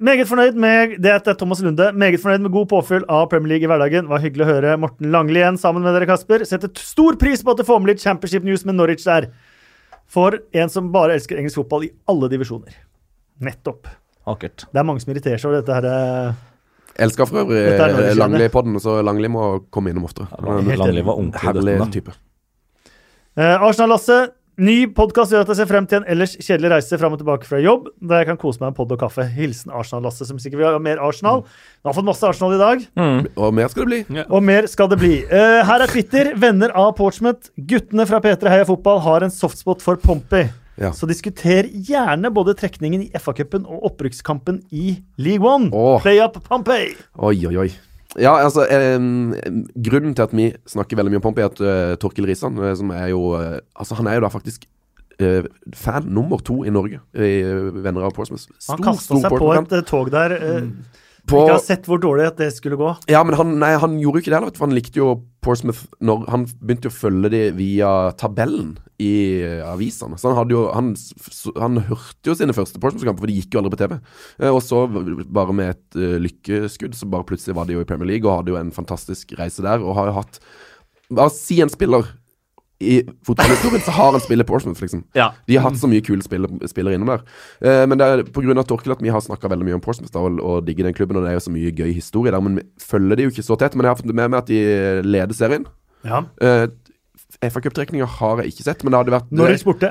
meget fornøyd med det er Thomas Lunde. Meget fornøyd med god påfyll av Premier League i hverdagen. Var hyggelig å høre Morten Langli igjen sammen med dere, Kasper. Setter stor pris på at du får med litt Championship News med Norwich der. For en som bare elsker engelsk fotball i alle divisjoner. Nettopp. Akkurat. Det er mange som irriterer seg over dette her. eh, Elsker for øvrig. Langli-podden, så Langli må komme innom oftere. Ja, Langli var en ordentlig herlig type. Eh, Arsenal-Lasse. Ny podkast gjør at jeg ser frem til en ellers kjedelig reise fram og tilbake fra jobb, der jeg kan kose meg med pod og kaffe. Hilsen Arsenal-Lasse, som sikkert vil ha mer Arsenal. Vi har fått masse Arsenal i dag. Mm. Og mer skal det bli. Og mer skal det bli. Uh, her er Twitter. Venner av Portsmouth. Guttene fra P3 Heia Fotball har en softspot for Pompey. Ja. Så diskuter gjerne både trekningen i FA-cupen og opprykkskampen i League One. Oh. Play up Pompey! Oi, oi, oi. Ja, altså eh, Grunnen til at vi snakker veldig mye om Pompey, er at uh, Torkil Risan, eh, som er jo uh, Altså, han er jo da faktisk uh, fan nummer to i Norge i Venner av Portsmouth. Han kasta seg på et tog der. eh, På- Ikke har sett hvor dårlig at det skulle gå. Ja, men han, nei, han gjorde jo ikke det, heller, for han likte jo Portsmouth når Han begynte jo å følge de via tabellen i eh, avisene. Så han hadde jo Han, han hørte jo sine første Portsmouth-kamper, for de gikk jo aldri på TV. Eh, og så, bare med et uh, lykkeskudd, så bare plutselig var de jo i Premier League og hadde jo en fantastisk reise der. Og har jo hatt Bare si en spiller i fotballhistorien, så har han spillet Portsmouth, liksom. Ja. De har hatt så mye kule spillere, spiller innom der. Eh, men det er pga. Torkel at vi har snakka veldig mye om Portsmouth da, og, og digger den klubben. Og det er jo så mye gøy historie der, men vi følger de jo ikke så tett. Men jeg har fått med meg at de leder serien. ja. Uh, FA Cup-trekninga har jeg ikke sett, men det hadde vært Norwich borte.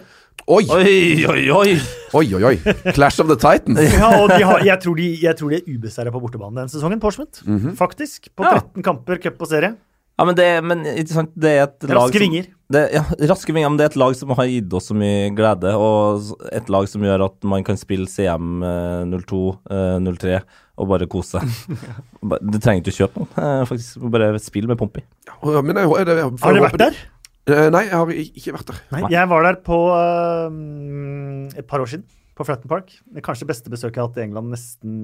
Oi, Oi, oi, oi! oi, oi, oi. Clash of the Titans. Ja, og de har, jeg, tror de, jeg tror de er ubeseira på bortebane den sesongen, Portsmouth. Mhm. Faktisk. På Ja. 13 kamper, cup og serie. Ja, men det, men, ikke sant, det er et lag Raske som- vinger. Det, ja, raske vinger, men det er et lag som har gitt oss så mye glede, og et lag som gjør at man kan spille CM eh, 02, eh, 03 og bare kose seg. Du trenger ikke å kjøpe noen, eh, faktisk. Bare spill med Pompey. Ja, Men jeg, jeg, jeg, Har dere vært der? Eh, nei, jeg har ikke vært der. Nei, jeg var der på øhm, et par år siden. På Fratton Park. Det kanskje beste besøket jeg har hatt i England nesten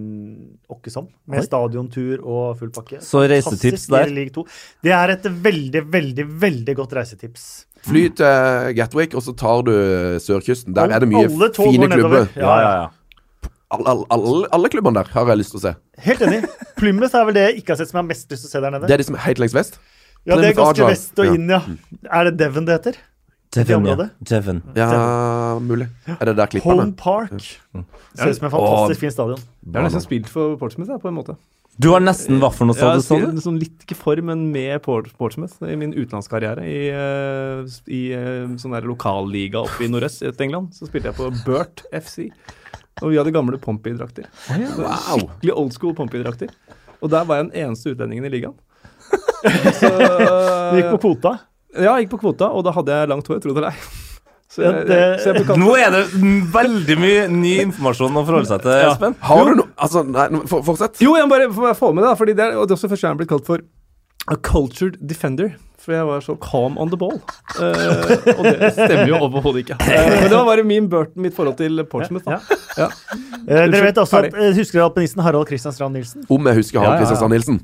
åkke som. Med Oi. stadiontur og full pakke. Så reisetips Fantastisk der. Det er et veldig, veldig, veldig godt reisetips. Fly til Gatwick, og så tar du sørkysten. Der er det mye Alle tog fine klubber. Ja, ja. Alle, alle, alle, alle klubbene der har jeg lyst til å se. Helt enig. Plymouth er vel det jeg ikke har sett som jeg har mest lyst til å se der nede. Det er de som er helt lengst vest. ja, det er ganske vest og Ja. inn, ja. Er det Devon det heter? Devon, ja. Devon. Ja, mulig. Er det der klippene? Home Park. Ser ut som en fantastisk fin stadion. Jeg har nesten spilt for Portsmouth, jeg, på en måte. Du har nesten hva for noe, sa Ja? Sa sånn litt ikke for, men med Portsmouth i min utenlandskarriere. I, eh, i eh, sånn der lokalliga oppe i nordøst i England. Så spilte jeg på Burt FC. Og vi hadde gamle Pompey-drakter. Wow. Skikkelig old school Pompey-drakter. Og der var jeg den eneste utlendingen i ligaen. Så, Du gikk på kvota. Ja, jeg gikk på kvota, og da hadde jeg langt hår, tro det eller ei. Ja, det- Nå er det mm, veldig mye ny informasjon å forholde seg til, Espen. Har du noe Altså, nei, for, fortsett. Jo, jeg må bare få få med det, da, fordi det er, og det er også første gang jeg er blitt kalt for a cultured defender. For jeg var så calm on the ball. Uh, og det stemmer jo overhodet ikke. Uh, men det var bare min Burton, mitt forhold til Portsmouth. Da. Ja. Ja. Uh, dere vet også at, Husker dere alpinisten Harald Christian Strand Nilsen? Om jeg husker Ja, Harald ja, ja. Kristiansand Nilsen.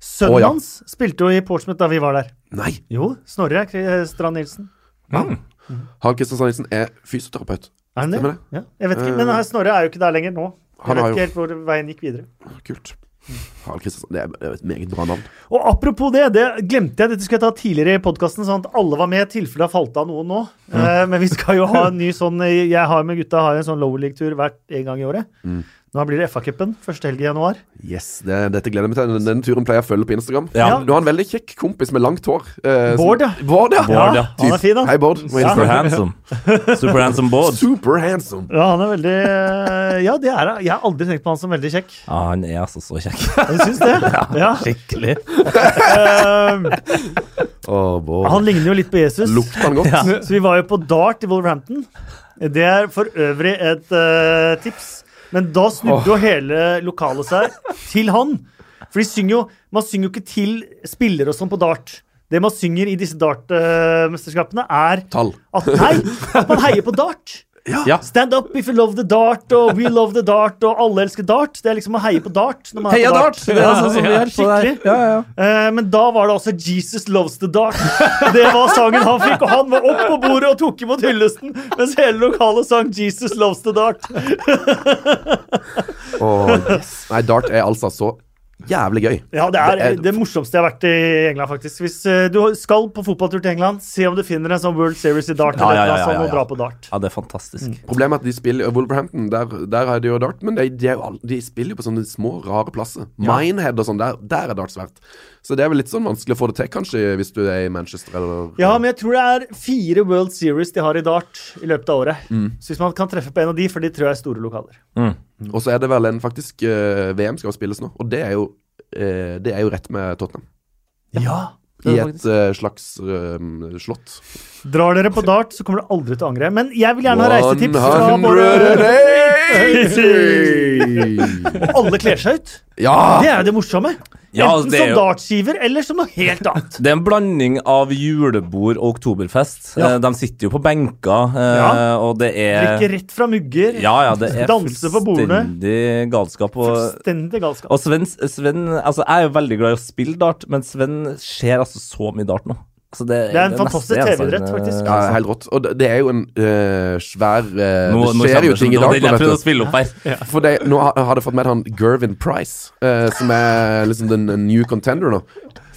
Sønnen oh, ja. hans spilte jo i Portsmouth da vi var der. Nei. Jo, Snorre Strand Nilsen. Harald Kristiansand Nilsen er fysioterapeut. Er han det? Det? Ja, jeg vet ikke, men her Snorre er jo ikke der lenger nå. Han Jeg vet ikke helt hvor veien gikk videre. Kult. Harald Kristiansand, det er- et meget bra navn. Og apropos det, det glemte jeg. Dette skulle jeg ta tidligere i podkasten, sånn at alle var med, i tilfelle det falt av noen nå. Eh, men vi skal jo ha en ny sånn Jeg har med gutta har en sånn lower league-tur hvert en gang i året. Mm. Nå blir det FA-cupen første helg i januar. Yes, det, Dette gleder jeg meg til. Den, den turen pleier jeg å følge på Instagram. Ja. Du har en veldig kjekk kompis med langt hår. eh, som- Bård, ja. Bård, ja. Bård, ja. Han er fin, da. Hei, Bård. Super handsome. Super handsome Bård. Super handsome. Ja, han er veldig eh, Ja, det er han. Jeg har aldri tenkt på han som veldig kjekk. Ja, han er altså så kjekk. Du syns det? Ja. Skikkelig. Å, Bård. han ligner jo litt på Jesus. Lukter han godt? Så vi var jo på dart i Wolverhampton. Det er for øvrig et uh, tips. Men da snudde jo hele lokalet seg til han. For synger jo Man synger jo ikke til spillere og sånn på dart. Det man synger i disse dartmesterskapene, er Tall. at Nei! At man heier på dart. Ja. Stand up if you love the dart, og we love the dart, og alle elsker dart. Det er liksom å heie på dart. Når man Heia på dart! Det er sånn som vi Ja, gjør skikkelig. Ja, ja, ja. Eh, men da var det altså 'Jesus Loves the Dart'. Det var sangen han fikk, og han var opp på bordet og tok imot hyllesten, mens hele lokalet sang 'Jesus Loves the Dart'. oh, yes. Nei, dart er altså så jævlig gøy. Ja, det er Det er- det morsomste jeg har vært i England, faktisk. Hvis uh, du skal på fotballtur til England, se om du finner en sånn World Series i dart, Ja, eller ja, ja, ja, ja. dra på dart. ja, det er fantastisk. Problemet er at de spiller Wolverhampton, der, der er det jo dart, men de, de, er de spiller jo på sånne små, rare plasser. Minehead og sånn, der, der er dart svært. Så det er vel litt sånn vanskelig å få det til, kanskje, hvis du er i Manchester eller Ja, men jeg tror det er fire World Series de har i dart i løpet av året. Mm. Så hvis man kan treffe på en av de, for de tror jeg er store lokaler. Og så er det vel en faktisk uh, VM skal spilles nå, og det er jo, eh, det er jo rett med Tottenham. Ja. I et uh, slags uh, slott. Drar dere på dart, så kommer dere aldri til å angre. Men jeg vil gjerne ha reisetips fra våre Og alle kler seg ut. Ja! Det er jo det morsomme. Ja, Enten som jo- dartskiver eller som noe helt annet. Det er en blanding av julebord og oktoberfest. Ja. Eh, De sitter jo på benker, eh, Ja. og det er Drikker rett fra mugger. Ja, ja, det er Danser på bordene. fullstendig galskap. Og, Fullstendig galskap. og Sven, Sven Altså, jeg er jo veldig glad i å spille dart, men Sven ser altså så mye dart nå. Altså, det, Det er en det fantastisk TV-idrett, faktisk. eh, Ja, helt rått. Og det, det er jo en eh, svær eh, Nå, Det skjer jo ting i dag. det er nå, å spille opp her. For det, nå har, det fått med han Gervin Price, eh, som er liksom den new contender nå.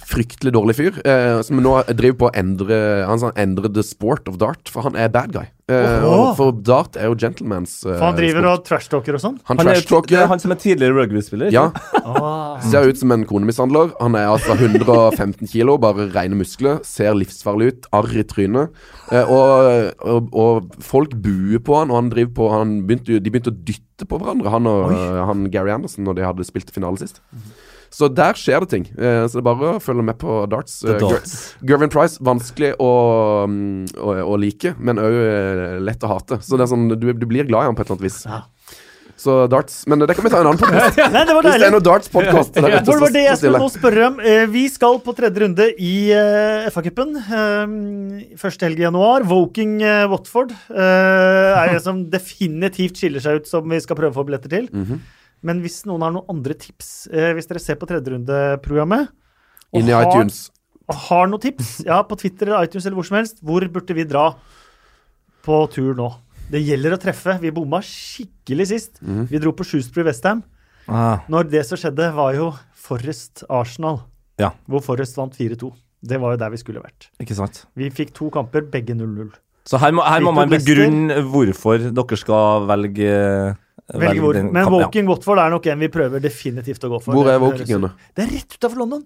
Fryktelig dårlig fyr, eh, som nå driver på å endre Han sånn, endre the sport of dart, for han er bad guy. Eh, og for dart er jo gentlemans eh, For han driver sport. og trashtalker og sånn. Han Han er, det er han som er tidligere rugbyspiller. Ja, Ah. ser ut som en konemishandler. Han er altså 115 kilo, bare rene muskler. Ser livsfarlig ut. Arr i trynet. Eh, og, og, og folk buer på han, og han driver på han begynte, De begynte å dytte på hverandre, han og han Gary Anderson, når de hadde spilt finale sist. Så der skjer det ting. Eh, så det er bare å følge med på darts. Eh, darts. Gervin Price, vanskelig å, mm, å, å like, men òg lett å hate. Så det er sånn, du, du blir glad i ham på et eller annet vis. Ja. Så darts Men det kan vi ta en annen podkast. Det Hvis det er noe darts-podkast der ute, var det jeg skulle nå spørre om? Eh, Vi skal på tredje runde i FA-cupen. eh, første helg i januar. Woking eh, Watford eh, er det som definitivt skiller seg ut, som vi skal prøve å få billetter til. Men hvis noen har noen andre tips, eh, hvis dere ser på tredjerundeprogrammet og Inn i har- iTunes. og har noen tips, ja, på Twitter eller iTunes eller hvor som helst, hvor burde vi dra på tur nå? Det gjelder å treffe. Vi bomma skikkelig sist. Mm. Vi dro på Shrewsbury Westham. Ah, Når det som skjedde, var jo Forrest Arsenal, Ja. hvor Forrest vant 4-2. Det var jo der vi skulle vært. ikke sant. Vi fikk to kamper, begge 0-0. Så her må, her må man begrunne hvorfor dere skal velge Velge hvor. den Men Woking ja. Watford er nok en vi prøver definitivt å gå for. Hvor er Woking? Det er rett utafor London.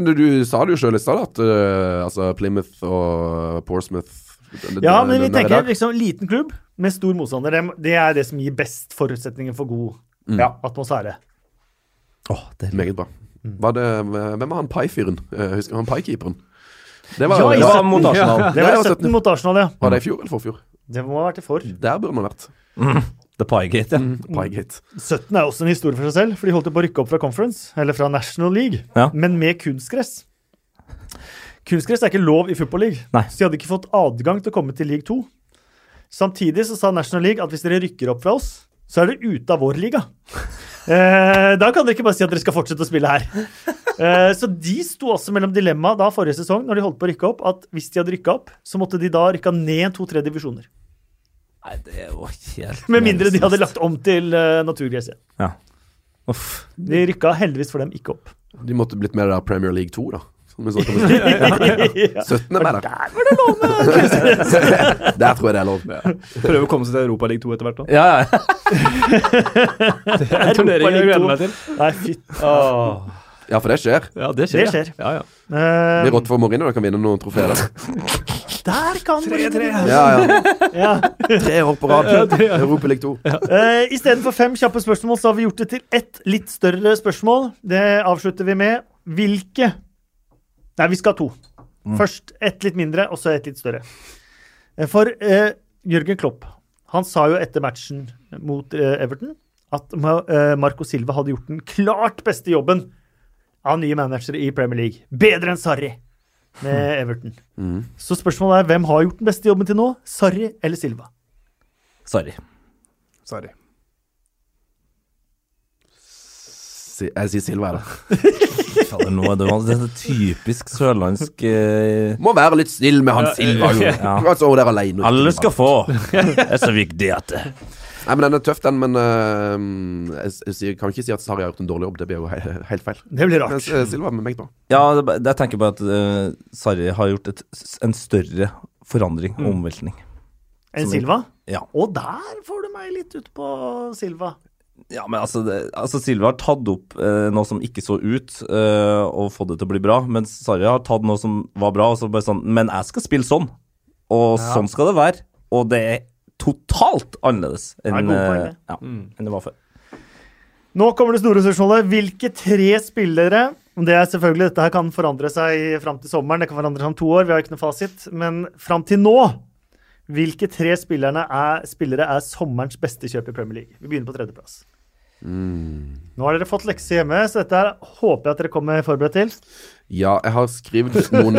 Du, du sa det jo sjøl i stad, at uh, altså Plymouth og Portsmouth det- Ja, men vi er tenker liksom liten klubb med stor motstander. Det, det er det som gir best forutsetninger for god Mm. ja, atmosfære. Åh, det er Meget bra. Mm. Var det, hvem var han pai-fyren? Eh, Husker han pai-keeperen? Det var, Ja, Det i var 17. mot Arsenal. Det Ja, var det var 17 mot Arsenal, ja. var det i fjor eller forfjor? Det må ha vært i for. Der burde man vært. vært. The Piegate, ja. Piegate. 17 er også en historie for seg selv, for de holdt på å rykke opp fra Conference, eller fra National League, Ja. men med kunstgress. Kunstgress er ikke lov i Football League, Nei. så de hadde ikke fått adgang til å komme til league 2. Samtidig så sa National League at hvis dere rykker opp fra oss, så er dere ute av vår liga. Eh, da kan dere ikke bare si at dere skal fortsette å spille her. Eh, så de sto også mellom dilemma da forrige sesong, når de holdt på å rykke opp, at hvis de hadde rykka opp, så måtte de da rykka ned to-tre divisjoner. Nei, det er jo helt Med mindre de hadde lagt om til uh, naturgress igjen. Ja. Uff. De rykka heldigvis for dem ikke opp. De måtte blitt mer av Premier League 2, da. Som vi snakket om. Ja. 17 er da. der. Var det lov med Der tror jeg det er lov. Prøve å komme seg til Europaligaen 2 etter hvert. da. Ja, ja. Det er en turnering jeg gleder meg til. Nei, fy. Ja, for det skjer. Ja, det skjer. Det skjer. Ja, ja. Det Eh, blir rått for Mourinho, da kan vinne noen trofeer der. kan kan tre. Ja, ja. Ja. Tre år på rad. Europa League 2. Uh, Istedenfor fem kjappe spørsmål, så har vi gjort det til ett litt større spørsmål. Det avslutter vi med. Hvilke Nei, vi skal ha to. Først ett litt mindre, og så ett litt større. Eh, For uh, Jørgen Klopp han sa jo etter matchen mot uh, Everton at Ma- Marco Silva hadde gjort den klart beste jobben av nye managere i Premier League. Bedre enn Sarri. med Everton. Mm. Så spørsmålet er hvem har gjort den beste jobben til nå? Sarri eller Silva? Sarri. Sarri. Si, jeg sier Silva, jeg, da. Fader, nå er det, det er typisk sørlandsk eh, Må være litt snill med han Silva, jo. Ja. Altså, der alene. Alle skal få. Det er så viktig at det Nei, men Den er tøff, den, men uh, jeg, jeg, jeg, kan ikke si at Sarri har gjort en dårlig jobb. Det blir jo he helt feil. Det blir rart. eh, Silva er meget bra. Ja, det, jeg tenker bare at uh, Sarri har gjort et, en større forandring og omveltning. En Som- Silva? Ja. Og der får du meg litt ut på Silva. Ja, men altså, det, altså Silva har tatt opp eh, noe som ikke så ut, eh, og fått det til å bli bra. Mens Sarri har tatt noe som var bra, og så bare sånn Men jeg skal spille sånn, og Ja. sånn skal det være. Og det er totalt annerledes er enn eh, det. ja, enn det var før. Nå kommer det store spørsmålet. Hvilke tre spillere det er selvfølgelig, Dette her kan forandre seg fram til sommeren, det kan forandre seg om to år. vi har ikke noe fasit, Men fram til nå hvilke tre er, spillere er sommerens beste kjøp i Premier League? Vi begynner på tredjeplass. Nå har dere fått lekse hjemme, så dette her håper jeg at dere kommer forberedt til. Ja, jeg har skrevet noen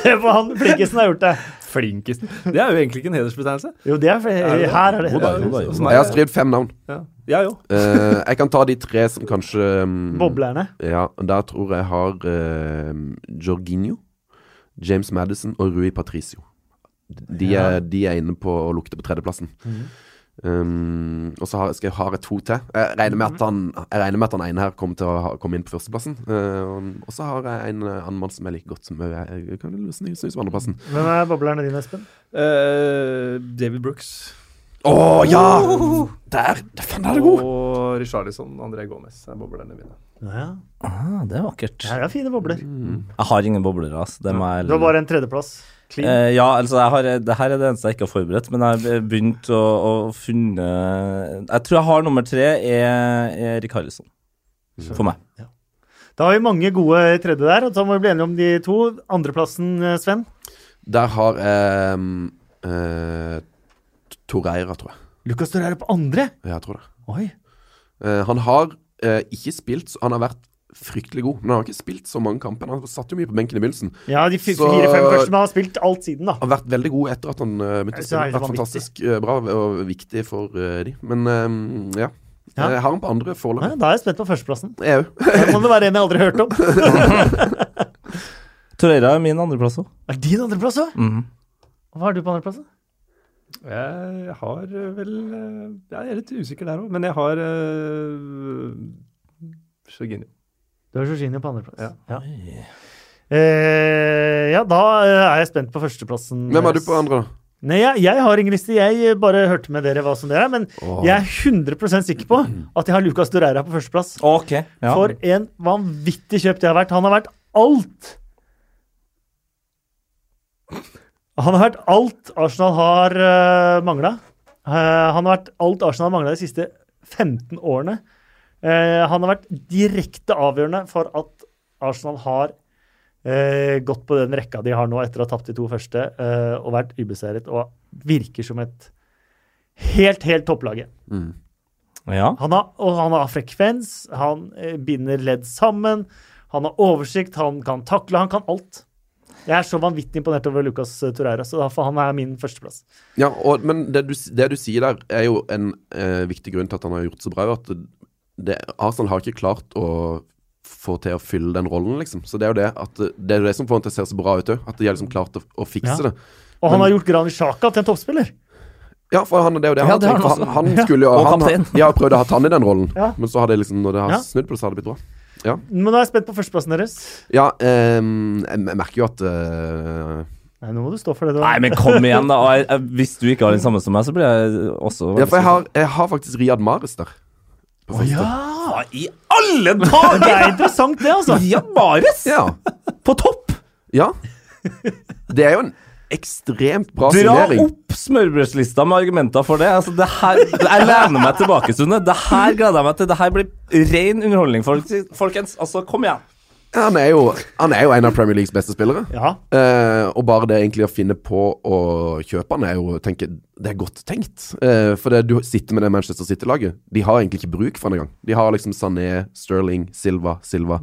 Se på han flinkisen har gjort det. Flinkisen. Det er jo egentlig ikke en hedersbetegnelse. Jo, det er, her er det. Jo jo jo Hos da. meg Jeg har skrevet fem navn. Ja, jeg òg. uh, jeg kan ta de tre som kanskje um, Boblerne. Ja, der tror jeg har uh, Jorginho, James Madison og Rui Patricio. De er, de er inne på å lukte på tredjeplassen. Um, og så har, skal jeg, har jeg to til. Jeg regner med at han, jeg med at han ene her kommer til å ha, komme inn på førsteplassen. Uh, og så har jeg en eh, annen mann som jeg liker godt, som jeg, jeg kan synes på andreplassen. Hvem er boblerne dine, Espen? Uh, David Brooks. Å ja! Der! Faen, der er det god! Og Richarlison André Gomez er boblerne mine. Ja, Ah, det er vakkert. det er fine bobler. Jeg har ingen bobler, altså. Det må jeg Du har bare en tredjeplass. Clean. Eh, ja, altså jeg har, det her er det eneste jeg ikke har forberedt, men jeg har begynt å, å funne Jeg tror jeg har nummer tre er, er Rikarlison. For meg. Da har vi mange gode tredje der, og så må vi bli enige om de to. Andreplassen, eh, Sven? Der har jeg um, uh, Torreira, tror jeg. Lukas Torreira på andre? Ja, jeg tror det. Oi. Eh, han har eh, ikke spilt Han har vært fryktelig god, men han har ikke spilt så mange kamper. Han satt jo mye på benken i begynnelsen. Ja, de fire-fem første, men han har spilt alt siden, da. Han har vært veldig god etter at han uh, begynte å spille. Vært fantastisk eh, bra og viktig for eh, de. Men eh, ja. Ja. Jeg har han på andre Ja, foreløpig. da er jeg spent på førsteplassen. Jeg òg. Det må det være en jeg aldri har hørt om. Torreira er min andreplass òg. Er det din andreplass òg? Mm. Hva har du på andreplass? Jeg har vel Jeg er litt usikker der òg, men jeg har uh, Jorginho. Du har Jorginho på andreplass. Ja. Ja. Eh, ja, da eh, er jeg spent på førsteplassen. Hvem er du på andre, da? Nei, jeg, jeg har ingen liste. Jeg eh, bare hørte med dere hva som det er. Men Åh. jeg er 100 sikker på at jeg har Lucas Dureira på førsteplass. Okay, Ja. For en vanvittig kjøp det har vært. Han har vært alt. Han har vært alt Arsenal har uh, mangla. han har vært alt Arsenal har mangla de siste 15 årene. Eh, han har vært direkte avgjørende for at Arsenal har eh, gått på den rekka de har nå etter å ha tapt de to første eh, og vært ubeseiret og virker som et helt, helt topplaget. Mm. ja. Han har, og han har frekvens, han eh, binder ledd sammen, han har oversikt, han kan takle, han kan alt. Jeg er så vanvittig imponert over Lucas Torreira, så derfor han er min førsteplass. Ja, og, men det du, det du sier der, er jo en eh, viktig grunn til at han har gjort så bra. At det, Arsenal har ikke klart å få til å fylle den rollen, liksom. Så det er jo det at det er det som får han til å se så bra ut òg. At de har liksom klart å, å fikse Ja. det. Og han Men- har gjort Granit Sjaka til en toppspiller. Ja, for han, det er jo det Ja, han, det har han han, han skulle jo ja, han. De har prøvd å ha han i den rollen, Ja. men så har det liksom når det har snudd på det, så har det blitt bra. Ja, Men nå er jeg spent på førsteplassen deres. ja ehm, jeg, merker jo at eh, Nei, nå må du stå for det du Nei, men kom igjen, da. Jeg, jeg, hvis du ikke har den samme som meg, så blir jeg også Ja, for jeg har, jeg har faktisk Riyad Mahrez der. Første. Hva i alle Det er interessant, det, altså. Ja, Mahrez Ja. på topp! ja. Det er jo en ekstremt bra Dra signering. opp smørbrødslista med argumenter for det. Altså, det her, jeg lener meg tilbake, Sune. Det her gleder jeg meg til. Det her blir ren underholdning, folkens. Altså, kom igjen. Han er, jo, han er jo en av Premier Leagues beste spillere. Ja. Eh, og bare det egentlig å finne på å kjøpe han, er jo tenke, Det er godt tenkt. Eh, for det du sitter med det Manchester City-laget, de har egentlig ikke bruk for han engang. De har liksom Sané, Sterling, Silva, Silva.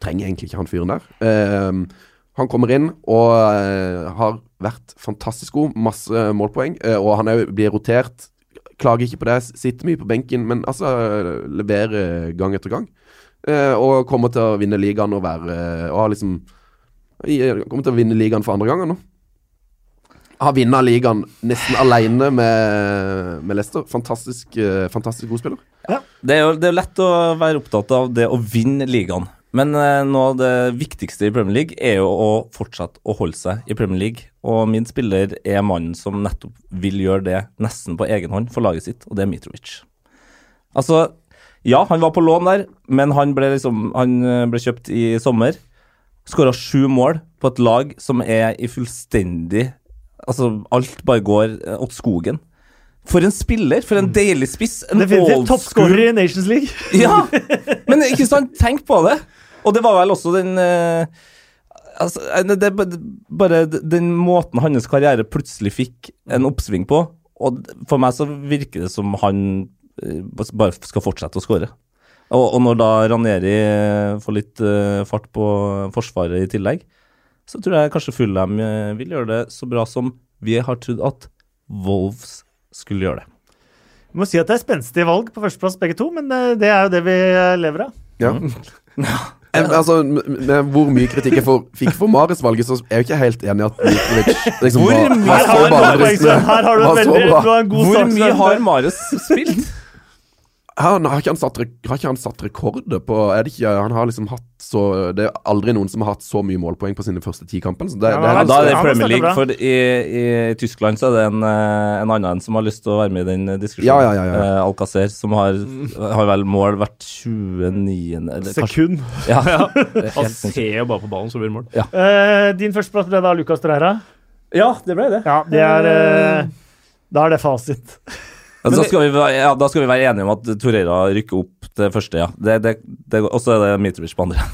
trenger egentlig ikke han fyren der. Eh, han kommer inn og eh, har vært fantastisk god. Masse målpoeng. eh, og han er, blir rotert. Klager ikke på det. Sitter mye på benken, men altså leverer gang etter gang. Eh, og kommer til å vinne ligaen og være Og har liksom i- Kommer til å vinne ligaen for andre gangen nå. Har vunnet ligaen nesten alene med, med Leicester. Fantastisk, eh, fantastisk god spiller. Det er jo det er lett å være opptatt av det å vinne ligaen. Men eh, noe av det viktigste i Premier League er jo å fortsette å holde seg i Premier League. Og min spiller er mannen som nettopp vil gjøre det nesten på egen hånd for laget sitt, og det er Mitrovic. Altså, ja, han var på lån der, men han ble liksom Han eh, ble kjøpt i sommer. Skåra sju mål på et lag som er i fullstendig Altså, alt bare går eh, åt skogen. For en spiller! For en deilig spiss. En Definitivt toppskårer i Nations League. ja, men ikke sant? Tenk på det. Og det var vel også den eh, Altså, eh, det bare den måten hans karriere plutselig fikk en oppsving på. Og for meg så virker det som han eh, bare skal fortsette å skåre. Og, og når da Ranieri eh, får litt eh, fart på forsvaret i tillegg, så tror jeg kanskje Fulham eh, vil gjøre det så bra som vi har trodd at Wolves skulle gjøre det. Vi må si at det er spenstige valg på førsteplass begge to, men eh, det er jo det vi eh, lever av. Ja. En, altså, med, hvor mye kritikk jeg får, fikk for Mares-valget, så er jeg jo ikke helt enig i at Mitrovic liksom Hvor var, mye var har. Her har du Var veldig du har en god Hvor mye har Marius spilt? Han, har, ikke han, satt, har ikke han satt rekorder på er det ikke, Han har liksom hatt så Det er aldri noen som har hatt så mye målpoeng på sine første ti kamper. Så det, Ja, det Da er det Premier League, for i, i Tyskland så er det en, eh, en annen som har lyst til å være med i den eh, diskusjonen. Ja, ja, ja, ja. Eh, Alcacer, som har, har vel mål hvert 29. eller Sekund. Ja, Han ser jo bare på ballen, så blir det mål. Eh, din førsteplass ble da Lucas Dreira. Ja, det ble det. Ja, det er eh, Da er det fasit. Altså, da, skal vi, ja, da skal vi være enige om at Torreira rykker opp det første, ja. Det, det, det, og så er det Mitrovic på andre.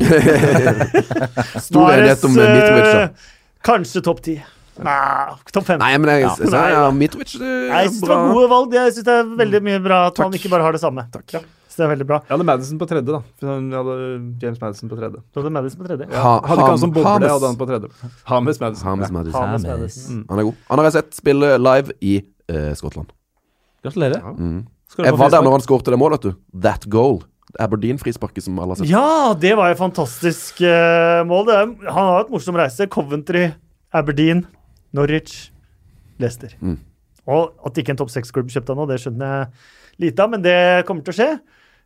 stor enighet om Mitrovic. da. eh, Kanskje topp ti. Nei, topp fem. Nei, men jeg, Ja. jeg, jeg, ja, Mitrovic det Jeg syns det var gode valg. Jeg synes det er veldig mye bra at man ikke bare har det samme. Takk. Ja, så det er veldig bra. Jeg hadde Madison på tredje, da. Jeg hadde James Madison på tredje. Du hadde Madison på tredje. Ha, Hadde ikke han som boble, Hames- hadde han på tredje. Hames Madison. Hames Ja. Madison. Hames Hames. Madison. Han er god. Han har jeg sett spille live i uh, Skottland. Gratulerer. Mm. Skal Jeg var der når han skåret det målet, vet du. That goal. Aberdeen-frisparket som alle har sett. Ja, det var jo fantastisk uh, mål. Det er, han har et morsom reise. Coventry, Aberdeen, Norwich, Leicester. Mm. Og at ikke en topp seks-klubb kjøpte han nå, det skjønner jeg lite av, men det kommer til å skje.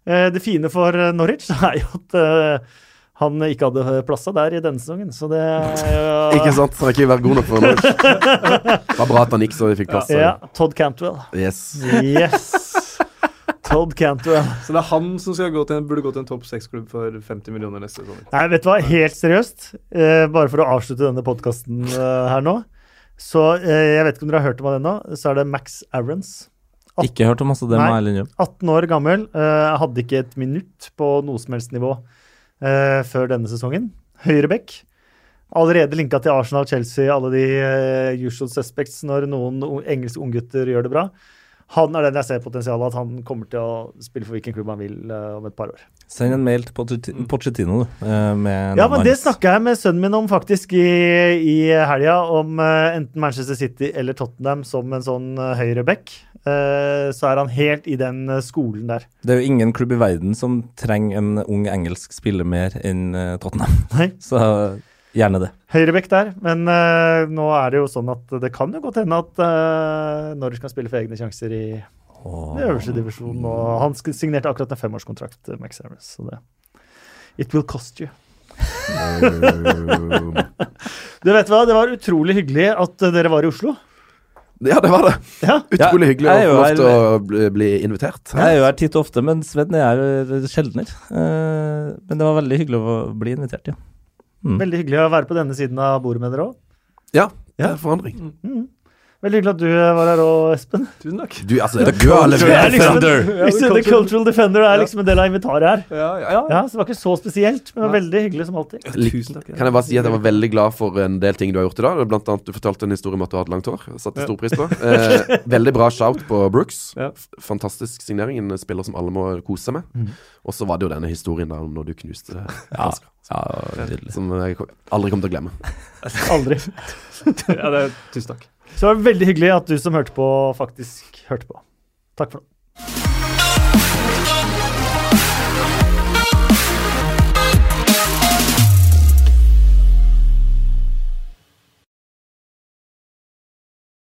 Uh, det fine for eh, Norwich er jo at eh, han ikke hadde plassa der i denne sesongen, så det ja. Ikke sant? Han har ikke vært god nok for Norwich. Det var bra at han gikk, så vi fikk plass. Ja, Todd Cantwell. Yes. Yes. Todd Cantwell. Så det er han som skal gå til en, burde gå til en topp seks-klubb for 50 millioner neste sesong. Nei, vet du hva, helt seriøst, eh, bare for å avslutte denne podkasten her nå, så eh, jeg vet ikke om dere har hørt om han ennå, så er det Max Aarons. Ikke hørt om altså det Nei. jeg ærlig 18 år gammel, eh, hadde ikke et minutt på noe som helst nivå eh, før denne sesongen. Høyrebekk. Allerede linka til Arsenal, Chelsea, alle de eh, usual suspects når noen engelske unggutter gjør det bra. Han er den jeg ser potensialet at han kommer til å spille for hvilken klubb han vil uh, om et par år. Send en mail til Pochettino, du. Uh, Med Ja, men det snakka jeg med sønnen min om faktisk i, i helga, om uh, enten Manchester City eller Tottenham som en sånn uh, høyreback. Eh, så er han helt i den eh, skolen der. Det er jo ingen klubb i verden som trenger en ung engelsk spiller mer enn eh, Tottenham. Nei. Så gjerne det. Høyrebekk der, men nå er det jo sånn at det kan jo godt hende at uh, Norwich kan spille for egne sjanser i den øverste divisjonen. Og han signerte akkurat en femårskontrakt, Max Harris, så det It will cost you. Du vet hva, det var utrolig hyggelig at dere var i Oslo. Ja, det var det. Ja. Utrolig hyggelig å er få lov til å bli, bli invitert. Jeg er jo her titt og ofte, men Sven er jo sjeldnere. Eh, men det var veldig hyggelig å bli invitert, ja. Mm. Veldig hyggelig å være på denne siden av bordet med dere òg. Ja, det er forandring. Mm. Veldig hyggelig at du var her òg, Espen. Tusen takk. Du, altså, the, liksom, Defender. liksom, The Cultural Defender er liksom en del av inventaret her. Ja, ja, ja. Ja, Så det var ikke så spesielt, men det var veldig hyggelig som alltid. Tusen takk. Kan jeg bare si at jeg var veldig glad for en del ting du har gjort i dag. Blant annet du fortalte en historie om at du har hatt langt hår. Satte stor pris på. Eh, veldig bra shout på Brooks. Fantastisk signering. En spiller som alle må kose seg med. Mhm. Og så var det jo denne historien der om når du knuste Ja, ja nydelig. Som jeg aldri kommer til å glemme. Aldri. Ja, det, tusen takk. Så det var veldig hyggelig at du som hørte på, faktisk hørte på. Takk for nå.